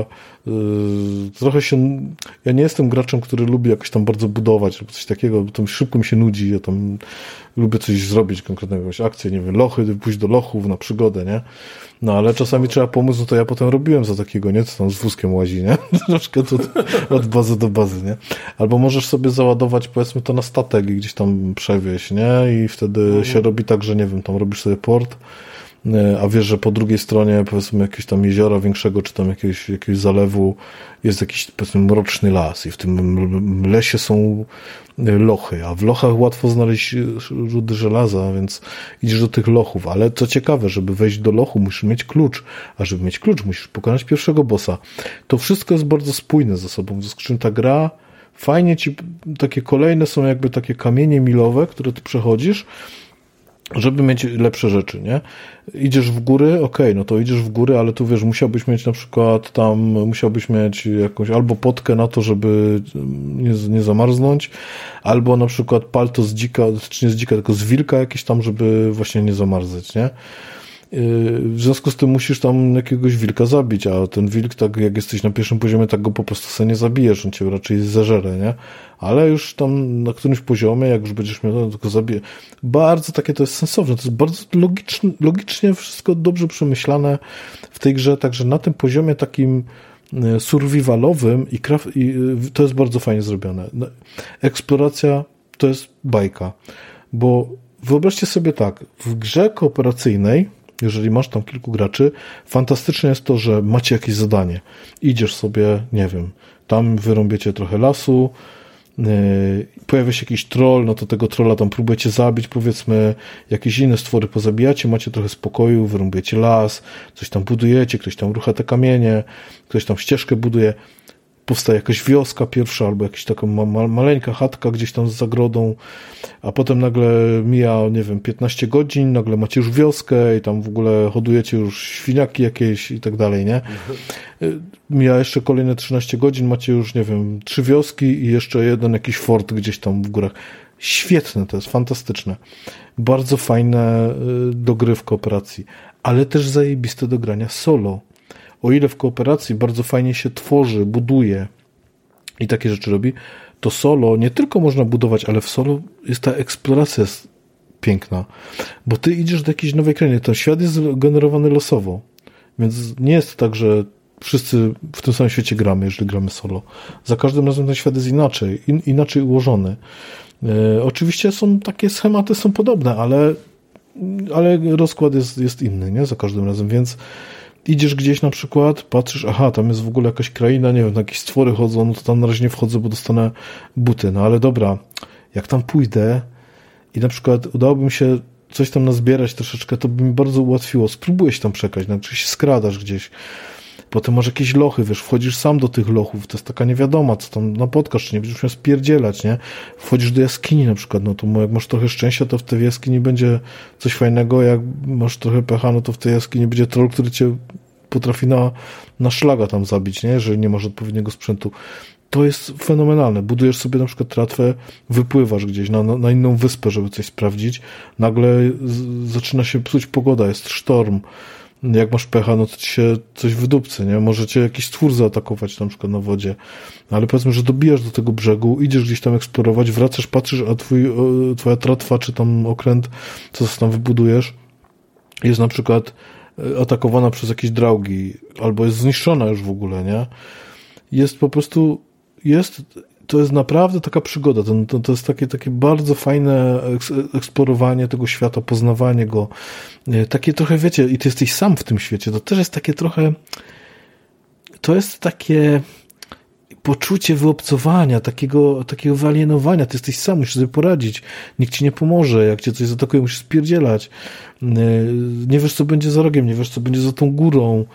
Y, trochę się, ja nie jestem graczem, który lubi jakoś tam bardzo budować lub coś takiego, bo to szybko mi się nudzi, ja tam lubię coś zrobić, konkretną jakąś akcję, nie wiem, lochy, pójść do lochów na przygodę, nie? No ale czasami trzeba pomóc, no to ja potem robiłem za takiego, nie? Co tam z wózkiem łazi, nie? Troszkę to od bazy do bazy, nie? Albo możesz sobie załadować, powiedzmy, to na statek i gdzieś tam przewieźć, nie? I wtedy mhm. się robi tak, że nie wiem, tam robisz sobie port, a wiesz, że po drugiej stronie powiedzmy jakiegoś tam jeziora większego, czy tam jakiegoś, jakiegoś zalewu jest jakiś powiedzmy mroczny las i w tym lesie są e, lochy, a w lochach łatwo znaleźć rudy żelaza, więc idziesz do tych lochów, ale co ciekawe, żeby wejść do lochu musisz mieć klucz, a żeby mieć klucz musisz pokonać pierwszego bossa. To wszystko jest bardzo spójne ze sobą, w związku z czym ta gra fajnie ci, takie kolejne są jakby takie kamienie milowe, które ty przechodzisz, żeby mieć lepsze rzeczy, nie? Idziesz w góry, okej, okay, no to idziesz w góry, ale tu wiesz, musiałbyś mieć na przykład tam, musiałbyś mieć jakąś albo potkę na to, żeby nie, nie zamarznąć, albo na przykład palto z dzika, czy nie z dzika, tylko z wilka jakieś tam, żeby właśnie nie zamarzać, nie? W związku z tym musisz tam jakiegoś wilka zabić, a ten wilk, tak jak jesteś na pierwszym poziomie, tak go po prostu sobie nie zabijesz, on cię raczej zeżere, nie? Ale już tam na którymś poziomie, jak już będziesz miał, to go zabije. Bardzo takie to jest sensowne, to jest bardzo logicznie, logicznie wszystko dobrze przemyślane w tej grze, także na tym poziomie takim e, survivalowym i, i e, to jest bardzo fajnie zrobione. No, eksploracja to jest bajka, bo wyobraźcie sobie tak, w grze kooperacyjnej jeżeli masz tam kilku graczy, fantastyczne jest to, że macie jakieś zadanie. Idziesz sobie, nie wiem, tam wyrąbiecie trochę lasu, yy, pojawia się jakiś troll, no to tego trolla tam próbujecie zabić, powiedzmy, jakieś inne stwory pozabijacie, macie trochę spokoju, wyrąbiecie las, coś tam budujecie, ktoś tam rucha te kamienie, ktoś tam ścieżkę buduje powstaje jakaś wioska pierwsza, albo jakaś taka ma, maleńka chatka gdzieś tam z zagrodą, a potem nagle mija, nie wiem, 15 godzin, nagle macie już wioskę i tam w ogóle hodujecie już świniaki jakieś i tak dalej, nie? Mija jeszcze kolejne 13 godzin, macie już, nie wiem, trzy wioski i jeszcze jeden jakiś fort gdzieś tam w górach. Świetne to jest, fantastyczne. Bardzo fajne y, do gry w kooperacji, ale też zajebiste do grania solo o ile w kooperacji bardzo fajnie się tworzy, buduje i takie rzeczy robi, to solo nie tylko można budować, ale w solo jest ta eksploracja piękna, bo ty idziesz do jakiejś nowej krainy, ten świat jest generowany losowo, więc nie jest tak, że wszyscy w tym samym świecie gramy, jeżeli gramy solo. Za każdym razem ten świat jest inaczej, in, inaczej ułożony. E, oczywiście są takie schematy, są podobne, ale, ale rozkład jest, jest inny, nie? Za każdym razem, więc idziesz gdzieś na przykład, patrzysz, aha, tam jest w ogóle jakaś kraina, nie wiem, jakieś stwory chodzą, no to tam na razie nie wchodzę, bo dostanę buty. No ale dobra, jak tam pójdę i na przykład udałoby mi się coś tam nazbierać troszeczkę, to by mi bardzo ułatwiło. Spróbuję się tam przekać, znaczy się skradasz gdzieś. Potem masz jakieś lochy, wiesz, wchodzisz sam do tych lochów, to jest taka niewiadoma, co tam napotkasz, czy nie będziesz miał spierdzielać, nie? Wchodzisz do jaskini na przykład, no to jak masz trochę szczęścia, to w tej jaskini będzie coś fajnego, jak masz trochę pecha, no to w tej jaskini będzie troll, który cię potrafi na, na szlaga tam zabić, nie? Jeżeli nie masz odpowiedniego sprzętu. To jest fenomenalne. Budujesz sobie na przykład tratwę, wypływasz gdzieś na, na, inną wyspę, żeby coś sprawdzić. Nagle z, zaczyna się psuć pogoda, jest sztorm jak masz pecha, no to ci się coś wydupcy, nie? Może cię jakiś stwór zaatakować na przykład na wodzie. Ale powiedzmy, że dobijasz do tego brzegu, idziesz gdzieś tam eksplorować, wracasz, patrzysz, a twój, twoja tratwa, czy tam okręt, co tam wybudujesz, jest na przykład e, atakowana przez jakieś draugi, albo jest zniszczona już w ogóle, nie? Jest po prostu, jest to jest naprawdę taka przygoda. To, to, to jest takie, takie bardzo fajne eksplorowanie tego świata, poznawanie go. E, takie trochę, wiecie, i ty jesteś sam w tym świecie. To też jest takie trochę. To jest takie poczucie wyobcowania, takiego, takiego wyalienowania. Ty jesteś sam, musisz sobie poradzić. Nikt ci nie pomoże. Jak cię coś zaatakuje, musisz spierdzielać. E, nie wiesz, co będzie za rogiem, nie wiesz, co będzie za tą górą.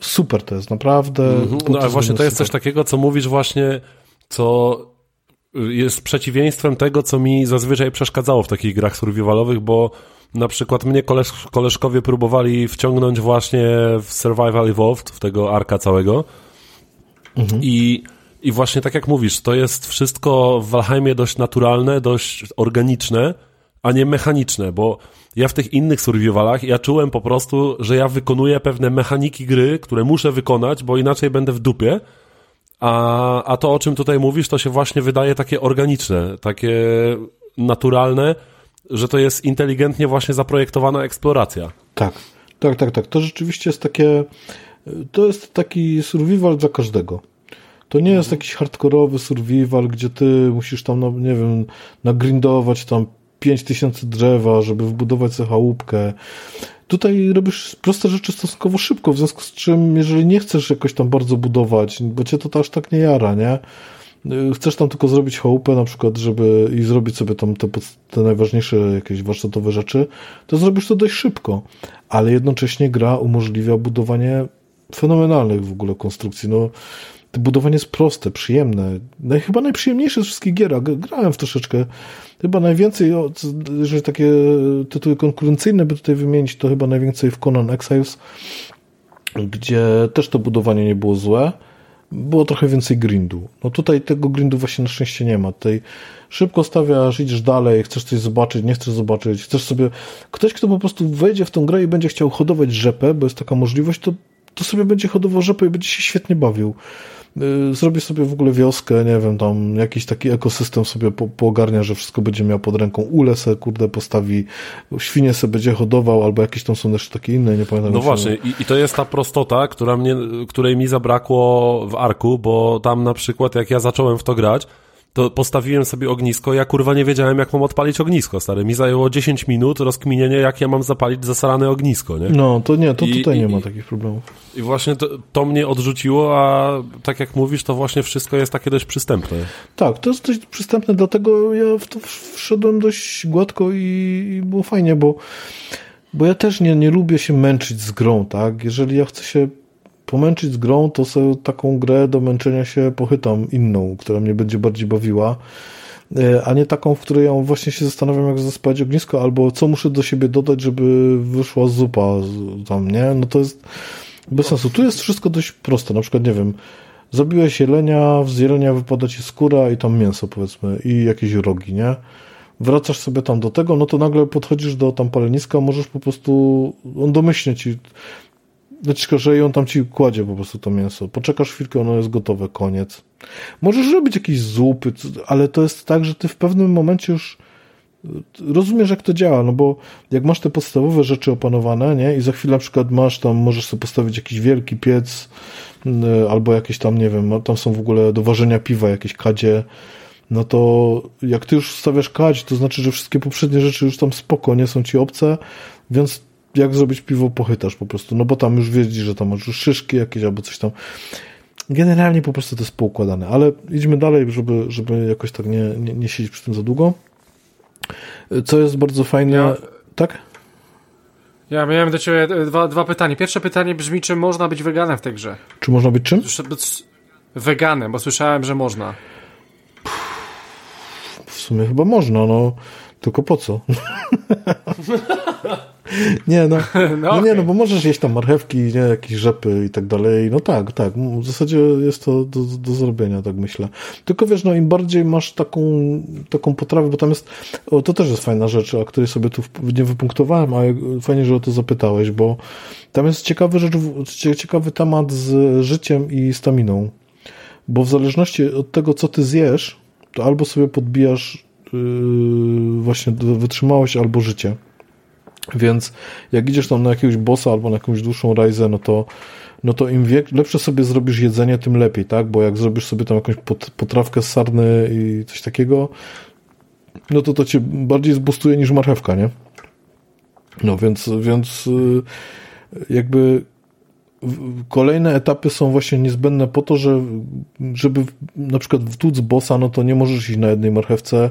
Super to jest, naprawdę. -hmm. No, ale właśnie to jest super. coś takiego, co mówisz właśnie co jest przeciwieństwem tego, co mi zazwyczaj przeszkadzało w takich grach survivalowych, bo na przykład mnie koleż, koleżkowie próbowali wciągnąć właśnie w Survival Evolved, w tego arka całego mhm. i i właśnie tak jak mówisz, to jest wszystko w Valheimie dość naturalne, dość organiczne, a nie mechaniczne, bo ja w tych innych survivalach ja czułem po prostu, że ja wykonuję pewne mechaniki gry, które muszę wykonać, bo inaczej będę w dupie, a, a to, o czym tutaj mówisz, to się właśnie wydaje takie organiczne, takie naturalne, że to jest inteligentnie właśnie zaprojektowana eksploracja. Tak, tak, tak, tak. To rzeczywiście jest takie, to jest taki survival dla każdego. To nie jest jakiś hardkorowy survival, gdzie ty musisz tam, no, nie wiem, nagrindować tam 5000 drzewa, żeby wbudować sobie chałupkę. Tutaj robisz proste rzeczy stosunkowo szybko, w związku z czym, jeżeli nie chcesz jakoś tam bardzo budować, bo cię to aż tak nie jara, nie? Chcesz tam tylko zrobić chałupę na przykład, żeby i zrobić sobie tam te, te najważniejsze jakieś warsztatowe rzeczy, to zrobisz to dość szybko, ale jednocześnie gra umożliwia budowanie fenomenalnych w ogóle konstrukcji. No, budowanie jest proste, przyjemne. No, chyba najprzyjemniejsze z wszystkich gier. Grałem w troszeczkę. Chyba najwięcej, jeżeli takie tytuły konkurencyjne by tutaj wymienić, to chyba najwięcej w Conan Exiles, gdzie też to budowanie nie było złe. Było trochę więcej grindu. No tutaj tego grindu właśnie na szczęście nie ma. Tutaj szybko stawiasz, idziesz dalej, chcesz coś zobaczyć, nie chcesz zobaczyć, chcesz sobie... Ktoś, kto po prostu wejdzie w tą grę i będzie chciał hodować rzepę, bo jest taka możliwość, to, to sobie będzie hodował rzepę i będzie się świetnie bawił. Y, zrobię sobie w ogóle wioskę, nie wiem, tam jakiś taki ekosystem sobie po, poogarnia, że wszystko będzie miał pod ręką, ule se, kurde, postawi, świnie se będzie hodował, albo jakieś tam są jeszcze takie inne, nie pamiętam. No właśnie, i, i to jest ta prostota, która mnie, której mi zabrakło w Arku, bo tam na przykład jak ja zacząłem w to grać, to postawiłem sobie ognisko, ja kurwa nie wiedziałem, jak mam odpalić ognisko, stary. Mi zajęło 10 minut rozkminienie, jak ja mam zapalić zasarane ognisko, nie? No, to nie, to tutaj I, nie ma takich problemów. I właśnie to, to, mnie odrzuciło, a tak jak mówisz, to właśnie wszystko jest takie dość przystępne. Tak, to jest dość przystępne, dlatego ja w to wszedłem dość gładko i, i było fajnie, bo bo ja też nie, nie lubię się męczyć z grą, tak? Jeżeli ja chcę się pomęczyć z grą, to sobie taką grę do męczenia się pochytam inną, która mnie będzie bardziej bawiła, e, a nie taką, w której ja właśnie się zastanawiam, jak zaspać ognisko, albo co muszę do siebie dodać, żeby wyszła zupa tam, nie? No to jest bez sensu. Tu jest wszystko dość proste, na przykład, nie wiem, zabiłeś jelenia, z jelenia wypada ci skóra i tam mięso, powiedzmy, i jakieś rogi, nie? Wracasz sobie tam do tego, no to nagle podchodzisz do tam paleniska, możesz po prostu, on domyślnie ci że ją tam ci kładzie po prostu to mięso. Poczekasz chwilkę, ono jest gotowe, koniec. Możesz robić jakieś zupy, ale to jest tak, że ty w pewnym momencie już rozumiesz, jak to działa, no bo jak masz te podstawowe rzeczy opanowane, nie, i za chwilę na przykład masz tam, możesz sobie postawić jakiś wielki piec, y, albo jakieś tam, nie wiem, tam są w ogóle do ważenia piwa jakieś kadzie, no to jak ty już stawiasz kadź, to znaczy, że wszystkie poprzednie rzeczy już tam spoko, nie są ci obce, więc jak zrobić piwo, pochytasz po prostu, no bo tam już wiedzisz, że tam masz już szyszki jakieś albo coś tam. Generalnie po prostu to jest poukładane, ale idźmy dalej, żeby, żeby jakoś tak nie, nie, nie siedzieć przy tym za długo. Co jest bardzo fajne... Ja- Tak? Ja miałem do ciebie dwa, dwa pytania. Pierwsze pytanie brzmi, czy można być weganem w tej grze? Czy można być czym? Weganem, bo słyszałem, że można. W sumie chyba można, no. Tylko po co? nie, no. No nie, okej. no bo możesz jeść tam marchewki, nie, jakieś rzepy i tak dalej. No tak, tak. W zasadzie jest to do, do zrobienia, tak myślę. Tylko wiesz, no im bardziej masz taką, taką potrawę, bo tam jest, o, to też jest fajna rzecz, o której sobie tu w- nie wypunktowałem, a fajnie, że o to zapytałeś, bo tam jest ciekawy rzecz, cie- ciekawy temat z życiem i staminą. Bo w zależności od tego, co ty zjesz, to albo sobie podbijasz yy, właśnie wytrzymałość albo życie. Więc jak idziesz tam na jakiegoś bossa albo na jakąś dłuższą rajzę, no to, no to im wiek, lepsze sobie zrobisz jedzenie, tym lepiej, tak? Bo jak zrobisz sobie tam jakąś pot, potrawkę z sarny i coś takiego, no to to cię bardziej zbustuje niż marchewka, nie? No więc, więc yy, jakby kolejne etapy są właśnie niezbędne po to, że żeby na przykład wtóc bossa, no to nie możesz iść na jednej marchewce,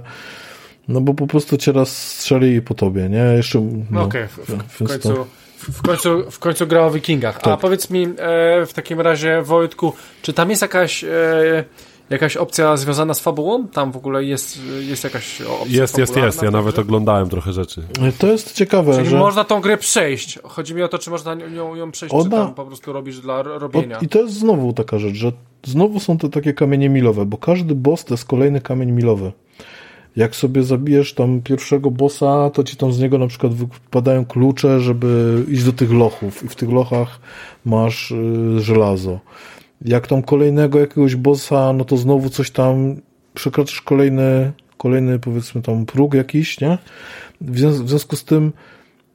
no bo po prostu cię raz strzeli po tobie, nie? Jeszcze, No, no, Okej, w, w, w, końcu, to- w, końcu, w końcu gra o wikingach. A Tak. powiedz mi e, w takim razie, Wojtku, czy tam jest jakaś, e, jakaś opcja związana z fabułą? Tam w ogóle jest, jest jakaś opcja Jest, jest, jest. Ja nawet oglądałem trochę rzeczy. To jest ciekawe, Czyli że... można tą grę przejść. Chodzi mi o to, czy można ją, ją przejść, czy Ona- tam po prostu robisz dla ro- robienia. I to jest znowu taka rzecz, że znowu są te takie kamienie milowe, bo każdy boss to jest kolejny kamień milowy. Jak sobie zabijesz tam pierwszego bossa, to ci tam z niego na przykład wypadają klucze, żeby iść do tych lochów i w tych lochach masz y, żelazo. Jak tam kolejnego jakiegoś bossa, no to znowu coś tam przekraczasz kolejny, kolejny powiedzmy tam próg jakiś, nie? W, w związku z tym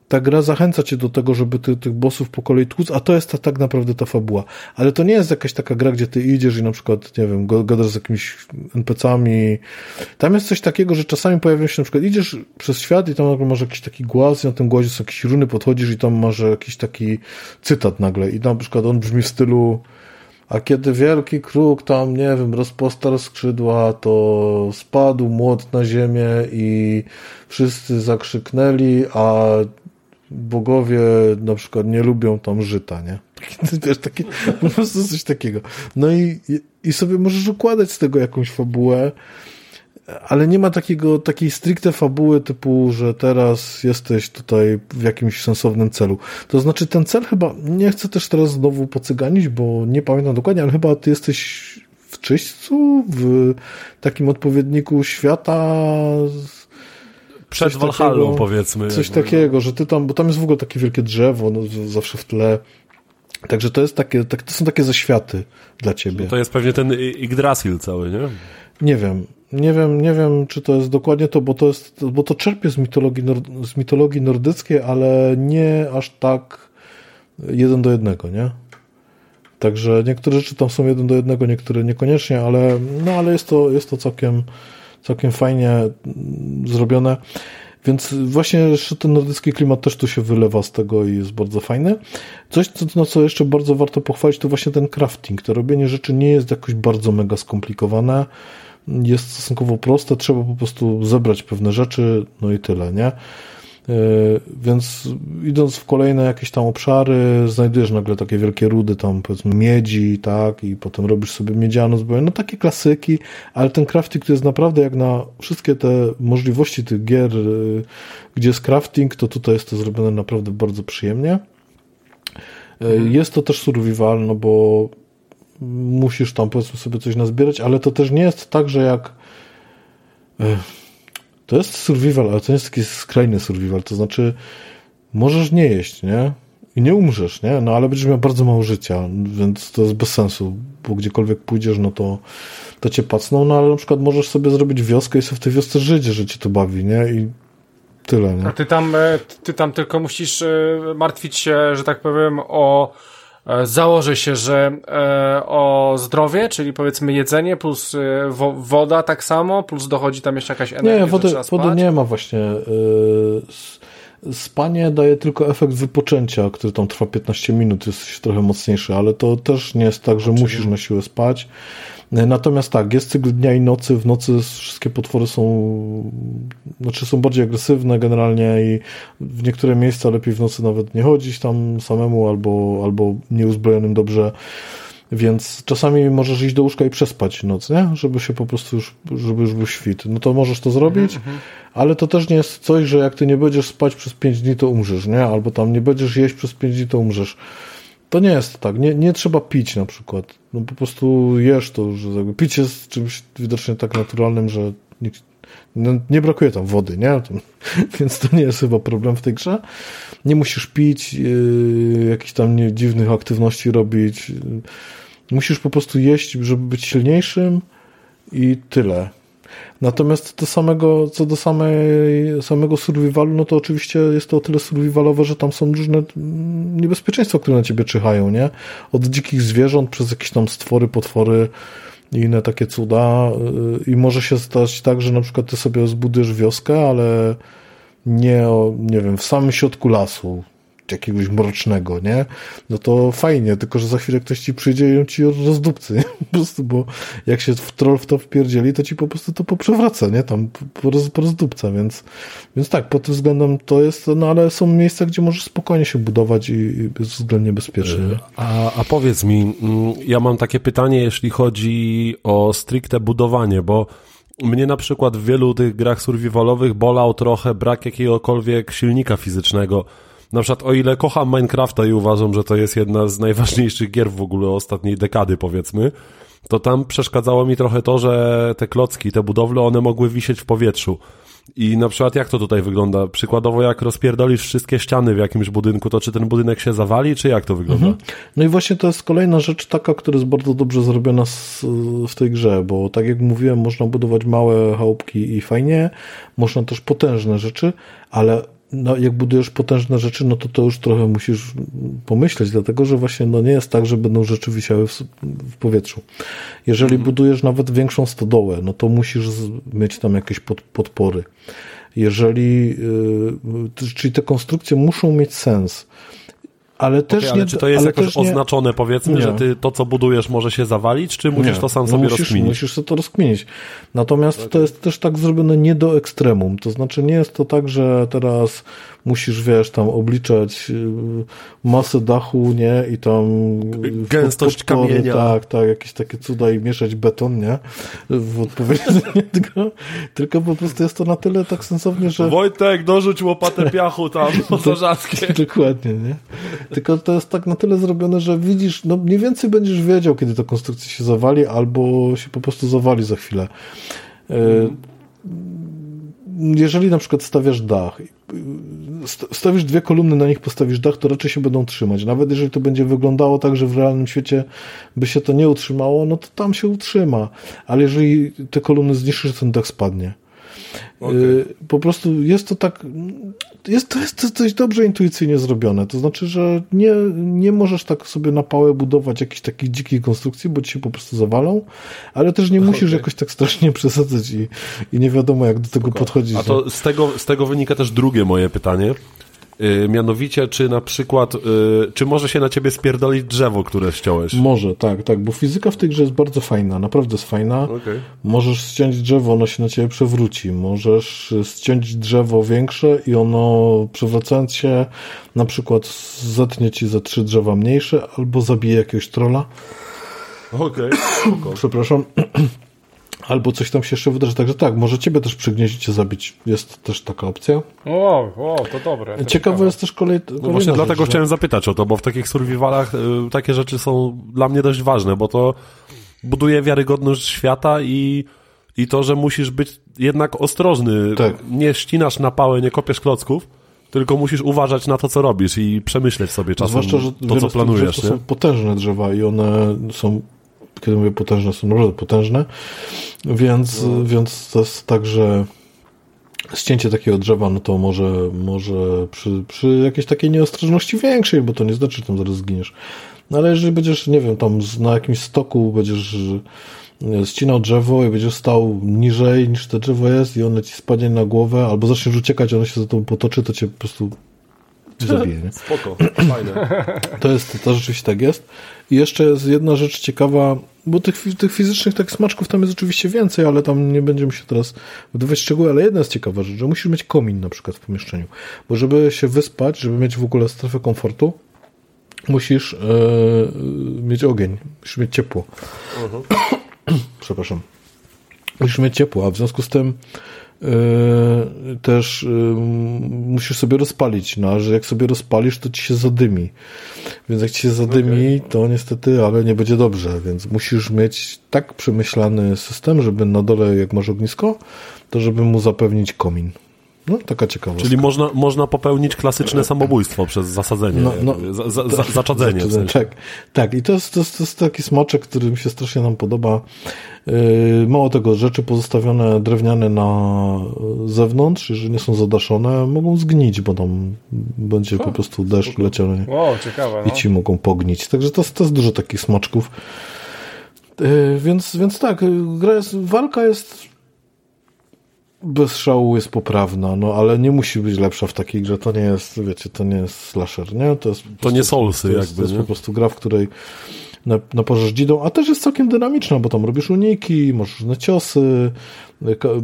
ta gra zachęca cię do tego, żeby ty, tych bossów po kolei tłuc, a to jest ta, tak naprawdę ta fabuła. Ale to nie jest jakaś taka gra, gdzie ty idziesz i na przykład, nie wiem, gadasz z jakimiś NPC-ami. Tam jest coś takiego, że czasami pojawią się na przykład, idziesz przez świat i tam nagle masz jakiś taki głaz i na tym głazie są jakieś runy, podchodzisz i tam masz jakiś taki cytat nagle i na przykład on brzmi w stylu a kiedy wielki kruk tam, nie wiem, rozpostarł skrzydła, to spadł młot na ziemię i wszyscy zakrzyknęli, a bogowie na przykład nie lubią tam żyta, nie? Taki, wiesz, taki, po prostu coś takiego. No i, i sobie możesz układać z tego jakąś fabułę, ale nie ma takiego, takiej stricte fabuły typu, że teraz jesteś tutaj w jakimś sensownym celu. To znaczy ten cel chyba, nie chcę też teraz znowu pocyganić, bo nie pamiętam dokładnie, ale chyba ty jesteś w czyśćcu, w takim odpowiedniku świata, Przed Coś Valhallą takiego- powiedzmy. coś jakby. takiego, że ty tam, bo tam jest w ogóle takie wielkie drzewo, no, zawsze w tle. Także to jest takie, tak, to są takie zaświaty dla ciebie. To jest pewnie ten Yggdrasil cały, nie? Nie wiem. Nie wiem, nie wiem, czy to jest dokładnie to, bo to jest, bo to czerpie z mitologii, z mitologii nordyckiej, ale nie aż tak jeden do jednego, nie? Także niektóre rzeczy tam są jeden do jednego, niektóre niekoniecznie, ale, no, ale jest to, jest to całkiem, całkiem fajnie mm, zrobione. Więc właśnie ten nordycki klimat też tu się wylewa z tego i jest bardzo fajny. Coś, co, na co jeszcze bardzo warto pochwalić, to właśnie ten crafting. To robienie rzeczy nie jest jakoś bardzo mega skomplikowane. Jest stosunkowo proste, trzeba po prostu zebrać pewne rzeczy, no i tyle, nie? Yy, Więc idąc w kolejne jakieś tam obszary, znajdujesz nagle takie wielkie rudy tam powiedzmy miedzi, tak, i potem robisz sobie miedzianą zbroję, no takie klasyki, ale ten crafting to jest naprawdę jak na wszystkie te możliwości tych gier, yy, gdzie jest crafting, to tutaj jest to zrobione naprawdę bardzo przyjemnie. Yy, Jest to też survival, no bo musisz tam powiedzmy sobie coś nazbierać, ale to też nie jest tak, że jak to jest survival, ale to jest taki skrajny survival, to znaczy możesz nie jeść, nie? I nie umrzesz, nie? No ale będziesz miał bardzo mało życia, więc to jest bez sensu, bo gdziekolwiek pójdziesz, no to, to cię pacną, no ale na przykład możesz sobie zrobić wioskę i sobie w tej wiosce żyć, że cię to bawi, nie? I tyle, nie? A ty tam, e, ty tam tylko musisz e, martwić się, że tak powiem, o założę się, że e, o zdrowie, czyli powiedzmy jedzenie plus e, wo, woda tak samo, plus dochodzi tam jeszcze jakaś energia, Nie, wody, wody nie ma właśnie. Spanie daje tylko efekt wypoczęcia, który tam trwa 15 minut, jest trochę mocniejszy, ale to też nie jest tak, że musisz na siłę spać. Natomiast tak, jest cykl dnia i nocy. W nocy wszystkie potwory są, znaczy są bardziej agresywne generalnie i w niektóre miejsca lepiej w nocy nawet nie chodzić tam samemu albo, albo nieuzbrojonym dobrze. Więc czasami możesz iść do łóżka i przespać noc, nie? Żeby się po prostu już, żeby już był świt. No to możesz to zrobić, mhm, mhm. ale to też nie jest coś, że jak ty nie będziesz spać przez 5 dni, to umrzesz, nie? Albo tam nie będziesz jeść przez 5 dni, to umrzesz. To nie jest tak. Nie, nie trzeba pić na przykład. No po prostu jesz to, że pić jest czymś widocznie tak naturalnym, że nikt, no, nie brakuje tam wody, nie? Więc to nie jest chyba problem w tej grze. Nie musisz pić, yy, jakichś tam nie, dziwnych aktywności robić. Musisz po prostu jeść, żeby być silniejszym i tyle. Natomiast do samego, co do samej, samego survivalu, no to oczywiście jest to o tyle survivalowe, że tam są różne niebezpieczeństwa, które na ciebie czyhają, nie? Od dzikich zwierząt przez jakieś tam stwory, potwory i inne takie cuda. Y, I może się stać tak, że na przykład ty sobie zbudujesz wioskę, ale nie, nie wiem, w samym środku lasu jakiegoś mrocznego, nie? No to fajnie, tylko że za chwilę ktoś ci przyjdzie i on ci rozdupcy, nie? Po prostu, bo jak się w troll w to wpierdzieli, to ci po prostu to poprzewraca, nie? Tam roz, rozdupca, więc, więc tak, pod tym względem to jest, no ale są miejsca, gdzie możesz spokojnie się budować i, i względnie bezpiecznie. A, a powiedz mi, mm, ja mam takie pytanie, jeśli chodzi o stricte budowanie, bo mnie na przykład w wielu tych grach survivalowych bolał trochę brak jakiegokolwiek silnika fizycznego. Na przykład o ile kocham Minecrafta i uważam, że to jest jedna z najważniejszych gier w ogóle ostatniej dekady powiedzmy, to tam przeszkadzało mi trochę to, że te klocki, te budowle, one mogły wisieć w powietrzu. I na przykład jak to tutaj wygląda? Przykładowo jak rozpierdolisz wszystkie ściany w jakimś budynku, to czy ten budynek się zawali, czy jak to wygląda? Mhm. No i właśnie to jest kolejna rzecz taka, która jest bardzo dobrze zrobiona w tej grze, bo tak jak mówiłem, można budować małe chałupki i fajnie, można też potężne rzeczy, ale no, jak budujesz potężne rzeczy, no to to już trochę musisz pomyśleć, dlatego że właśnie no, nie jest tak, że będą rzeczy wisiały w, w powietrzu. Jeżeli mhm. budujesz nawet większą stodołę, no to musisz mieć tam jakieś pod, podpory. Jeżeli, yy, czyli te konstrukcje muszą mieć sens. Ale też okay, ale nie, czy to jest jakoś oznaczone, powiedzmy, nie. że ty to, co budujesz, może się zawalić, czy musisz nie. to sam sobie musisz, rozkminić? Musisz sobie to rozkminić. Natomiast okay. to jest też tak zrobione nie do ekstremum. To znaczy nie jest to tak, że teraz musisz, wiesz, tam obliczać y, masę dachu, nie, i tam gęstość podpory, kamienia. Tak, tak, jakieś takie cuda i mieszać beton, nie, w odpowiedzi tylko, tylko po prostu jest to na tyle tak sensownie, że... Wojtek, dorzuć łopatę piachu tam, posażackie. Dokładnie, nie. Tylko to jest tak na tyle zrobione, że widzisz, no mniej więcej będziesz wiedział, kiedy ta konstrukcja się zawali, albo się po prostu zawali za chwilę. Mm jeżeli na przykład stawiasz dach, stawisz dwie kolumny, na nich postawisz dach, to raczej się będą trzymać. Nawet jeżeli to będzie wyglądało tak, że w realnym świecie by się to nie utrzymało, no to tam się utrzyma. Ale jeżeli te kolumny zniszczysz, ten dach spadnie. Okay. Po prostu jest to tak, jest, to jest dość dobrze intuicyjnie zrobione. To znaczy, że nie, nie możesz tak sobie na pałę budować jakichś takich dzikich konstrukcji, bo ci się po prostu zawalą, ale też nie musisz okay. jakoś tak strasznie przesadzać i, i nie wiadomo, jak do tego Spoko. podchodzić. A to z tego, z tego wynika też drugie moje pytanie. Yy, mianowicie, czy na przykład, yy, czy może się na ciebie spierdolić drzewo, które ściąłeś? Może, tak, tak, bo fizyka w tej grze jest bardzo fajna, naprawdę jest fajna. Okay. Możesz ściąć drzewo, ono się na ciebie przewróci. Możesz ściąć drzewo większe i ono przewracając się na przykład zetnie ci za trzy drzewa mniejsze albo zabije jakiegoś trola. Okej. Okay. Przepraszam. Albo coś tam się jeszcze wydarzy. Także tak, może ciebie też przygnieździć cię zabić. Jest też taka opcja. O, o to dobre. To ciekawe jest też kolej. No właśnie rzecz, dlatego że... chciałem zapytać o to, bo w takich survivalach y, takie rzeczy są dla mnie dość ważne, bo to buduje wiarygodność świata i, i to, że musisz być jednak ostrożny. Tak. Nie ścinasz na pałę, nie kopiesz klocków. Tylko musisz uważać na to, co robisz i przemyśleć sobie czasem Zwłaszcza, że to, co planujesz. To są potężne drzewa i one są kiedy mówię potężne, są naprawdę potężne, więc, no. więc to jest tak, że ścięcie takiego drzewa, no to może, może przy, przy jakiejś takiej nieostrożności większej, bo to nie znaczy, że tam zaraz zginiesz. No ale jeżeli będziesz, nie wiem, tam na jakimś stoku będziesz ścinał drzewo i będziesz stał niżej niż to drzewo jest i ono ci spadnie na głowę, albo zaczniesz uciekać, ono się za tobą potoczy, to cię po prostu zabije. Nie? Spoko, fajne. To jest, to rzeczywiście tak jest. I jeszcze jest jedna rzecz ciekawa, bo tych, tych fizycznych tak smaczków tam jest oczywiście więcej, ale tam nie będziemy się teraz wdawać w szczegóły, ale jedna jest ciekawa rzecz, że musisz mieć komin na przykład w pomieszczeniu, bo żeby się wyspać, żeby mieć w ogóle strefę komfortu, musisz e, mieć ogień, musisz mieć ciepło. Przepraszam. Musisz mieć ciepło, a w związku z tym e, też e, musisz sobie rozpalić, no, że jak sobie rozpalisz, to ci się zadymi. Więc jak ci się zadymi, to niestety, ale nie będzie dobrze, więc musisz mieć tak przemyślany system, żeby na dole, jak masz ognisko, to żeby mu zapewnić komin. No, taka ciekawostka. Czyli można, można popełnić klasyczne samobójstwo przez zasadzenie, No, no, za, za, za, zaczadzenie. w sensie. Tak, tak. I to jest, to, jest, to jest taki smaczek, który mi się strasznie nam podoba. Yy, mało tego, rzeczy pozostawione drewniane na zewnątrz, jeżeli nie są zadaszone, mogą zgnić, bo tam będzie po prostu deszcz leciał nie? Wow, ciekawe. i No. ci mogą pognić. Także to, jest- to jest dużo takich smaczków. Yy, więc, więc tak, gra jest, walka jest bez szału jest poprawna, no ale nie musi być lepsza w takiej grze. To nie jest, wiecie, to nie jest slasher, nie? To jest To prostu- nie to jest, jakby, to jest nie? po prostu gra, w której na, naparzasz dzidą, a też jest całkiem dynamiczna, bo tam robisz uniki, masz różne ciosy,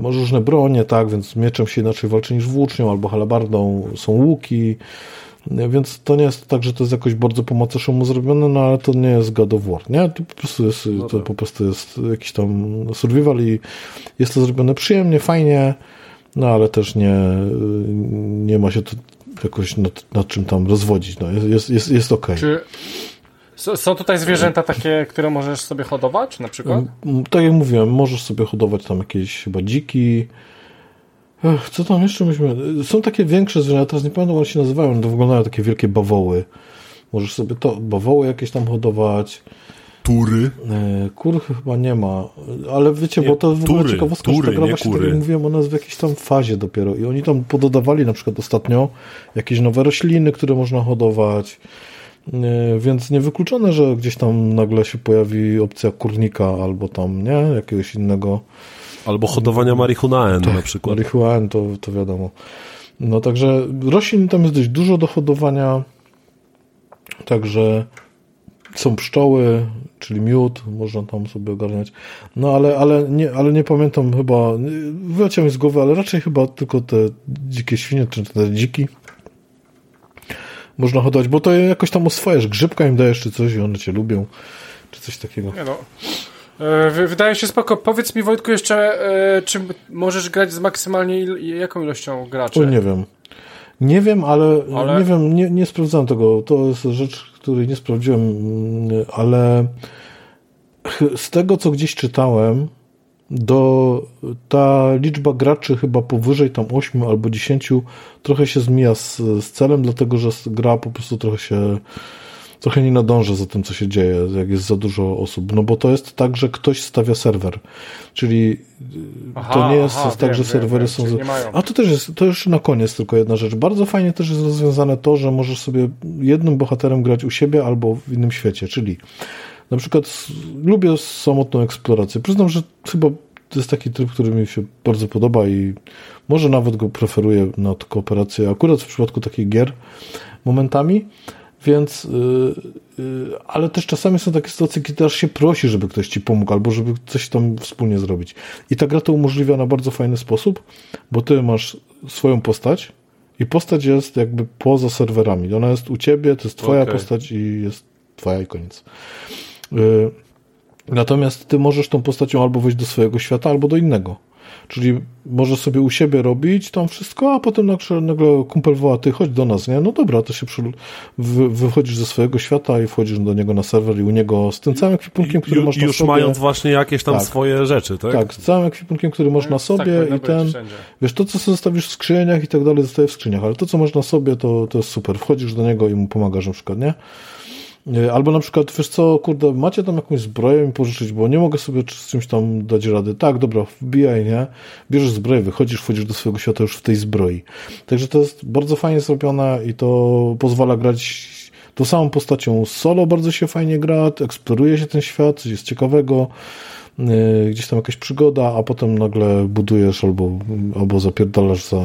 masz różne bronie, tak, więc mieczem się inaczej walczy niż włócznią albo halabardą, są łuki, więc to nie jest tak, że to jest jakoś bardzo po macoszemu zrobione, no ale to nie jest God of War, nie? To po prostu jest, to po prostu jest jakiś tam survival i jest to zrobione przyjemnie, fajnie, no ale też nie, nie ma się to jakoś nad, nad czym tam rozwodzić, no jest, jest, jest, jest okej. Czy s- są tutaj zwierzęta takie, które możesz sobie hodować na przykład? Mm, Tak jak mówiłem, możesz sobie hodować tam jakieś chyba dziki. Ech, co tam jeszcze myśmy... Są takie większe zwierzęta, teraz nie pamiętam jak one się nazywają, to wyglądają takie wielkie bawoły. Możesz sobie to, bawoły jakieś tam hodować. Tury. E, Kur chyba nie ma, ale wiecie, Nie, bo to w ogóle ciekawostka, tury, że ta gra nie właśnie, tak jak mówiłem, ona jest w jakiejś tam fazie dopiero i oni tam pododawali na przykład ostatnio jakieś nowe rośliny, które można hodować, więc niewykluczone, że gdzieś tam nagle się pojawi opcja kurnika albo tam, nie, jakiegoś innego Albo hodowania marihunaen na przykład. marihuany, to, to wiadomo. No także roślin tam jest dość dużo do hodowania, także są pszczoły, czyli miód, można tam sobie ogarniać. No ale, ale, nie, ale nie pamiętam chyba, wyleciał mi z głowy, ale raczej chyba tylko te dzikie świnie, czy te dziki można hodować, bo to jakoś tam oswajasz, grzybka im dajesz czy coś i one cię lubią, czy coś takiego. Nie no. E, wy- Wydaje się spoko. Powiedz mi Wojtku jeszcze, e, czy możesz grać z maksymalnie il jaką ilością graczy? O, nie wiem. Nie wiem, ale, Ale- nie wiem, nie, nie sprawdzałem tego. To jest rzecz, której nie sprawdziłem, mm, ale z tego, co gdzieś czytałem, do ta liczba graczy chyba powyżej tam 8 albo 10 trochę się zmija z, z celem, dlatego że gra po prostu trochę się trochę nie nadąża za tym, co się dzieje, jak jest za dużo osób. No bo to jest tak, że ktoś stawia serwer. Czyli Aha, to nie jest aha, tak, wiem, że serwery wiem, są. z-. A to też jest, to już na koniec tylko jedna rzecz. Bardzo fajnie też jest rozwiązane to, że możesz sobie jednym bohaterem grać u siebie albo w innym świecie. Czyli na przykład lubię samotną eksplorację. Przyznam, że chyba to jest taki tryb, który mi się bardzo podoba i może nawet go preferuję nad kooperację, akurat w przypadku takich gier momentami. Więc, yy, yy, ale też czasami są takie sytuacje, kiedy aż się prosi, żeby ktoś ci pomógł, albo żeby coś tam wspólnie zrobić. I ta gra to umożliwia na bardzo fajny sposób, bo ty masz swoją postać i postać jest jakby poza serwerami. Ona jest u ciebie, to jest twoja Okej. postać i jest twoja i koniec. Yy, natomiast ty możesz tą postacią albo wejść do swojego świata, albo do innego. Czyli możesz sobie u siebie robić tam wszystko, a potem nagle, nagle kumpel woła, ty chodź do nas, nie? No dobra, to się przy, wy, wychodzisz ze swojego świata i wchodzisz do niego na serwer i u niego z tym całym ekwipunkiem, który Ju, masz na już sobie. mając właśnie jakieś tam Tak. swoje rzeczy, tak? Tak, z całym ekwipunkiem, który masz na Tak sobie powinno i ten, wszędzie. wiesz, to co sobie zostawisz w skrzyniach i tak dalej, zostaje w skrzyniach, ale to co masz na sobie, to, to jest super. Wchodzisz do niego i mu pomagasz na przykład, nie? Nie, Albo na przykład, wiesz co, kurde, macie tam jakąś zbroję mi pożyczyć, bo nie mogę sobie z czymś tam dać rady. Tak, dobra, wbijaj, nie? Bierzesz zbroję, wychodzisz, wchodzisz do swojego świata już w tej zbroi. Także to jest bardzo fajnie zrobione i to pozwala grać tą samą postacią solo bardzo się fajnie gra, eksploruje się ten świat, coś jest ciekawego. Yy, gdzieś tam jakaś przygoda, a potem nagle budujesz albo, albo zapierdalasz za,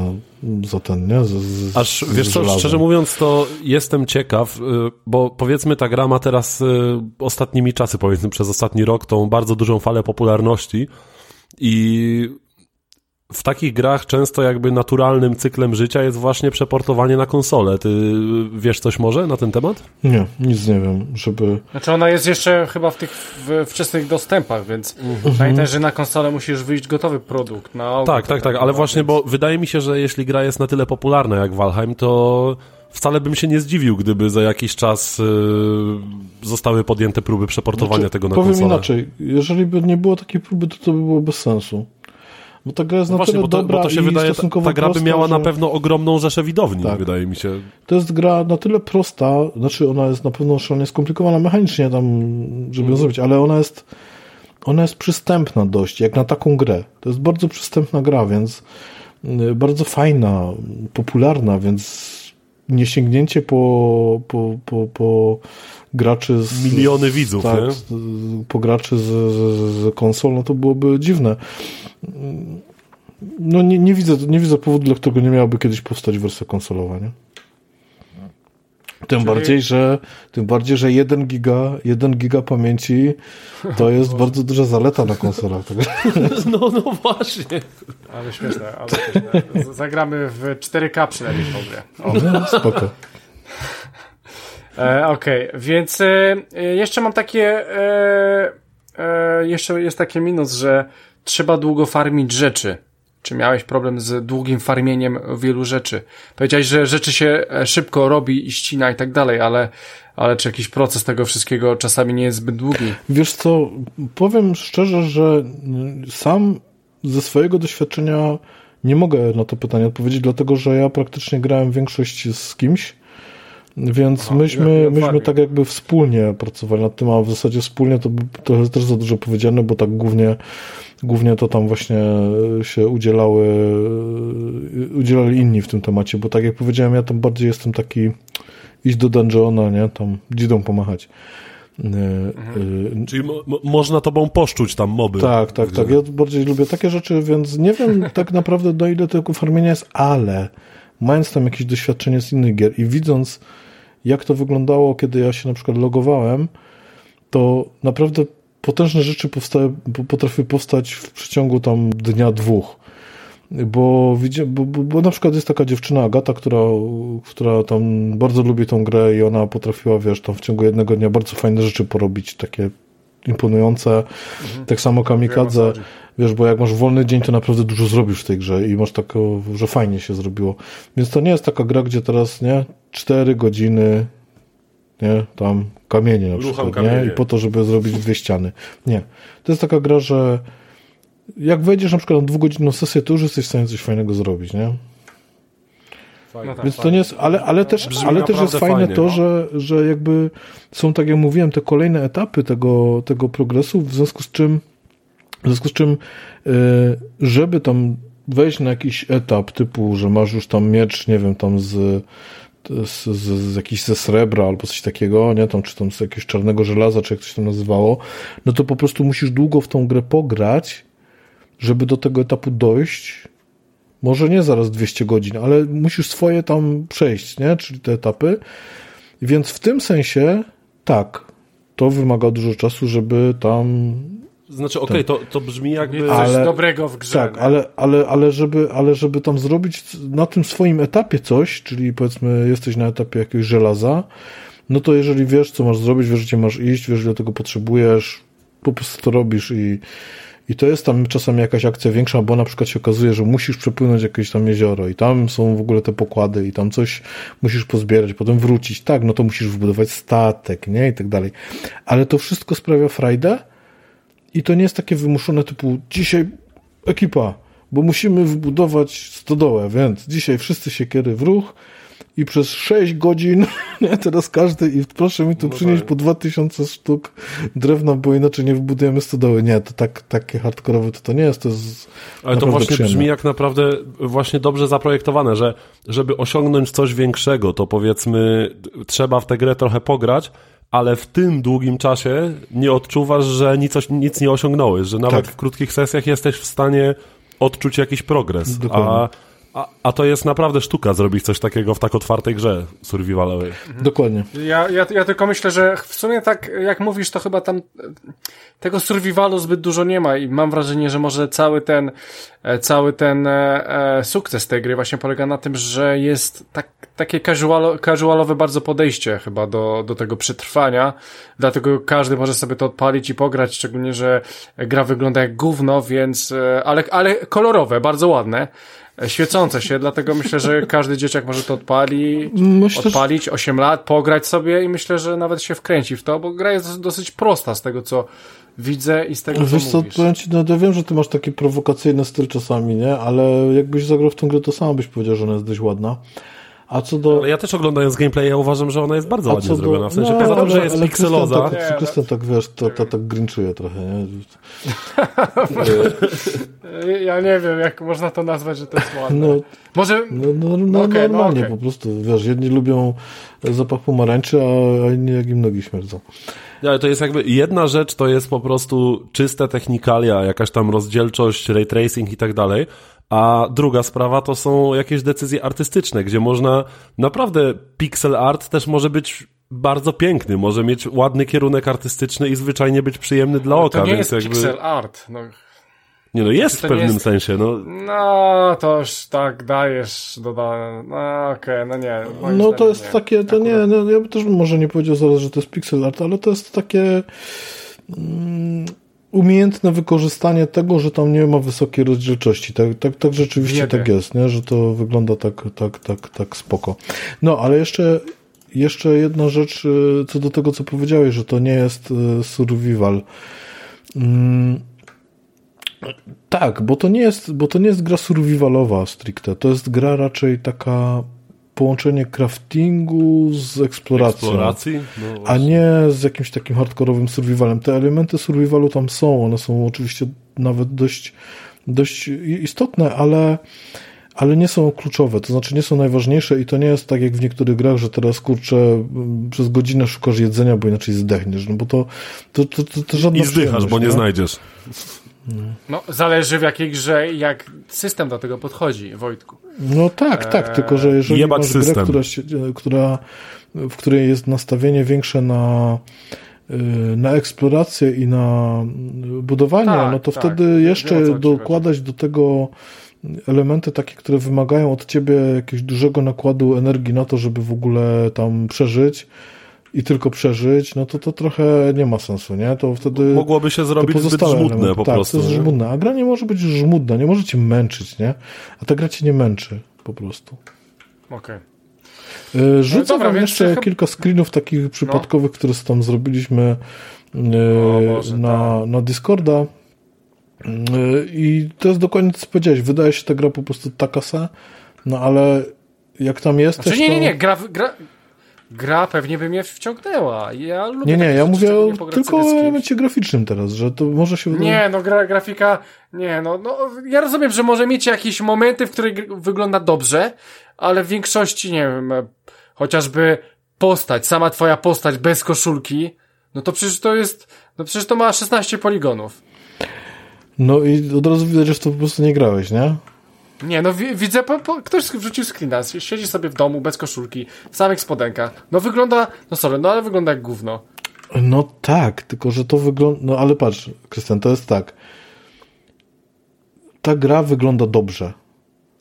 za ten, nie? Z, z, Aż, z wiesz co, żelazem. szczerze mówiąc, to jestem ciekaw, y, bo powiedzmy ta gra ma teraz y, ostatnimi czasy, powiedzmy przez ostatni rok, tą bardzo dużą falę popularności i w takich grach często jakby naturalnym cyklem życia jest właśnie przeportowanie na konsolę. Ty wiesz coś może na ten temat? Nie, nic nie wiem, żeby... Znaczy ona jest jeszcze chyba w tych w wczesnych dostępach, więc pamiętaj, że na konsolę musisz wyjść gotowy produkt. Na Tak, tak, tak, ale właśnie, bo wydaje mi się, że jeśli gra jest na tyle popularna jak Valheim, to wcale bym się nie zdziwił, gdyby za jakiś czas y, zostały podjęte próby przeportowania Znaczy, tego na Powiem konsolę. inaczej, jeżeli by nie było takiej próby, to to by było bez sensu. Bo ta gra jest No na właśnie, tyle bo to, dobra bo to się wydaje, ta, stosunkowo ta gra by prosta, miała że... na pewno ogromną rzeszę widowni, Tak. wydaje mi się. To jest gra na tyle prosta, znaczy ona jest na pewno szalenie skomplikowana mechanicznie tam, żeby Mhm. ją zrobić, ale ona jest ona jest przystępna dość, jak na taką grę. To jest bardzo przystępna gra, więc y, bardzo fajna, popularna, więc nie sięgnięcie po, po, po, po graczy z... Miliony widzów, tak, nie? po graczy z, z, z konsol, no to byłoby dziwne. No nie, nie, widzę, nie widzę powodu, dla którego nie miałaby kiedyś powstać wersja konsolowa, nie? Tym bardziej, że tym bardziej, że 1 giga, 1 giga pamięci to jest bardzo duża zaleta na konsolach. No, no właśnie. Ale śmieszne, ale śmieszne. Zagramy w 4K przynajmniej w tą grę. O. no, spoko. E, Okej, więc e, e, jeszcze mam takie. E, e, jeszcze jest taki minus, że trzeba długo farmić rzeczy. Czy miałeś problem z długim farmieniem wielu rzeczy? Powiedziałeś, że rzeczy się e, szybko robi i ścina i tak dalej, ale, ale czy jakiś proces tego wszystkiego czasami nie jest zbyt długi? Wiesz co, powiem szczerze, że sam ze swojego doświadczenia nie mogę na to pytanie odpowiedzieć, dlatego że ja praktycznie grałem większość z kimś, więc Aha, myśmy, jak- jak myśmy farming. tak jakby wspólnie pracowali nad tym, a w zasadzie wspólnie to to jest też za dużo powiedziane, bo tak głównie, głównie to tam właśnie się udzielały, udzielali inni w tym temacie, bo tak jak powiedziałem, ja tam bardziej jestem taki iść do dungeona, nie, tam dzidą pomachać. Y, y, Czyli mo, mo, można tobą poszczuć tam moby. tak, tak, tak. Ja bardziej lubię takie rzeczy, więc nie wiem tak naprawdę do ile tego farmienia jest, ale mając tam jakieś doświadczenie z innych gier i widząc jak to wyglądało, kiedy ja się na przykład logowałem, to naprawdę potężne rzeczy powstały, po- potrafiły powstać w przeciągu tam dnia, dwóch. Bo, bo, bo, na przykład jest taka dziewczyna Agata, która, która tam bardzo lubi tą grę i ona potrafiła, wiesz, tam w ciągu jednego dnia bardzo fajne rzeczy porobić, takie imponujące. Tak samo Kamikadze, wiesz, bo jak masz wolny dzień, to naprawdę dużo zrobisz w tej grze i masz tak, że fajnie się zrobiło. Więc to nie jest taka gra, gdzie teraz, nie, cztery godziny, nie, tam kamienie na Rucham przykład, kamienie. nie, i po to, żeby zrobić dwie ściany. Nie. To jest taka gra, że jak wejdziesz na przykład na dwugodzinną sesję, to już jesteś w stanie coś fajnego zrobić, nie? No tak, Więc to fajnie. nie jest, ale, ale też, ale też jest fajne fajnie, to, no. że, że jakby są, tak jak mówiłem, te kolejne etapy tego, tego progresu, w związku z czym, w związku z czym, y, żeby tam wejść na jakiś etap typu, że masz już tam miecz, nie wiem, tam z, z, z, z jakiś ze srebra albo coś takiego, nie, tam, czy tam z jakiegoś czarnego żelaza, czy jak to się tam nazywało, no to po prostu musisz długo w tą grę pograć, żeby do tego etapu dojść, może nie zaraz 200 godzin, ale musisz swoje tam przejść, nie? Czyli te etapy. Więc w tym sensie tak, to wymaga dużo czasu, żeby tam. Znaczy, okej, to, to brzmi jakby... Coś Ale- dobrego w grze. Tak, nie? ale, ale, ale, żeby, ale żeby tam zrobić na tym swoim etapie coś, czyli powiedzmy jesteś na etapie jakiegoś żelaza, no to jeżeli wiesz, co masz zrobić, wiesz, gdzie masz iść, wiesz, ile tego potrzebujesz, po prostu to robisz i, i to jest tam czasami jakaś akcja większa, bo na przykład się okazuje, że musisz przepłynąć jakieś tam jezioro i tam są w ogóle te pokłady i tam coś musisz pozbierać, potem wrócić. Tak, no to musisz wybudować statek, nie? I tak dalej. Ale to wszystko sprawia frajdę i to nie jest takie wymuszone typu dzisiaj ekipa, bo musimy wbudować stodołę, więc dzisiaj wszyscy siekiery w ruch i przez 6 godzin, teraz każdy i proszę mi tu No przynieść tak. po 2000 sztuk drewna, bo inaczej nie wybudujemy stodoły. Nie, to tak, takie hardkorowe to to nie jest, to jest Ale to właśnie przyjemne. brzmi jak naprawdę właśnie dobrze zaprojektowane, że żeby osiągnąć coś większego, to powiedzmy trzeba w tę grę trochę pograć, ale w tym długim czasie nie odczuwasz, że nic, nic nie osiągnąłeś, że nawet Tak. w krótkich sesjach jesteś w stanie odczuć jakiś progres. Dokładnie. A, a, a to jest naprawdę sztuka zrobić coś takiego w tak otwartej grze survivalowej. Dokładnie. Ja, ja, ja tylko myślę, że w sumie tak jak mówisz, to chyba tam e, tego survivalu zbyt dużo nie ma i mam wrażenie, że może cały ten e, cały ten e, e, sukces tej gry właśnie polega na tym, że jest tak, takie casual, casualowe bardzo podejście chyba do, do tego przetrwania, dlatego każdy może sobie to odpalić i pograć, szczególnie, że gra wygląda jak gówno, więc ale, ale kolorowe, bardzo ładne. Świecące się, dlatego myślę, że każdy dzieciak może to odpali, Myślę, odpalić 8 lat, pograć sobie i myślę, że nawet się wkręci w to, bo gra jest dosyć prosta z tego, co widzę i z tego, co Wiesz co, mówisz. powiem ci, no ja wiem, że ty masz taki prowokacyjny styl czasami, nie? Ale jakbyś zagrał w tą grę, to sam byś powiedział, że ona jest dość ładna. A co do... Ale ja też oglądając gameplay, ja uważam, że ona jest bardzo a ładnie zrobiona. W sensie, no, poza tym, ale- że jest ale pikseloza, Krystian Nie, tak. Krystian tak, wiesz, to, to tak grinczuje trochę, nie? Ja nie wiem, jak można to nazwać, że to jest ładne. No, Może, no, no, no Okej, no normalnie okej. po prostu, wiesz, jedni lubią zapach pomarańczy, a inni jak im nogi śmierdzą. Ale to jest jakby jedna rzecz, to jest po prostu czyste technikalia, jakaś tam rozdzielczość, ray tracing i tak dalej. A druga sprawa to są jakieś decyzje artystyczne, gdzie można naprawdę pixel art też może być bardzo piękny, może mieć ładny kierunek artystyczny i zwyczajnie być przyjemny dla oka, to nie więc jest jakby pixel art. No, nie no jest w pewnym jest- sensie, no no to już tak dajesz dodane. No okej, no nie. No to jest nie. takie, to nie, no, ja bym też może nie powiedział zaraz, że to jest pixel art, ale to jest takie mm, umiejętne wykorzystanie tego, że tam nie ma wysokiej rozdzielczości. Tak, tak, tak rzeczywiście tak jest, nie? że to wygląda tak, tak, tak, tak spoko. No, ale jeszcze, jeszcze jedna rzecz y, co do tego, co powiedziałeś, że to nie jest y, survival. Mm, tak, bo to nie jest, bo to nie jest gra survivalowa stricte. To jest gra raczej taka połączenie craftingu z eksploracją. eksploracji. No, A nie z jakimś takim hardkorowym survivalem. Te elementy survivalu tam są, one są oczywiście nawet dość, dość istotne, ale, ale nie są kluczowe, to znaczy nie są najważniejsze i to nie jest tak jak w niektórych grach, że teraz kurczę przez godzinę szukasz jedzenia, bo inaczej zdechniesz, no bo to, to, to, to, to żadna I zdychasz, bo nie znajdziesz. No, zależy w jakiej grze jak system do tego podchodzi, Wojtku. No tak, tak, Eee, tylko że jeżeli jebać masz grę, system. która, się, która, w której jest nastawienie większe na, y, na eksplorację i na budowanie, Tak, no to tak. wtedy jeszcze dokładać do tego elementy takie, które wymagają od ciebie jakiegoś dużego nakładu energii na to, żeby w ogóle tam przeżyć i tylko przeżyć, no to to trochę nie ma sensu, nie? To wtedy Mogłoby się to zrobić zbyt żmudne po tak, prostu. to jest żmudne. A gra nie może być żmudna, nie może cię męczyć, nie? A ta gra cię nie męczy po prostu. Okej. Yy, Rzucę dobra, wam jeszcze chyba- kilka screenów takich przypadkowych, które tam zrobiliśmy O yy, Boże, na, na Discorda. Yy, I to jest dokładnie to, co powiedziałeś. Wydaje się ta gra po prostu taka se, no ale jak tam jesteś, Znaczy nie, nie, nie, gra, gra, gra pewnie by mnie wciągnęła. Ja lubię Nie, nie, ja mówię o, tylko o elemencie graficznym teraz, że to może się. Nie, no gra, grafika, nie, no, no, ja rozumiem, że może mieć jakieś momenty, w których wygląda dobrze, ale w większości, nie wiem, e, chociażby postać, sama twoja postać bez koszulki, no to przecież to jest, no przecież to ma 16 poligonów. No i od razu widać, że w to po prostu nie grałeś, nie? Nie, no wi widzę, po, po, ktoś wrzucił screena, siedzi sobie w domu bez koszulki, w samych spodenkach, no wygląda, no sorry, no ale wygląda jak gówno. No tak, tylko że to wygląda. No ale patrz, Krystian, to jest tak. Ta gra wygląda dobrze.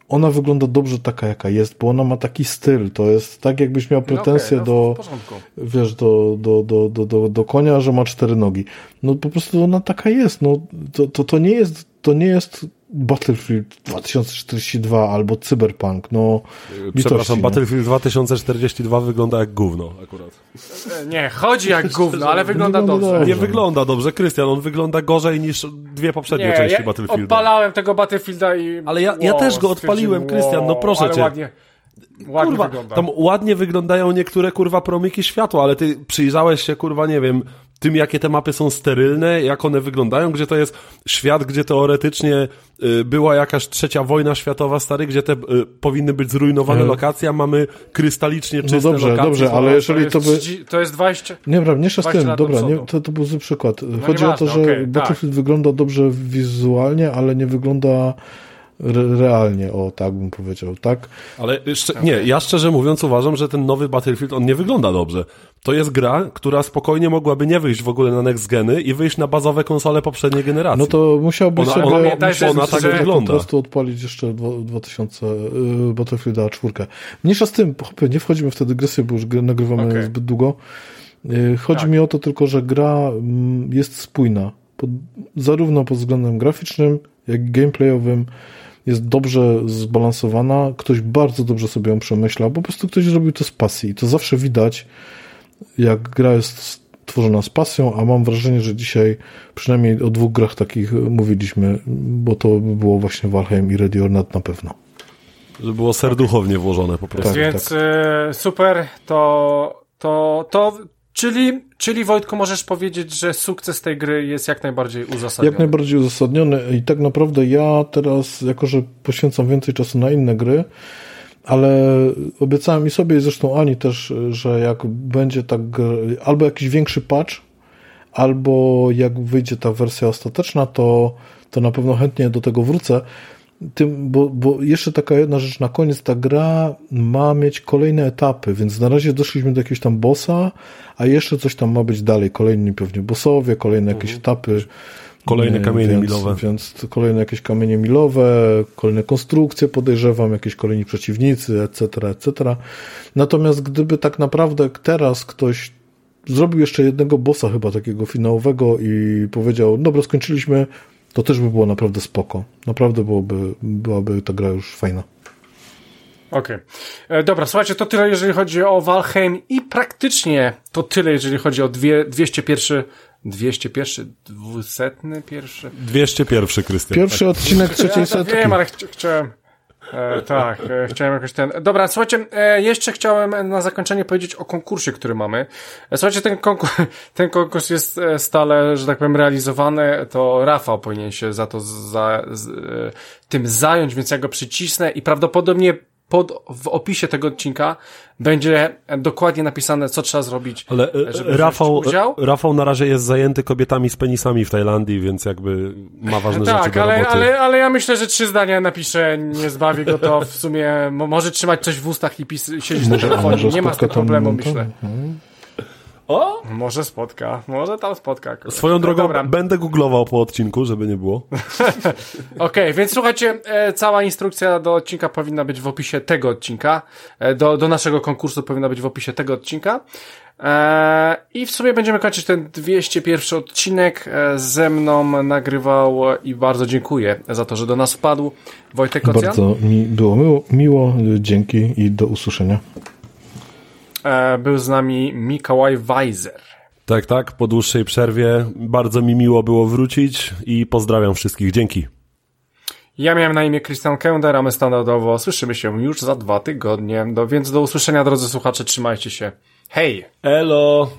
Ona wygląda dobrze taka, jaka jest, bo ona ma taki styl. To jest tak, jakbyś miał No pretensje no w- do, W porządku. wiesz, do, do, do, do, do, do konia, że ma cztery nogi. No po prostu ona taka jest. No, to, to, to nie jest, to nie jest Battlefield 2042 albo Cyberpunk. No, litości, Przepraszam? Battlefield 2042 wygląda jak gówno akurat. E, Nie, chodzi jak gówno, ale wygląda Wygląda dobrze. dobrze. Nie wygląda dobrze, Krystian, on wygląda gorzej niż dwie poprzednie Nie, części ja Battlefielda. odpalałem tego Battlefielda i... Ale ja- ja też go odpaliłem, Krystian, no proszę ale cię. ładnie, ładnie Kurwa, wygląda. tam ładnie wyglądają niektóre kurwa promiki światła, ale ty przyjrzałeś się kurwa, nie wiem, tym, jakie te mapy są sterylne, jak one wyglądają, gdzie to jest świat, gdzie teoretycznie y, była jakaś trzecia wojna światowa, stary, gdzie te y, powinny być zrujnowane Mhm. lokacje, a mamy krystalicznie czyste No dobrze, lokacje. dobrze, ale jeżeli to by... 30 to jest 20... Nie, dobra, mniejsza z 20 tym, dobra, nie, to, to był zły przykład. Chodzi o to, że okej, tak. Battlefield wygląda dobrze wizualnie, ale nie wygląda realnie, o tak bym powiedział, tak? Ale jeszcze, nie, ja szczerze mówiąc uważam, że ten nowy Battlefield, on nie wygląda dobrze. To jest gra, która spokojnie mogłaby nie wyjść w ogóle na next geny i wyjść na bazowe konsole poprzedniej generacji. No to musiałbyś Ona- sobie, ona- musiałbyś ona tak sobie wygląda. po prostu odpalić jeszcze dwa- 2000 yy, Battlefielda 4. Mniejsza z tym, chłopie, nie wchodzimy w tę dygresję, bo już nagrywamy Okej. zbyt długo. Yy, Chodzi Tak. mi o to tylko, że gra mm, jest spójna. Pod, zarówno pod względem graficznym, jak i gameplayowym jest dobrze zbalansowana. Ktoś bardzo dobrze sobie ją przemyślał. Po prostu ktoś zrobił to z pasji. I to zawsze widać, jak gra jest tworzona z pasją, a mam wrażenie, że dzisiaj przynajmniej o dwóch grach takich mówiliśmy, bo to by było właśnie Valheim i Ready or Not na pewno. Że było serduchownie włożone po prostu. Tak, Więc e, super, to, to, to, czyli, czyli Wojtku możesz powiedzieć, że sukces tej gry jest jak najbardziej uzasadniony. Jak najbardziej uzasadniony i tak naprawdę ja teraz, jako że poświęcam więcej czasu na inne gry, ale obiecałem i sobie i zresztą Ani też, że jak będzie tak albo jakiś większy patch, albo jak wyjdzie ta wersja ostateczna, to, to na pewno chętnie do tego wrócę. Tym, bo, bo jeszcze taka jedna rzecz na koniec, ta gra ma mieć kolejne etapy, więc na razie doszliśmy do jakiegoś tam bossa, a jeszcze coś tam ma być dalej, kolejni pewnie bossowie, kolejne jakieś etapy. Kolejne Nie, kamienie więc, milowe. Więc kolejne jakieś kamienie milowe, kolejne konstrukcje podejrzewam, jakieś kolejni przeciwnicy, etc., etc. Natomiast gdyby tak naprawdę teraz ktoś zrobił jeszcze jednego bossa chyba takiego finałowego i powiedział, dobra, skończyliśmy, to też by było naprawdę spoko. Naprawdę byłoby, byłaby ta gra już fajna. Okej. E, Dobra, słuchajcie, to tyle jeżeli chodzi o Valheim i praktycznie to tyle jeżeli chodzi o dwie, 201, 201, 200 pierwszy. 201, Krystian. Pierwszy odcinek trzeciej Ja setki. wiem, ale chci chciałem. E, tak, e, chciałem jakoś ten. Dobra, słuchajcie, e, jeszcze chciałem na zakończenie powiedzieć o konkursie, który mamy. Słuchajcie, ten, konkurs, ten konkurs jest stale, że tak powiem, realizowany. To Rafał powinien się za to za, z, tym zająć, więc ja go przycisnę i prawdopodobnie pod, w opisie tego odcinka będzie dokładnie napisane, co trzeba zrobić, Ale e, żeby wziąć Rafał, udział. Rafał na razie jest zajęty kobietami z penisami w Tajlandii, więc jakby ma ważne rzeczy Tak, do ale, roboty. ale, ale ja myślę, że trzy zdania napiszę, nie zbawi go to w sumie. Mo, może trzymać coś w ustach i pis, siedzieć na telefonie. Nie ma z tym problemu, myślę. mhm. O! Może spotka, może tam spotka. kogoś. Swoją No drogą Dobra, będę googlował po odcinku, żeby nie było. okej, więc słuchajcie, e, cała instrukcja do odcinka powinna być w opisie tego odcinka. E, do, do naszego konkursu powinna być w opisie tego odcinka. E, I w sumie będziemy kończyć ten 201 odcinek. E, ze mną nagrywał i bardzo dziękuję za to, że do nas wpadł Wojtek Kocjan. Bardzo mi było miło, miło, dzięki i do usłyszenia. E, był z nami Mikołaj Weiser. Tak, tak, po dłuższej przerwie bardzo mi miło było wrócić i pozdrawiam wszystkich. Dzięki. Ja miałem na imię Christian Kender, a my standardowo słyszymy się już za dwa tygodnie. Do, więc do usłyszenia, drodzy słuchacze, trzymajcie się. Hej! Elo!